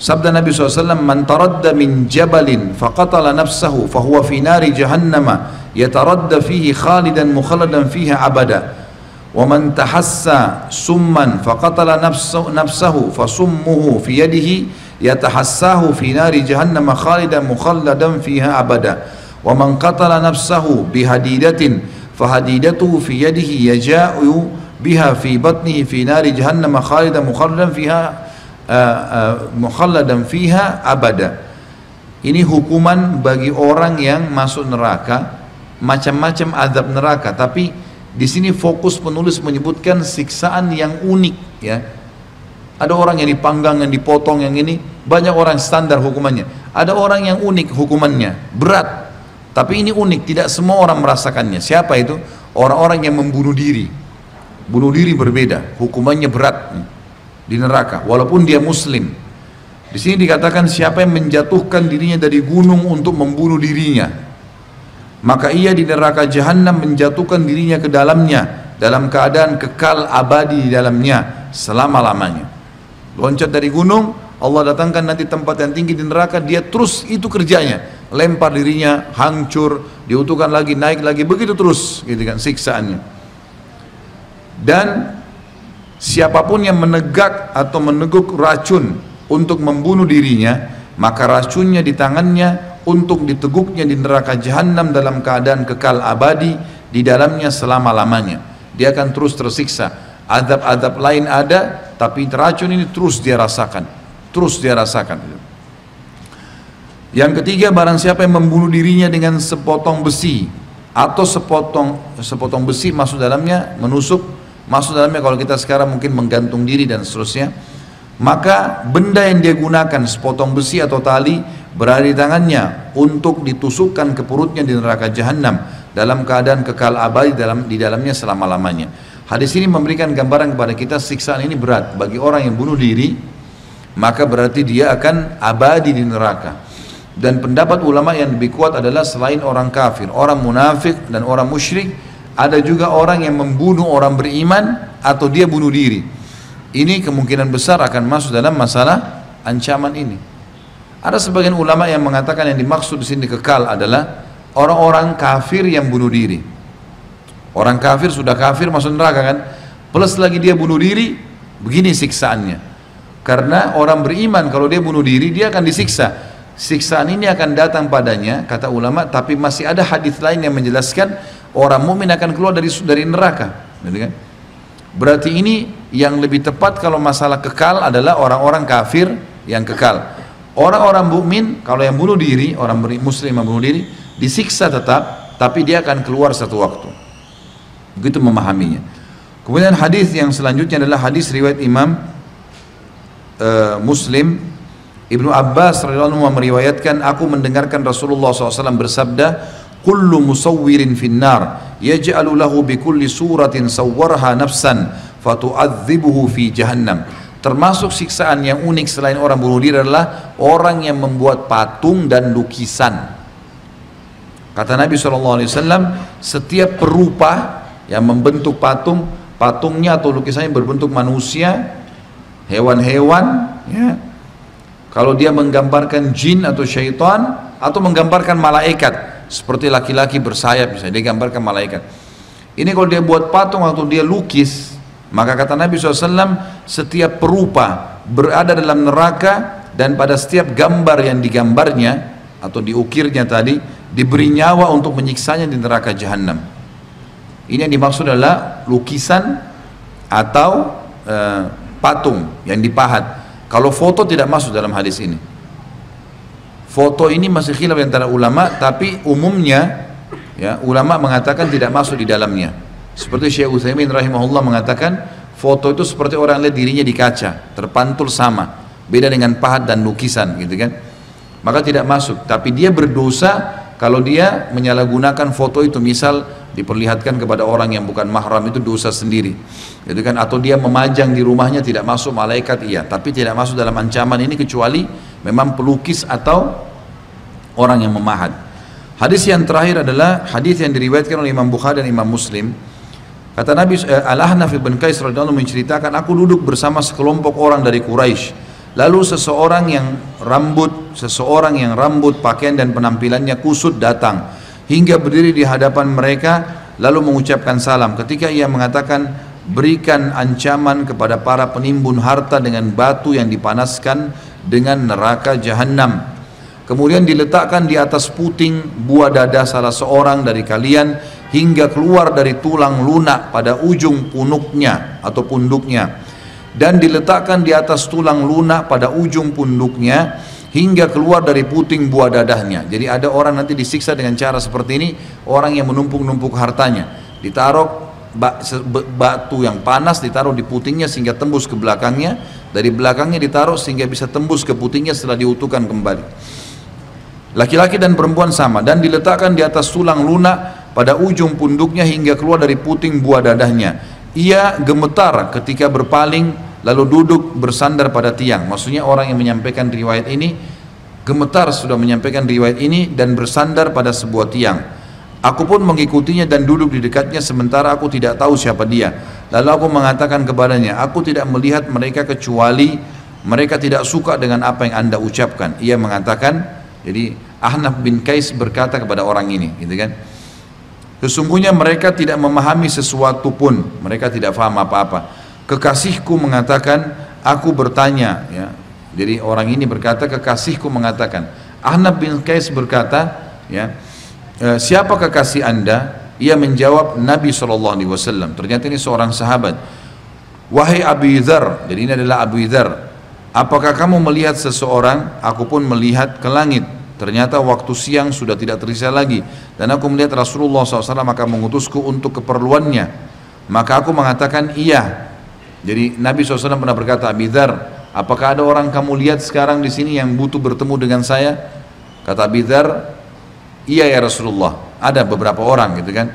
sabda Nabi SAW man taradda min jabalin faqatala nafsahu fahuwa fi nari jahannama yataradda fihi khalidan mukhaladan fiha abada. Wa man tahassa summan faqatala nafsahu, nafsahu fasummuhu fi yadihi yatahassahu fi nari jahannama khalidan mukhaladan fiha abada wa man qatala nafsahu bihadidatin fahadidatuhu fi yadihi yaja'u biha fi batnihi fi nari jahannam khalidan mukhalladan fiha mukhalladan fiha abada. Ini hukuman bagi orang yang masuk neraka macam-macam azab neraka. Tapi di sini fokus penulis menyebutkan siksaan yang unik ya. Ada orang yang dipanggang yang dipotong yang ini banyak orang standar hukumannya. Ada orang yang unik hukumannya berat. Tapi ini unik, tidak semua orang merasakannya. Siapa itu? Orang-orang yang membunuh diri. Bunuh diri berbeda, hukumannya berat di neraka walaupun dia muslim di sini dikatakan siapa yang menjatuhkan dirinya dari gunung untuk membunuh dirinya maka ia di neraka jahanam menjatuhkan dirinya ke dalamnya dalam keadaan kekal abadi di dalamnya selama-lamanya loncat dari gunung Allah datangkan nanti tempat yang tinggi di neraka dia terus itu kerjanya lempar dirinya hancur diutuhkan lagi naik lagi begitu terus gitu kan siksaannya dan Siapa pun yang menegak atau meneguk racun untuk membunuh dirinya, maka racunnya di tangannya untuk diteguknya di neraka jahanam dalam keadaan kekal abadi di dalamnya selama-lamanya. Dia akan terus tersiksa. Adab-adab lain ada, tapi racun ini terus dia rasakan. Terus dia rasakan. Yang ketiga, barang siapa yang membunuh dirinya dengan sepotong besi atau sepotong sepotong besi masuk dalamnya menusuk Maksud dalamnya kalau kita sekarang mungkin menggantung diri dan seterusnya, maka benda yang dia gunakan sepotong besi atau tali berada di tangannya untuk ditusukkan ke perutnya di neraka jahanam dalam keadaan kekal abadi dalam di dalamnya selama-lamanya. Hadis ini memberikan gambaran kepada kita siksaan ini berat bagi orang yang bunuh diri, maka berarti dia akan abadi di neraka. Dan pendapat ulama yang lebih kuat adalah selain orang kafir, orang munafik dan orang musyrik ada juga orang yang membunuh orang beriman atau dia bunuh diri. Ini kemungkinan besar akan masuk dalam masalah ancaman ini. Ada sebagian ulama yang mengatakan yang dimaksud di sini kekal adalah orang-orang kafir yang bunuh diri. Orang kafir sudah kafir masuk neraka kan? Plus lagi dia bunuh diri, begini siksaannya. Karena orang beriman kalau dia bunuh diri dia akan disiksa. Siksaan ini akan datang padanya kata ulama tapi masih ada hadis lain yang menjelaskan orang mukmin akan keluar dari dari neraka gitu kan berarti ini yang lebih tepat kalau masalah kekal adalah orang-orang kafir yang kekal Orang-orang mukmin kalau yang bunuh diri, orang muslim yang bunuh diri, disiksa tetap, tapi dia akan keluar satu waktu. Begitu memahaminya. Kemudian hadis yang selanjutnya adalah hadis riwayat Imam uh, Muslim Ibnu Abbas radhiyallahu anhu meriwayatkan aku mendengarkan Rasulullah SAW bersabda kullu musawwirin finnar yaj'alu lahu bi kulli suratin sawwarha nafsan fatu'adzibuhu fi jahannam Termasuk siksaan yang unik selain orang bunuh diri adalah orang yang membuat patung dan lukisan. Kata Nabi SAW, setiap perupa yang membentuk patung, patungnya atau lukisannya berbentuk manusia, hewan-hewan, ya. Kalau dia menggambarkan jin atau syaitan atau menggambarkan malaikat, seperti laki-laki bersayap misalnya, dia gambarkan malaikat. Ini kalau dia buat patung atau dia lukis, maka kata Nabi SAW, setiap perupa berada dalam neraka dan pada setiap gambar yang digambarnya atau diukirnya tadi, diberi nyawa untuk menyiksanya di neraka jahanam. Ini yang dimaksud adalah lukisan atau uh, patung yang dipahat. Kalau foto tidak masuk dalam hadis ini. Foto ini masih khilaf antara ulama, tapi umumnya ya ulama mengatakan tidak masuk di dalamnya. Seperti Syekh Utsaimin rahimahullah mengatakan, foto itu seperti orang lihat dirinya di kaca, terpantul sama. Beda dengan pahat dan lukisan gitu kan. Maka tidak masuk, tapi dia berdosa kalau dia menyalahgunakan foto itu misal diperlihatkan kepada orang yang bukan mahram itu dosa sendiri. Gitu kan atau dia memajang di rumahnya tidak masuk malaikat iya. Tapi tidak masuk dalam ancaman ini kecuali memang pelukis atau orang yang memahat hadis yang terakhir adalah hadis yang diriwayatkan oleh Imam Bukhari dan Imam Muslim. Kata Nabi eh, Al-Ahnaf bin Qais radhiyallahu menceritakan aku duduk bersama sekelompok orang dari Quraisy. Lalu seseorang yang rambut seseorang yang rambut pakaian dan penampilannya kusut datang hingga berdiri di hadapan mereka lalu mengucapkan salam. Ketika ia mengatakan berikan ancaman kepada para penimbun harta dengan batu yang dipanaskan dengan neraka jahanam. Kemudian diletakkan di atas puting buah dada salah seorang dari kalian hingga keluar dari tulang lunak pada ujung punuknya atau punduknya dan diletakkan di atas tulang lunak pada ujung punduknya hingga keluar dari puting buah dadahnya. Jadi ada orang nanti disiksa dengan cara seperti ini, orang yang menumpuk-numpuk hartanya, ditaruh batu yang panas ditaruh di putingnya sehingga tembus ke belakangnya, dari belakangnya ditaruh sehingga bisa tembus ke putingnya setelah diutuhkan kembali. Laki-laki dan perempuan sama dan diletakkan di atas tulang lunak pada ujung punduknya hingga keluar dari puting buah dadahnya. Ia gemetar ketika berpaling lalu duduk bersandar pada tiang. Maksudnya orang yang menyampaikan riwayat ini gemetar sudah menyampaikan riwayat ini dan bersandar pada sebuah tiang. Aku pun mengikutinya dan duduk di dekatnya sementara aku tidak tahu siapa dia. Lalu aku mengatakan kepadanya, aku tidak melihat mereka kecuali mereka tidak suka dengan apa yang anda ucapkan. Ia mengatakan, jadi Ahnaf bin Kais berkata kepada orang ini, gitu kan? Sesungguhnya mereka tidak memahami sesuatu pun, mereka tidak faham apa-apa. Kekasihku mengatakan, aku bertanya, ya. Jadi orang ini berkata, kekasihku mengatakan. Ahnab bin Qais berkata, ya, e, siapa kekasih anda? Ia menjawab Nabi SAW. Ternyata ini seorang sahabat. Wahai Abu Dhar, jadi ini adalah Abu Dhar. Apakah kamu melihat seseorang? Aku pun melihat ke langit. Ternyata waktu siang sudah tidak tersisa lagi dan aku melihat Rasulullah SAW maka mengutusku untuk keperluannya. Maka aku mengatakan iya. Jadi Nabi SAW pernah berkata, Abidhar, apakah ada orang kamu lihat sekarang di sini yang butuh bertemu dengan saya? Kata Abidhar, iya ya Rasulullah. Ada beberapa orang gitu kan.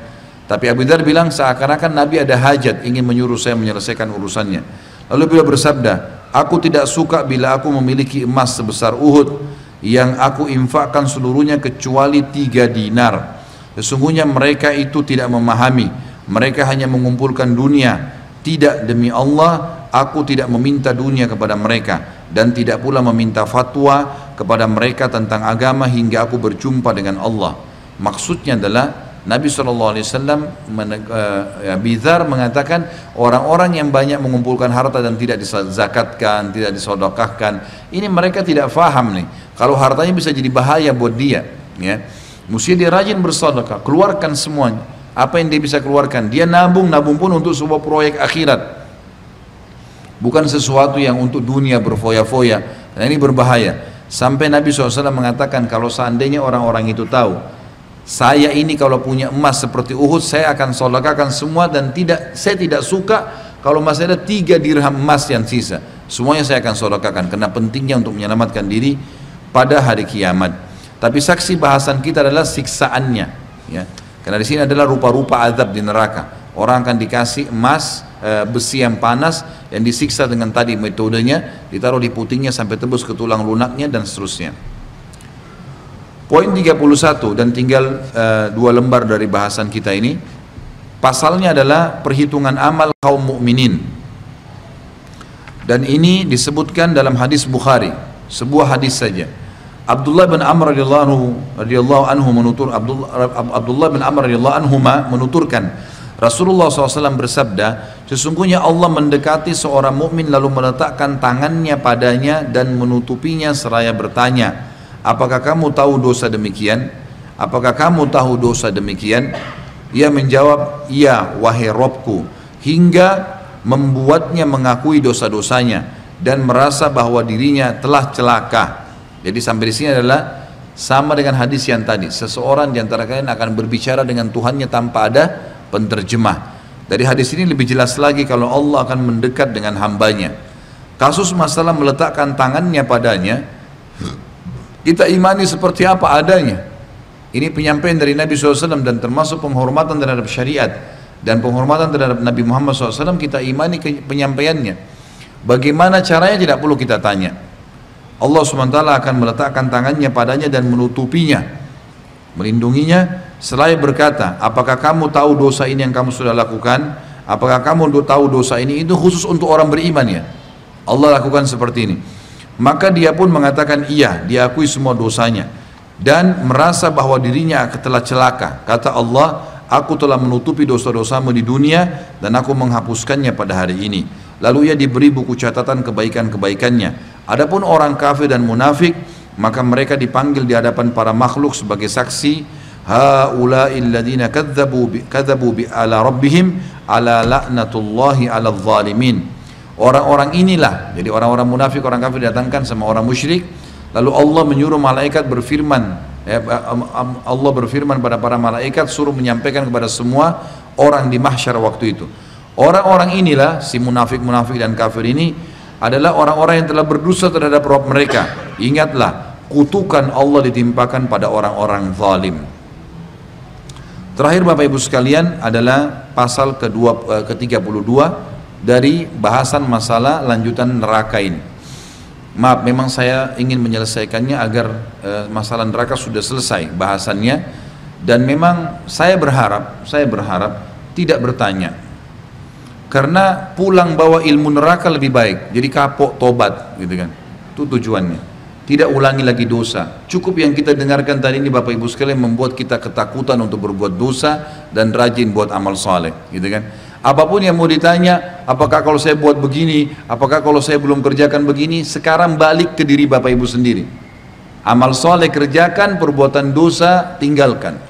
Tapi Abu Dhar bilang seakan-akan Nabi ada hajat ingin menyuruh saya menyelesaikan urusannya. Lalu beliau bersabda, aku tidak suka bila aku memiliki emas sebesar Uhud yang aku infakkan seluruhnya kecuali tiga dinar. Sesungguhnya mereka itu tidak memahami. Mereka hanya mengumpulkan dunia. Tidak demi Allah, aku tidak meminta dunia kepada mereka dan tidak pula meminta fatwa kepada mereka tentang agama hingga aku berjumpa dengan Allah. Maksudnya adalah Nabi SAW uh, Bizar mengatakan orang-orang yang banyak mengumpulkan harta dan tidak dizakatkan, tidak disodokahkan, ini mereka tidak faham nih kalau hartanya bisa jadi bahaya buat dia, ya. Mesti dia rajin bersedekah, keluarkan semuanya. Apa yang dia bisa keluarkan? Dia nabung, nabung pun untuk sebuah proyek akhirat. Bukan sesuatu yang untuk dunia berfoya-foya. Dan ini berbahaya. Sampai Nabi SAW mengatakan kalau seandainya orang-orang itu tahu saya ini kalau punya emas seperti Uhud saya akan sodakakan semua dan tidak saya tidak suka kalau masih ada tiga dirham emas yang sisa semuanya saya akan sodakakan karena pentingnya untuk menyelamatkan diri pada hari kiamat tapi saksi bahasan kita adalah siksaannya ya karena di sini adalah rupa-rupa azab di neraka orang akan dikasih emas e, besi yang panas yang disiksa dengan tadi metodenya ditaruh di putingnya sampai tembus ke tulang lunaknya dan seterusnya Poin 31 dan tinggal uh, dua lembar dari bahasan kita ini. Pasalnya adalah perhitungan amal kaum mukminin. Dan ini disebutkan dalam hadis Bukhari, sebuah hadis saja. Abdullah bin Amr radhiyallahu radhiyallahu anhu menutur Abdullah, Abdullah bin Amr radhiyallahu anhu menuturkan Rasulullah SAW bersabda, sesungguhnya Allah mendekati seorang mukmin lalu meletakkan tangannya padanya dan menutupinya seraya bertanya, apakah kamu tahu dosa demikian? Apakah kamu tahu dosa demikian? Ia menjawab, iya wahai Robku. Hingga membuatnya mengakui dosa-dosanya dan merasa bahwa dirinya telah celaka. Jadi sampai di sini adalah sama dengan hadis yang tadi. Seseorang di antara kalian akan berbicara dengan Tuhannya tanpa ada penterjemah. Dari hadis ini lebih jelas lagi kalau Allah akan mendekat dengan hambanya. Kasus masalah meletakkan tangannya padanya kita imani seperti apa adanya. Ini penyampaian dari Nabi SAW dan termasuk penghormatan terhadap syariat dan penghormatan terhadap Nabi Muhammad SAW kita imani penyampaiannya. Bagaimana caranya tidak perlu kita tanya. Allah SWT akan meletakkan tangannya padanya dan menutupinya, melindunginya. Selain berkata, apakah kamu tahu dosa ini yang kamu sudah lakukan? Apakah kamu tahu dosa ini? Itu khusus untuk orang beriman ya. Allah lakukan seperti ini. Maka dia pun mengatakan iya, diakui semua dosanya dan merasa bahwa dirinya telah celaka. Kata Allah, aku telah menutupi dosa-dosamu di dunia dan aku menghapuskannya pada hari ini. Lalu ia diberi buku catatan kebaikan-kebaikannya. Adapun orang kafir dan munafik, maka mereka dipanggil di hadapan para makhluk sebagai saksi haula'il ladzina kadzabu kadzabu bi ala rabbihim ala la'natullahi ala zalimin Orang-orang inilah, jadi orang-orang munafik, orang kafir datangkan sama orang musyrik, lalu Allah menyuruh malaikat berfirman, Allah berfirman pada para malaikat suruh menyampaikan kepada semua orang di mahsyar waktu itu. Orang-orang inilah si munafik-munafik dan kafir ini adalah orang-orang yang telah berdosa terhadap Rabb mereka. Ingatlah, kutukan Allah ditimpakan pada orang-orang zalim. Terakhir Bapak Ibu sekalian adalah pasal kedua, eh, ke-32 dari bahasan masalah lanjutan neraka ini. Maaf, memang saya ingin menyelesaikannya agar e, masalah neraka sudah selesai bahasannya dan memang saya berharap, saya berharap tidak bertanya. Karena pulang bawa ilmu neraka lebih baik. Jadi kapok tobat gitu kan. Itu tujuannya. Tidak ulangi lagi dosa. Cukup yang kita dengarkan tadi ini Bapak Ibu sekalian membuat kita ketakutan untuk berbuat dosa dan rajin buat amal saleh, gitu kan. Apa pun yang mau ditanya, apakah kalau saya buat begini, apakah kalau saya belum kerjakan begini, sekarang balik ke diri Bapak Ibu sendiri. Amal soleh kerjakan, perbuatan dosa tinggalkan.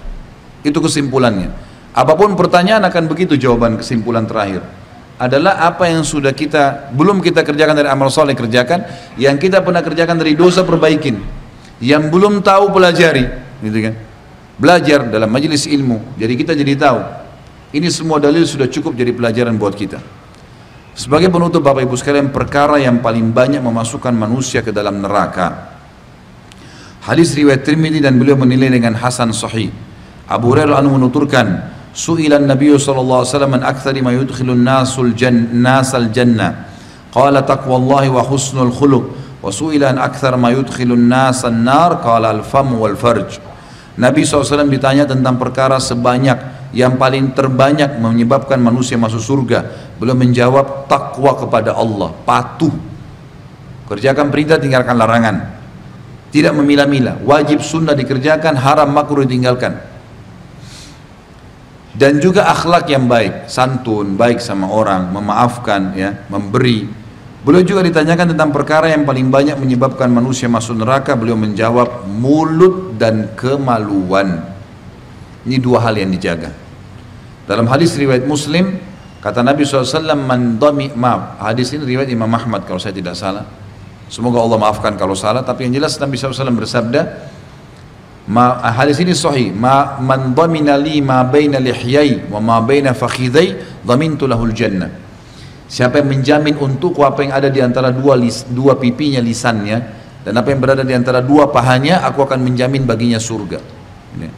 Itu kesimpulannya. Apa pun pertanyaan akan begitu jawaban kesimpulan terakhir. Adalah apa yang sudah kita, belum kita kerjakan dari amal soleh kerjakan, yang kita pernah kerjakan dari dosa perbaikin. Yang belum tahu pelajari, gitu kan. Belajar dalam majelis ilmu, jadi kita jadi tahu ini semua dalil sudah cukup jadi pelajaran buat kita. Sebagai penutup Bapak Ibu sekalian perkara yang paling banyak memasukkan manusia ke dalam neraka. Hadis riwayat Tirmidzi dan beliau menilai dengan hasan sahih. Abu Hurairah anu menuturkan, "Su'ila Nabi sallallahu alaihi wasallam an aktsari ma yudkhilun nasul nasal jannah." Qala taqwallahi wa husnul khuluq. Wa su'ila an aktsar ma yudkhilun nasan nar qala al-fam wal farj. Nabi SAW ditanya tentang perkara sebanyak yang paling terbanyak menyebabkan manusia masuk surga. Belum menjawab takwa kepada Allah patuh. Kerjakan perintah tinggalkan larangan. Tidak memilah-milah. Wajib sunnah dikerjakan haram makruh ditinggalkan. Dan juga akhlak yang baik. Santun baik sama orang memaafkan ya memberi beliau juga ditanyakan tentang perkara yang paling banyak menyebabkan manusia masuk neraka beliau menjawab mulut dan kemaluan ini dua hal yang dijaga dalam hadis riwayat Muslim, kata Nabi SAW, mandami, maaf, hadis ini riwayat Imam Ahmad kalau saya tidak salah. Semoga Allah maafkan kalau salah, tapi yang jelas Nabi SAW bersabda, hadis ini sahih, ma man dhamina ma baina lihyai wa ma baina fakhidai lahul jannah. Siapa yang menjamin untukku apa yang ada di antara dua lis, dua pipinya lisannya dan apa yang berada di antara dua pahanya, aku akan menjamin baginya surga. Ini,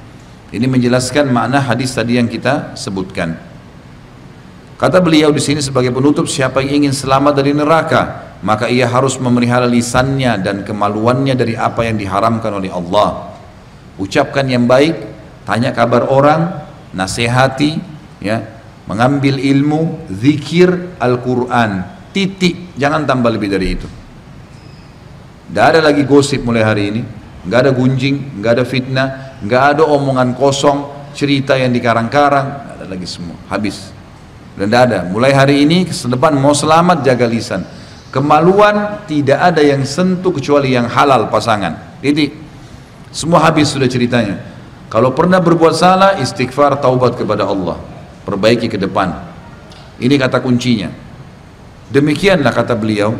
ini menjelaskan makna hadis tadi yang kita sebutkan. Kata beliau di sini sebagai penutup, siapa yang ingin selamat dari neraka, maka ia harus memelihara lisannya dan kemaluannya dari apa yang diharamkan oleh Allah. Ucapkan yang baik, tanya kabar orang, nasihati, ya, mengambil ilmu, zikir, Al-Quran, titik, jangan tambah lebih dari itu. Tidak ada lagi gosip mulai hari ini, nggak ada gunjing, nggak ada fitnah, nggak ada omongan kosong, cerita yang dikarang-karang, nggak ada lagi semua, habis. Dan tidak ada. Mulai hari ini, ke depan mau selamat jaga lisan Kemaluan tidak ada yang sentuh kecuali yang halal pasangan. Titik. Semua habis sudah ceritanya. Kalau pernah berbuat salah, istighfar, taubat kepada Allah. Perbaiki ke depan. Ini kata kuncinya. Demikianlah kata beliau.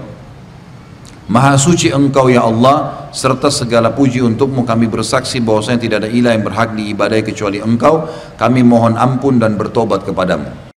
Maha suci engkau ya Allah serta segala puji untukmu kami bersaksi bahwasanya tidak ada ilah yang berhak diibadai kecuali engkau kami mohon ampun dan bertobat kepadamu